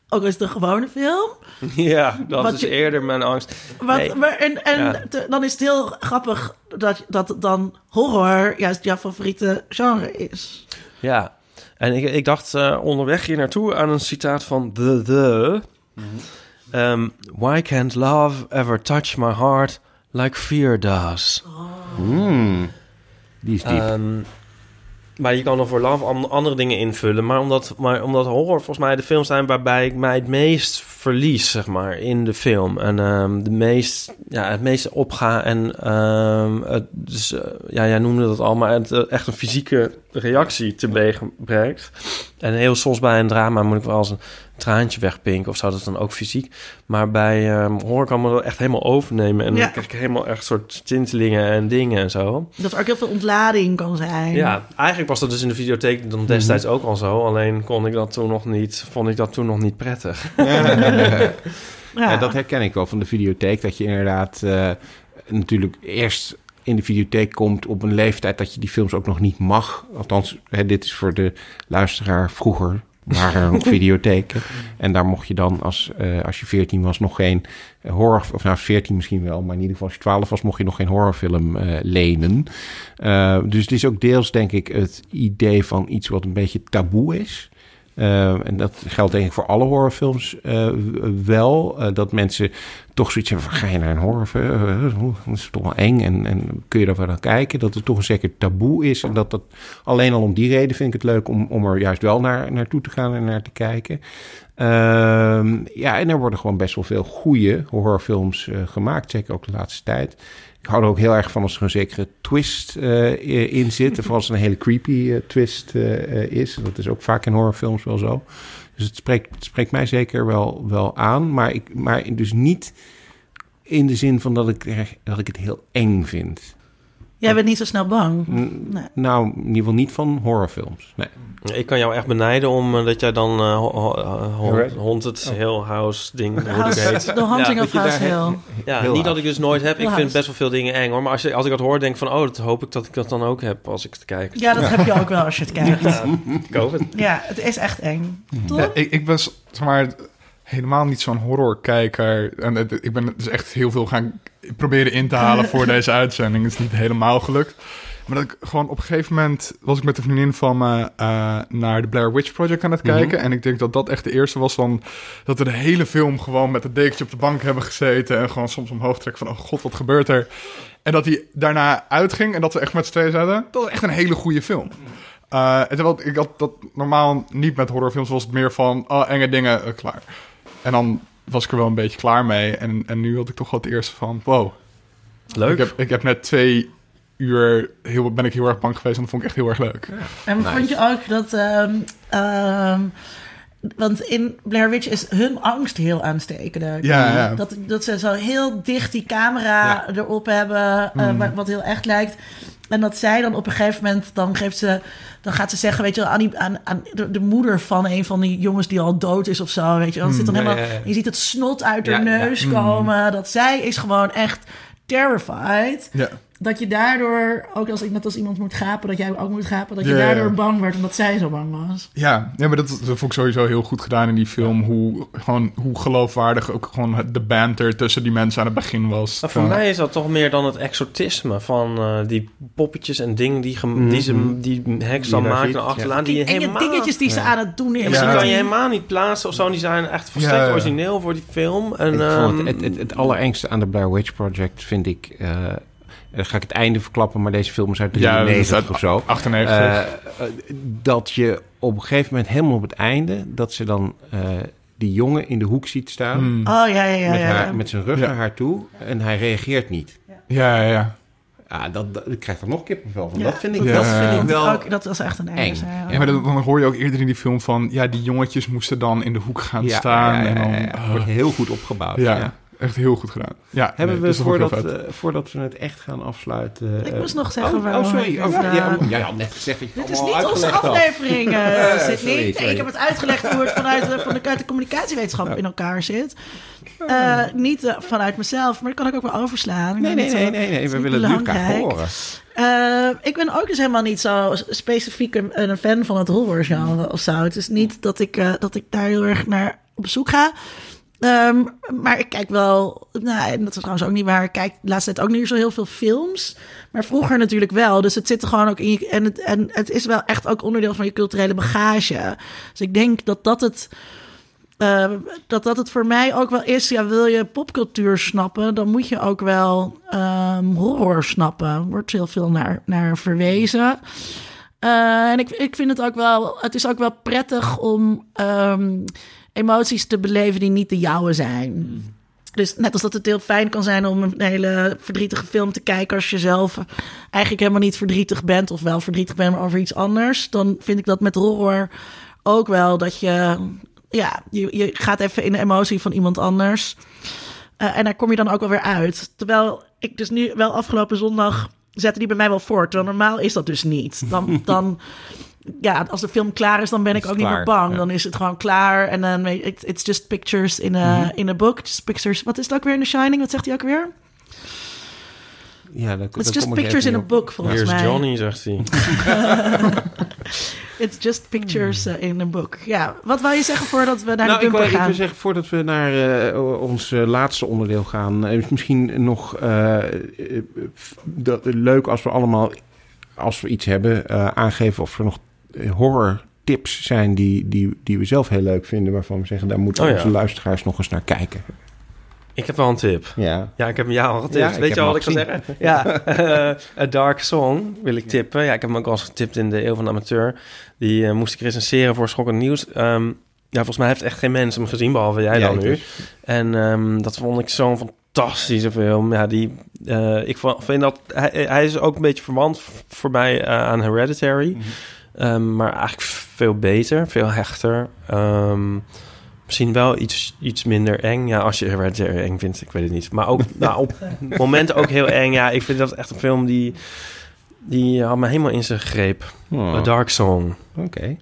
Ook als het een gewone film. Ja, dat Wat is je- eerder mijn angst. Wat, Nee. maar, en en Ja. te- dan is het heel grappig dat, dat dan horror juist jouw favoriete genre is. Ja, en ik, ik dacht eh, onderweg hier naartoe aan een citaat van The The. Ehm, Why can't love ever touch my heart like fear does? Hmm. Die is diep. Ehm, maar je kan er voor love an- andere dingen invullen. Maar omdat, maar omdat horror volgens mij de films zijn waarbij ik mij het meest verlies, zeg maar, in de film. En ehm, de meest, ja, het meeste opga. En ehm, het, dus, eh, ja, jij noemde dat al, maar het eh, echt een fysieke reactie teweeg brengt. En heel soms bij een drama moet ik wel eens een traantje wegpinken of zou dat dan ook fysiek. Maar bij ehm horror kan me dat echt helemaal overnemen. En Ja. dan krijg ik helemaal echt soort tintelingen en dingen en zo. Dat er ook heel veel ontlading kan zijn. Ja, eigenlijk was dat dus in de videotheek dan destijds ook al zo. Alleen kon ik dat toen nog niet, vond ik dat toen nog niet prettig. Ja. Ja, dat herken ik wel van de videotheek. Dat je inderdaad eh, natuurlijk eerst in de videotheek komt op een leeftijd dat je die films ook nog niet mag. Althans, hè, dit is voor de luisteraar vroeger. Waren er nog videotheken. En daar mocht je dan, als, eh, als je 14 was, nog geen eh, horror... Of nou, 14 misschien wel, maar in ieder geval als je 12 was... mocht je nog geen horrorfilm eh, lenen. Dus het is ook deels, denk ik, het idee van iets wat een beetje taboe is. Eh, en dat geldt denk ik voor alle horrorfilms eh, wel. Eh, dat mensen toch zoiets hebben van... ga je naar een horrorfilm? Eh, dat is toch wel eng. En, en kun je daar wel naar kijken? Dat het toch een zeker taboe is. En dat dat alleen al om die reden vind ik het leuk... om, om er juist wel naar, naartoe te gaan en naar te kijken. Ehm, ja, en er worden gewoon best wel veel goede horrorfilms gemaakt. Zeker ook de laatste tijd. Ik hou er ook heel erg van als er een zekere twist eh, in zit. Vooral als het een hele creepy eh, twist eh, is. Dat is ook vaak in horrorfilms wel zo. Dus het spreekt, het spreekt mij zeker wel, wel aan. Maar, ik, maar dus niet in de zin van dat ik, dat ik het heel eng vind. Jij bent niet zo snel bang. Nee. Nou, in ieder geval niet van horrorfilms. Nee. Ik kan jou echt benijden om eh, dat jij dan eh ho- ho- eh. Haunted Hill House ding, House, heet. The Haunting Ja, of House Hill. Ja, Heel niet dat ik dus nooit heb. Ik vind best wel veel dingen eng hoor. Maar als, je, als ik dat hoor, denk ik van... oh, dat hoop ik dat ik dat dan ook heb als ik het kijk. Ja, dat heb je ook wel als je het kijkt. Ja, ik hoop het. Ja, het is echt eng. Toch? Ja, ik, ik was zeg maar, helemaal niet zo'n horrorkijker. En het- ik ben dus echt heel veel gaan proberen in te halen voor deze uitzending. Het is niet helemaal gelukt. Maar dat ik gewoon op een gegeven moment was ik met een vriendin van me eh, naar de Blair Witch Project aan het kijken. En ik denk dat dat echt de eerste was van dat we de hele film gewoon met een dekentje op de bank hebben gezeten. En gewoon soms omhoog trekken van, oh god, wat gebeurt er? En dat hij daarna uitging en dat we echt met z'n tweeën zeiden, dat was echt een hele goede film. Eh, en terwijl ik had dat normaal niet met horrorfilms, was het meer van, oh, enge dingen, eh, klaar. En dan was ik er wel een beetje klaar mee. En, en nu had ik toch wel het eerste van, wow. Leuk. Ik heb, ik heb net twee uur, heel, ben ik heel erg bang geweest en dat vond ik echt heel erg leuk. En vond je ook dat... ehm, ehm, want in Blair Witch is hun angst heel aanstekelijk. Ja, ja. Dat, dat ze zo heel dicht die camera erop hebben, eh, wa- wat heel echt lijkt. En dat zij dan op een gegeven moment, dan geeft ze, dan gaat ze zeggen, weet je aan, die, aan, aan de, de moeder van een van die jongens die al dood is of zo, weet je. Dan zit dan Ja, helemaal, ja, je ziet het snot uit haar neus komen. Dat zij is gewoon echt terrified. Ja. Dat je daardoor, ook als, net als iemand moet gapen, dat jij ook moet gapen, dat je daardoor bang werd omdat zij zo bang was. Ja, ja maar dat, dat vond ik sowieso heel goed gedaan in die film. Hoe, gewoon, hoe geloofwaardig ook gewoon de banter tussen die mensen aan het begin was. Maar voor mij is dat toch meer dan het exotisme van eh, die poppetjes en dingen die, gem- die, ze, die heks dan ziet, en ja. achterlaan. Die en je dingetjes die ze aan het doen is. Die kan je die- helemaal niet plaatsen of zo. Die zijn echt volstrekt origineel voor die film. En, Ik vond ehm, het, het, het, het allerengste aan de Blair Witch Project vind ik... eh, ga ik het einde verklappen, maar deze film is uit Ja, dat is 93 uit of zo. 98. Eh, eh, dat je op een gegeven moment helemaal op het einde... dat ze dan eh, die jongen in de hoek ziet staan... Hmm. Oh ja, ja, ja. met, ja. haar, met zijn rug Ja. naar haar toe en hij reageert niet. Ja, ja, ja. Ja, dat, dat, ik krijg er nog kippenvel van. Ja, dat vind ik, dat, dat Ja. vind ik wel... ook, dat was echt een eng. Ja, Ja, maar dan, dan hoor je ook eerder in die film van... Ja, die jongetjes moesten dan in de hoek gaan Ja, staan. ja, ja, en dan, ja, ja. wordt heel goed opgebouwd. ja. Echt heel goed gedaan. Ja, Hebben nee, we, voordat, eh, voordat we het echt gaan afsluiten... Ik eh, moest nog zeggen oh, waarom Oh, sorry. ik Oh, het, ja, eh, ja, ja, net gezegd dat je het Dit is niet onze aflevering, eh Eh, Sydney. sorry, Nee, sorry. ik heb het uitgelegd hoe het vanuit de, van de, uit de communicatiewetenschap in elkaar zit. Eh, niet eh, vanuit mezelf, maar dat kan ik ook wel overslaan. Ik Nee, nee, nee, eh, nee, We willen het nu graag horen. Eh, ik ben ook dus helemaal niet zo specifiek een, een fan van het horrorgenre of zo. Het is niet dat ik, eh, dat ik daar heel erg naar op zoek ga. Ehm, maar ik kijk wel, nou, en dat is trouwens ook niet waar. Ik kijk de laatste tijd ook niet zo heel veel films. Maar vroeger natuurlijk wel. Dus het zit er gewoon ook in. En het, en het is wel echt ook onderdeel van je culturele bagage. Dus ik denk dat dat het. eh, dat dat het voor mij ook wel is. Ja, wil je popcultuur snappen, dan moet je ook wel ehm, horror snappen. Wordt heel veel naar, naar verwezen. Eh, en ik, ik vind het ook wel. Het is ook wel prettig om ehm, emoties te beleven die niet de jouwe zijn. Dus net als dat het heel fijn kan zijn om een hele verdrietige film te kijken als je zelf eigenlijk helemaal niet verdrietig bent of wel verdrietig bent maar over iets anders, dan vind ik dat met horror ook wel dat je ja, je, je gaat even in de emotie van iemand anders. Eh, en daar kom je dan ook wel weer uit. Terwijl ik dus nu wel afgelopen zondag zette die bij mij wel voort. Terwijl normaal is dat dus niet. Dan, dan ja, als de film klaar is, dan ben ik ook niet meer bang. ja. Dan is het gewoon klaar. En dan weet ik, it's just pictures in a, Mhm. in a book. Just pictures. Wat is het ook weer in The Shining? Wat zegt hij ook weer? Ja, dat, It's just pictures in a book, volgens Here's mij. Johnny, zegt hij. It's just pictures eh, in a book. Ja, wat wil je zeggen voordat we naar Nou, de ik wil, bumper ik gaan? wil zeggen, voordat we naar eh, ons eh, laatste onderdeel gaan, eh, is misschien nog dat, leuk als we allemaal, als we iets hebben, eh, aangeven of er nog horror tips zijn die, die, die we zelf heel leuk vinden, waarvan we zeggen, daar moeten Oh ja. onze luisteraars nog eens naar kijken. Ik heb wel een tip. Ja. Ja, ik heb jou al getipt. Ja, Weet je al wat ik ga zeggen? Ja, eh, A Dark Song wil ik tippen. Ja, ik heb hem ook al eens getipt in de Eeuw van de Amateur. Die eh, moest ik recenseren voor Schokkend Nieuws. Ehm, ja, volgens mij heeft echt geen mens hem gezien, behalve jij Ja, dan nu. dus. En ehm, dat vond ik zo'n fantastische film. Ja, die, eh, ik vind dat... Hij, hij is ook een beetje verwant voor mij aan Hereditary. Mhm. Ehm, maar eigenlijk veel beter, veel hechter. Ehm, misschien wel iets, iets minder eng. Ja, als je Hereditary eng vindt, ik weet het niet. Maar ook nou, op momenten ook heel eng. Ja, ik vind dat echt een film die... Die had me helemaal in zijn greep. Oh. A Dark Song. Oké.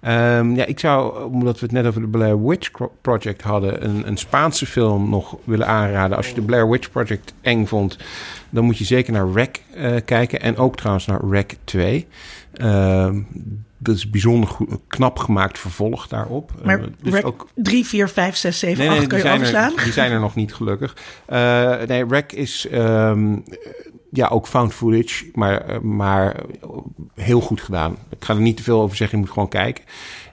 Ehm, ja, ik zou, omdat we het net over de Blair Witch Project hadden, een, een Spaanse film nog willen aanraden. Als je de Blair Witch Project eng vond, dan moet je zeker naar Rec eh, kijken. En ook trouwens naar Rec 2. Ehm, dat is bijzonder goed, knap gemaakt vervolg daarop. Maar Eh, dus Rec ook 3, 4, 5, 6, 7, Nee, 8 nee, kun je er, die zijn er nog niet gelukkig. Eh, nee, Rec is ehm, ja ook found footage, maar, eh, maar heel goed gedaan. Ik ga er niet te veel over zeggen, je moet gewoon kijken.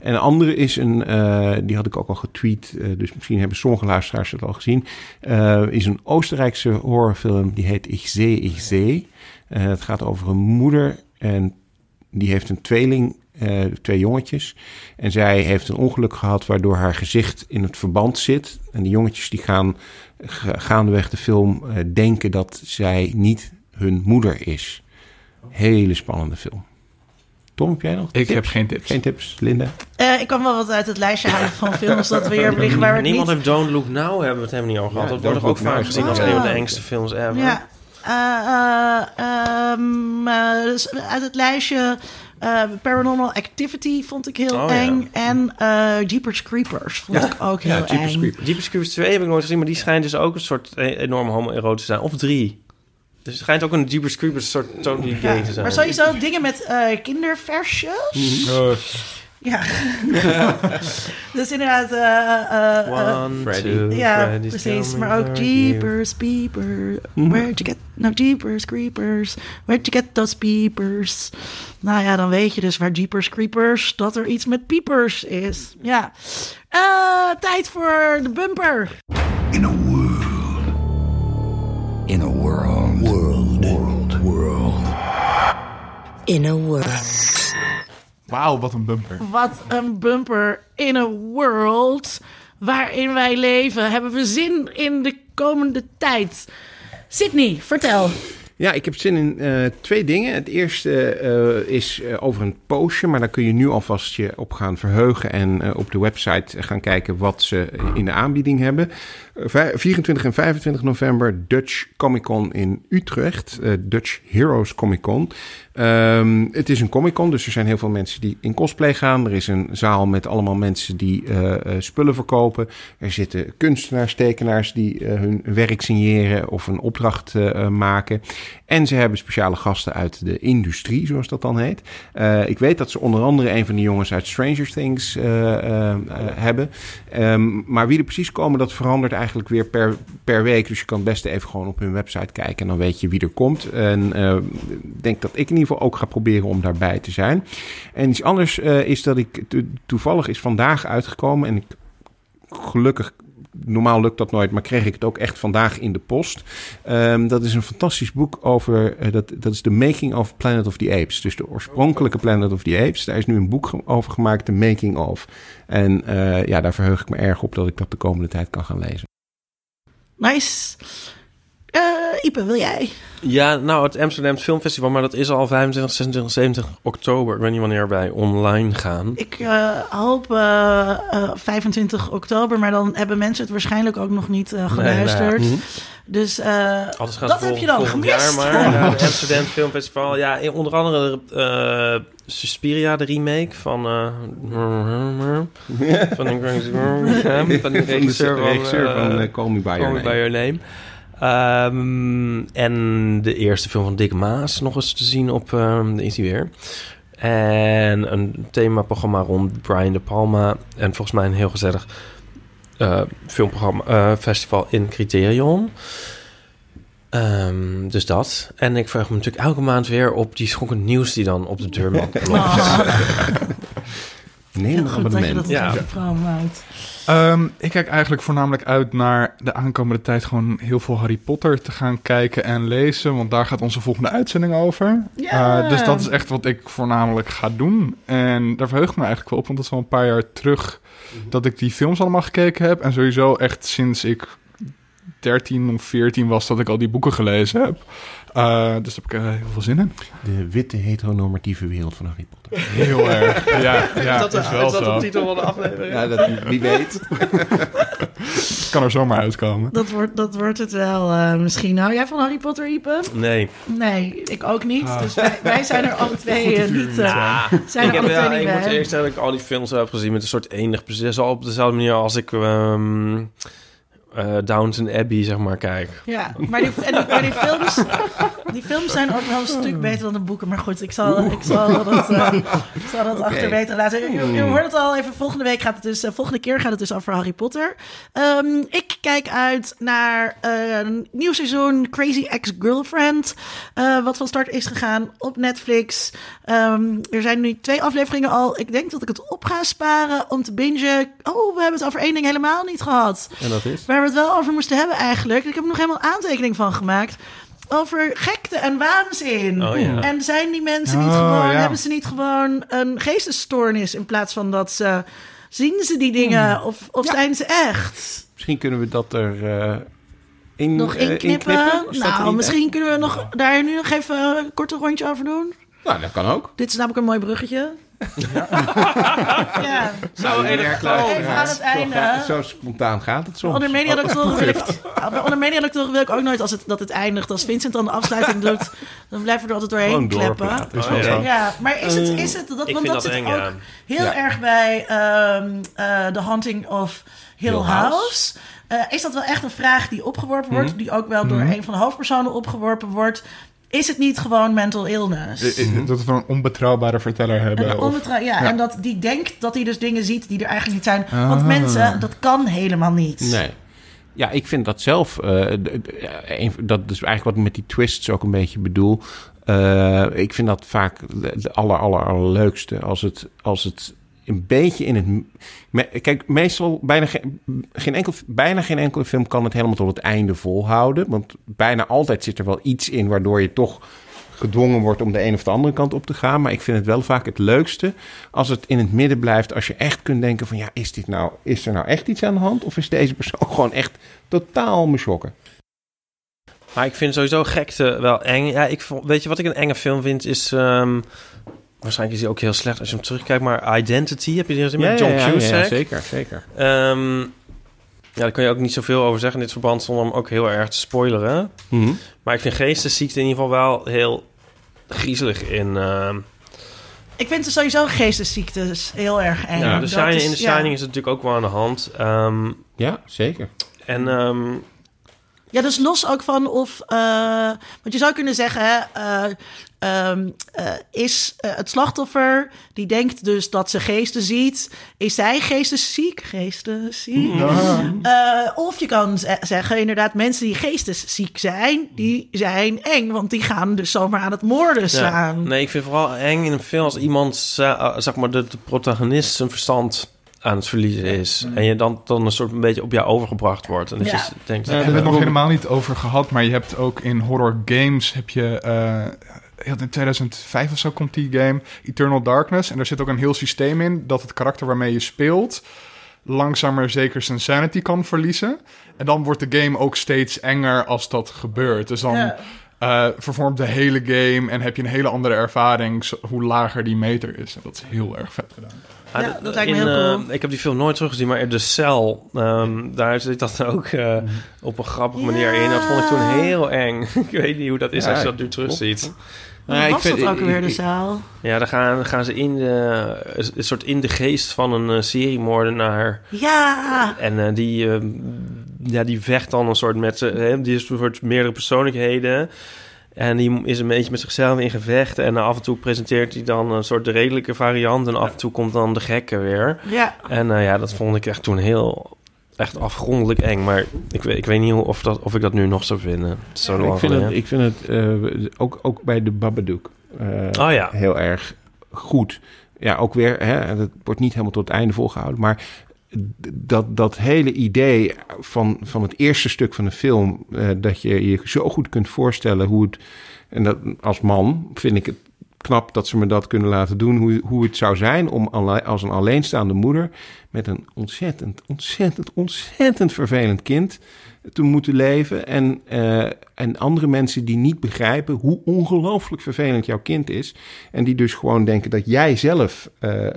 En een andere is een, eh, die had ik ook al getweet, eh, dus misschien hebben sommige luisteraars het al gezien. is een Oostenrijkse horrorfilm, die heet Ich Zee, Ich Zee. Het gaat over een moeder en die heeft een tweeling, twee jongetjes. En zij heeft een ongeluk gehad waardoor haar gezicht in het verband zit. En die jongetjes die gaan ga- gaandeweg de film denken dat zij niet hun moeder is. Hele spannende film. Tom, heb jij nog Ik tips? heb geen tips. Geen tips, Linda? Eh, ik kan wel wat uit het lijstje halen van films dat we hier liggen waar we Niemand niet... heeft Don't Look Now, hebben we het helemaal niet over gehad. Ja, dat wordt toch ook Now vaak gezien als een van de engste films ever. Ja. Eh, eh, ehm, eh, dus uit het lijstje eh, Paranormal Activity vond ik heel Oh, ja. eng. En eh Jeepers Creepers vond ik ook heel Jeepers eng. Creepers. Jeepers Creepers 2 heb ik nooit gezien, maar die schijnt dus ook een soort e- enorm homoerotisch te zijn. Of drie. Dus het schijnt ook een Jeepers Creepers soort totally gay te zijn. Maar sowieso dingen met eh, kinderversjes. Eh, Ja. dus inderdaad... eh, eh, eh, One, Freddy. two, ja, Freddy's precies. Maar ook. Jeepers, Peepers. Where'd you get... No, Jeepers, Creepers. Where'd you get those peepers? Nou ja, dan weet je dus waar Jeepers, Creepers... dat er iets met piepers is. Ja. Eh, tijd voor de bumper. In In a world. Wauw, wat een bumper. Wat een bumper in a world waarin wij leven. Hebben we zin in de komende tijd? Sydney, vertel. Ja, ik heb zin in eh, twee dingen. Het eerste eh, is eh, over een postje, maar daar kun je nu alvast je op gaan verheugen en eh, op de website gaan kijken wat ze in de aanbieding hebben. Eh, vij- 24 en 25 november Dutch Comic Con in Utrecht. eh, Dutch Heroes Comic Con. Ehm, het is een Comic Con, dus er zijn heel veel mensen die in cosplay gaan. Er is een zaal met allemaal mensen die eh, eh, spullen verkopen. Er zitten kunstenaars, tekenaars die hun werk signeren of een opdracht maken. En ze hebben speciale gasten uit de industrie, zoals dat dan heet. Ik weet dat ze onder andere een van die jongens uit Stranger Things hebben. Ehm, maar wie er precies komen, dat verandert eigenlijk weer per, per week. Dus je kan het beste even gewoon op hun website kijken. En dan weet je wie er komt. En ik denk dat ik in ieder geval ook ga proberen om daarbij te zijn. En iets anders eh, is dat ik to- toevallig is vandaag uitgekomen. En ik gelukkig. Normaal lukt dat nooit, maar kreeg ik het ook echt vandaag in de post. Ehm, dat is een fantastisch boek over. eh, dat, dat is The Making of Planet of the Apes. Dus de oorspronkelijke Planet of the Apes. Daar is nu een boek over gemaakt, The Making of. En ja, daar verheug ik me erg op dat ik dat de komende tijd kan gaan lezen. Nice. Eh Ipe, wil jij? Ja, nou, het Amsterdam Filmfestival, maar dat is al 25, 26, 27 oktober. Ik weet niet wanneer wij online gaan. Ik eh, hoop eh, eh, 25 oktober, maar dan hebben mensen het waarschijnlijk ook nog niet eh, geluisterd. Mhm. Dus eh, Alles gaat dat vol- heb je dan gemist. Jaar, maar ja, het Amsterdam Filmfestival. Ja, onder andere eh Suspiria, de remake van... eh van, die, van die regisseur van, regisseur eh, van eh, Call Me By Your Call Me Name. By Your Name. Ehm, en de eerste film van Dick Maas nog eens te zien op... ehm daar is hij weer. En een themaprogramma rond Brian De Palma. En volgens mij een heel gezellig eh, filmprogramma, eh, festival in Criterion. Ehm, dus dat. En ik vraag me natuurlijk elke maand weer op die schokkend nieuws die dan op de deurmat klopt. Oh, Neem een goed dat je abonnement. dat Ja. ja. vrouw maakt. Ehm, ik kijk eigenlijk voornamelijk uit naar de aankomende tijd gewoon heel veel Harry Potter te gaan kijken en lezen. Want daar gaat onze volgende uitzending over. Eh, dus dat is echt wat ik voornamelijk ga doen. En daar verheug ik me eigenlijk wel op, want dat is al een paar jaar terug dat ik die films allemaal gekeken heb. En sowieso echt sinds ik 13 of 14 was dat ik al die boeken gelezen heb. Eh, dus daar heb ik eh, heel veel zin in. De witte heteronormatieve wereld van Harry Potter. Heel erg. Ja, ja is wel zo. titel van de aflevering? Ja, dat, wie weet. Kan er zomaar uitkomen. Dat wordt, dat wordt het wel eh, misschien. Hou jij van Harry Potter, Ipe? Nee. Nee, ik ook niet. Dus wij, wij zijn er alle twee eh, niet, eh, zijn ik er heb, alle ja, twee niet ik moet eerst zeggen dat ik al die films heb gezien met een soort enig plezier. Zo op dezelfde manier als ik ehm eh, Downton Abbey, zeg maar, kijk. Ja, maar die, en die, maar die films, die films zijn ook wel een stuk beter dan de boeken. Maar goed, ik zal, ik zal dat, eh, ik zal dat achterwege laten. Je, je hoort het al even. Volgende week gaat het dus, eh, volgende keer gaat het dus over Harry Potter. Ehm, ik kijk uit naar eh, een nieuw seizoen Crazy Ex-Girlfriend. eh, wat van start is gegaan op Netflix. Ehm, er zijn nu twee afleveringen al. Ik denk dat ik het op ga sparen om te bingen. Oh, we hebben het over één ding helemaal niet gehad. En dat is? Waar we het wel over moesten hebben eigenlijk. Ik heb er nog helemaal aantekening van gemaakt. Over gekte en waanzin. Oh, ja. En zijn die mensen niet Oh, gewoon, ja. hebben ze niet gewoon een geestesstoornis in plaats van dat ze zien ze die dingen Hmm. of, of zijn ze echt? Misschien kunnen we dat er eh in, Nog eh, inknippen? nou, misschien kunnen we nog daar nu nog even een korte rondje over doen. Nou, dat kan ook. Dit is namelijk een mooi bruggetje. Ja, Nou, even aan het einde. Zo spontaan gaat het soms. Onder mediadoctoren wil ik, bij onder mediadoctoren wil ik ook nooit als het, dat het eindigt. Als Vincent dan de afsluiting doet, dan blijven we er altijd doorheen Gewoon kleppen. doorpraten. Is wel Oh, zo. Ja, maar is het, is het dat, Ik want vind dat, dat zit eng, ook ja. heel Ja. erg bij ehm, eh The Haunting of Hill, Hill House. House. Eh, is dat wel echt een vraag die opgeworpen wordt, die ook wel door een van de hoofdpersonen opgeworpen wordt? Is het niet gewoon mental illness? Eh, Dat we een onbetrouwbare verteller hebben. Of- ja, ja. en dat die denkt dat hij dus dingen ziet die er eigenlijk niet zijn. Ah. Want mensen, dat kan helemaal niet. Nee. Ja, ik vind dat zelf. eh, een- dat is eigenlijk wat ik met die twists ook een beetje bedoel. Eh, ik vind dat vaak de, de aller, aller, allerleukste. Als het, als het een beetje in het. kijk, meestal bijna geen, geen enkel, bijna geen enkele film kan het helemaal tot het einde volhouden. Want bijna altijd zit er wel iets in waardoor je toch gedwongen wordt om de een of de andere kant op te gaan. Maar ik vind het wel vaak het leukste als het in het midden blijft. Als je echt kunt denken van ja, is, dit nou, is er nou echt iets aan de hand? Of is deze persoon gewoon echt totaal me schokken? Maar ik vind sowieso gekte wel eng. Ja, ik, weet je wat ik een enge film vind? Is... ehm, waarschijnlijk is hij ook heel slecht als je hem terugkijkt. Maar Identity, heb je die gezien met John Cusack? zeker, zeker. Ehm, Ja, daar kan je ook niet zoveel over zeggen in dit verband... zonder hem ook heel erg te spoileren. Mhm. Maar ik vind geestesziekte in ieder geval wel heel griezelig in... eh, Ik vind het sowieso geestesziektes heel erg eng. ja, de Shining, is- in de ja. Shining is het natuurlijk ook wel aan de hand. Ehm, Ja, zeker. en ehm, Ja, dus los ook van of... eh, want je zou kunnen zeggen, hè, eh, ehm, eh, is eh, het slachtoffer... die denkt dus dat ze geesten ziet... is zij geestesziek? Geestesziek? Eh, of je kan zeggen, inderdaad, mensen die geestesziek zijn... die zijn eng, want die gaan dus zomaar aan het moorden ja. staan. Nee, ik vind vooral eng in een film als iemand, zeg maar, de, de protagonist zijn verstand aan het verliezen is. En je dan, dan een soort een beetje op jou overgebracht wordt. En dat Ja. je denkt, hebben we het nog helemaal niet over gehad, maar je hebt ook in horror games heb je eh, in 2005 of zo komt die game Eternal Darkness en daar zit ook een heel systeem in dat het karakter waarmee je speelt langzamer zeker zijn sanity kan verliezen en dan wordt de game ook steeds enger als dat gebeurt. Dus dan Ja. eh, vervormt de hele game en heb je een hele andere ervaring hoe lager die meter is. En dat is heel erg vet gedaan. Ja, dat lijkt me in, heel eh, cool. ik heb die film nooit teruggezien, maar de cel, ehm, daar zit dat ook eh, op een grappige manier in. Dat vond ik toen heel eng. ik weet niet hoe dat is Ja, als je dat nu terugziet. Ja, ik was vind- dat ook weer, de zaal? Ja, dan gaan, gaan ze in de, een soort in de geest van een eh, seriemoordenaar. Ja, En eh, die, eh, ja, die vecht dan een soort met ze. hè, Die is een soort meerdere persoonlijkheden. En die is een beetje met zichzelf in gevecht. En af en toe presenteert hij dan een soort de redelijke variant. En af en toe komt dan de gekke weer. ja. En eh, ja, dat vond ik echt toen heel... Echt afgrondelijk eng. Maar ik weet, ik weet niet hoe, of, dat, of ik dat nu nog zou vinden. Zo lang ik vind het, ik vind het eh, ook, ook bij de Babadook eh, Oh ja. heel erg goed. Ja, ook weer, hè, het wordt niet helemaal tot het einde volgehouden, maar dat, dat hele idee van, van het eerste stuk van de film, eh, dat je je zo goed kunt voorstellen hoe het, en dat als man vind ik het knap dat ze me dat kunnen laten doen, hoe, hoe het zou zijn om alle- als een alleenstaande moeder met een ontzettend, ontzettend, ontzettend vervelend kind te moeten leven. En, eh, en andere mensen die niet begrijpen hoe ongelooflijk vervelend jouw kind is. En die dus gewoon denken dat jij zelf eh,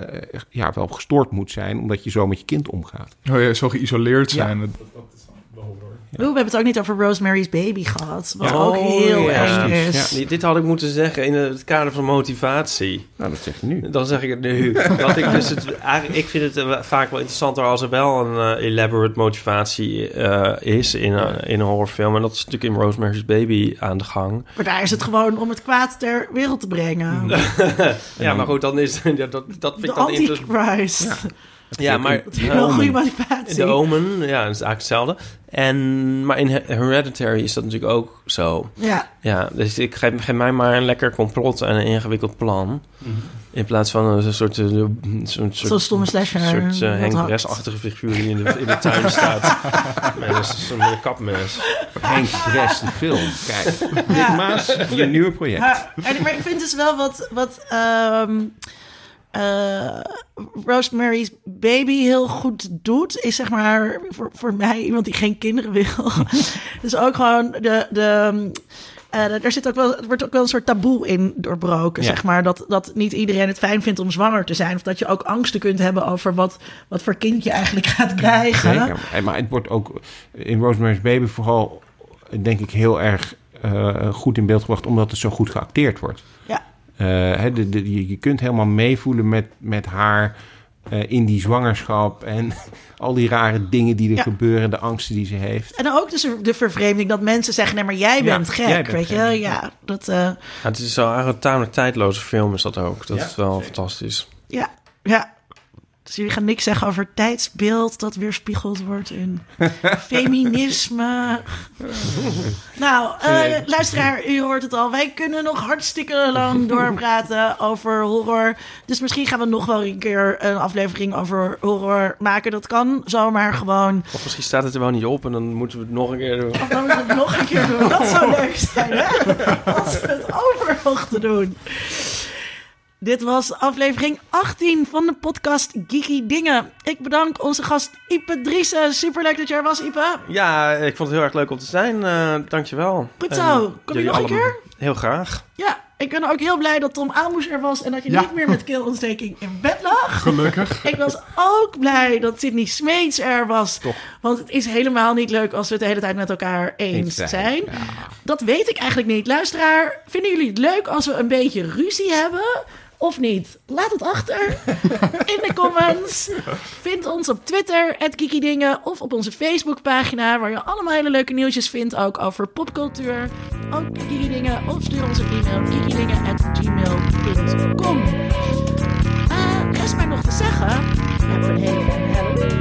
ja, wel gestoord moet zijn, omdat je zo met je kind omgaat. Oh ja, zo geïsoleerd Ja. zijn. Dat- Oeh, we hebben het ook niet over Rosemary's Baby gehad. Wat Ja. ook Oh, heel ja. eng is. Dit had ik moeten zeggen in het kader van motivatie. Nou, dat zeg je nu. Dan zeg ik het nu. Dat ik, dus het, eigenlijk, ik vind het eh, vaak wel interessanter als er wel een eh, elaborate motivatie eh, is in, een- in een horrorfilm. En dat is natuurlijk in Rosemary's Baby aan de gang. Maar daar is het gewoon om het kwaad ter wereld te brengen. Ja, maar goed, dan is ja, dat, dat vind ik dan interessant. Antichrist. Ja, maar is wel een goede motivatie. de Omen, ja, dat is eigenlijk hetzelfde. En, maar in Hereditary is dat natuurlijk ook zo. Ja, Ja, dus ik geef, geef mij maar een lekker complot en een ingewikkeld plan. In plaats van een soort... eh, Zo'n soort, zo'n stomme slasher. Een soort uh, Henk hakt. Bres-achtige figuur die in de, in de tuin staat. met een, zo'n kapmes. Henk Bres, de film. Kijk, Dick Maas, je nieuwe project. Ja, en- maar ik vind dus wel wat, wat ehm, eh, Rosemary's Baby heel goed doet, is zeg maar voor, voor mij iemand die geen kinderen wil. dus ook gewoon de. de eh, er zit ook wel, er wordt ook wel een soort taboe in doorbroken, Ja. zeg maar. Dat, dat niet iedereen het fijn vindt om zwanger te zijn. Of dat je ook angsten kunt hebben over wat, wat voor kind je eigenlijk gaat krijgen. Zeker. En- Maar het wordt ook in Rosemary's Baby vooral, denk ik, heel erg eh, goed in beeld gebracht... omdat het zo goed geacteerd wordt. Eh, hè, de, de- je, je kunt helemaal meevoelen met, met haar eh, in die zwangerschap... en al die rare dingen die er Ja. gebeuren, de angsten die ze heeft. En ook dus de vervreemding dat mensen zeggen: nee, maar jij Ja, bent gek. jij bent weet je, ja, dat. eh, Ja, het is zo eigenlijk een tamelijk tijdloze film is dat ook. Dat Ja, is wel fantastisch. Ja, ja. Dus jullie gaan niks zeggen over tijdsbeeld dat weerspiegeld wordt in feminisme. nou, eh, luisteraar, u hoort het al. Wij kunnen nog hartstikke lang doorpraten over horror. Dus misschien gaan we nog wel een keer een aflevering over horror maken. Dat kan zomaar gewoon. Of misschien staat het er wel niet op en dan moeten we het nog een keer doen. Of dan moeten we het nog een keer doen. Dat zou leuk zijn, hè? Als we het over mochten doen. Dit was aflevering 18 van de podcast Geeky Dingen. Ik bedank onze gast Ipe Driessen. Superleuk dat jij er was, Ipe. Ja, ik vond het heel erg leuk om te zijn. eh dankjewel. Goed zo. Kom je jullie nog een keer? Heel graag. Ja, Ik ben ook heel blij dat Tom Aalmoes er was en dat je Ja. niet meer met keelontsteking in bed lag. Gelukkig. Ik was ook blij dat Sydney Smeets er was. Want het is helemaal niet leuk als we het de hele tijd met elkaar eens zijn. Dat weet ik eigenlijk niet. Luisteraar, vinden jullie het leuk als we een beetje ruzie hebben? Of niet? Laat het achter in de comments. Vind ons op Twitter, @kikidingen of op onze Facebookpagina, waar je allemaal hele leuke nieuwtjes vindt, ook over popcultuur. Ook Kikidingen, of stuur ons een e-mail, kikidingen.gmail.com. Uh, eh, rest mij nog te zeggen, hebben een hele fijne Halloween.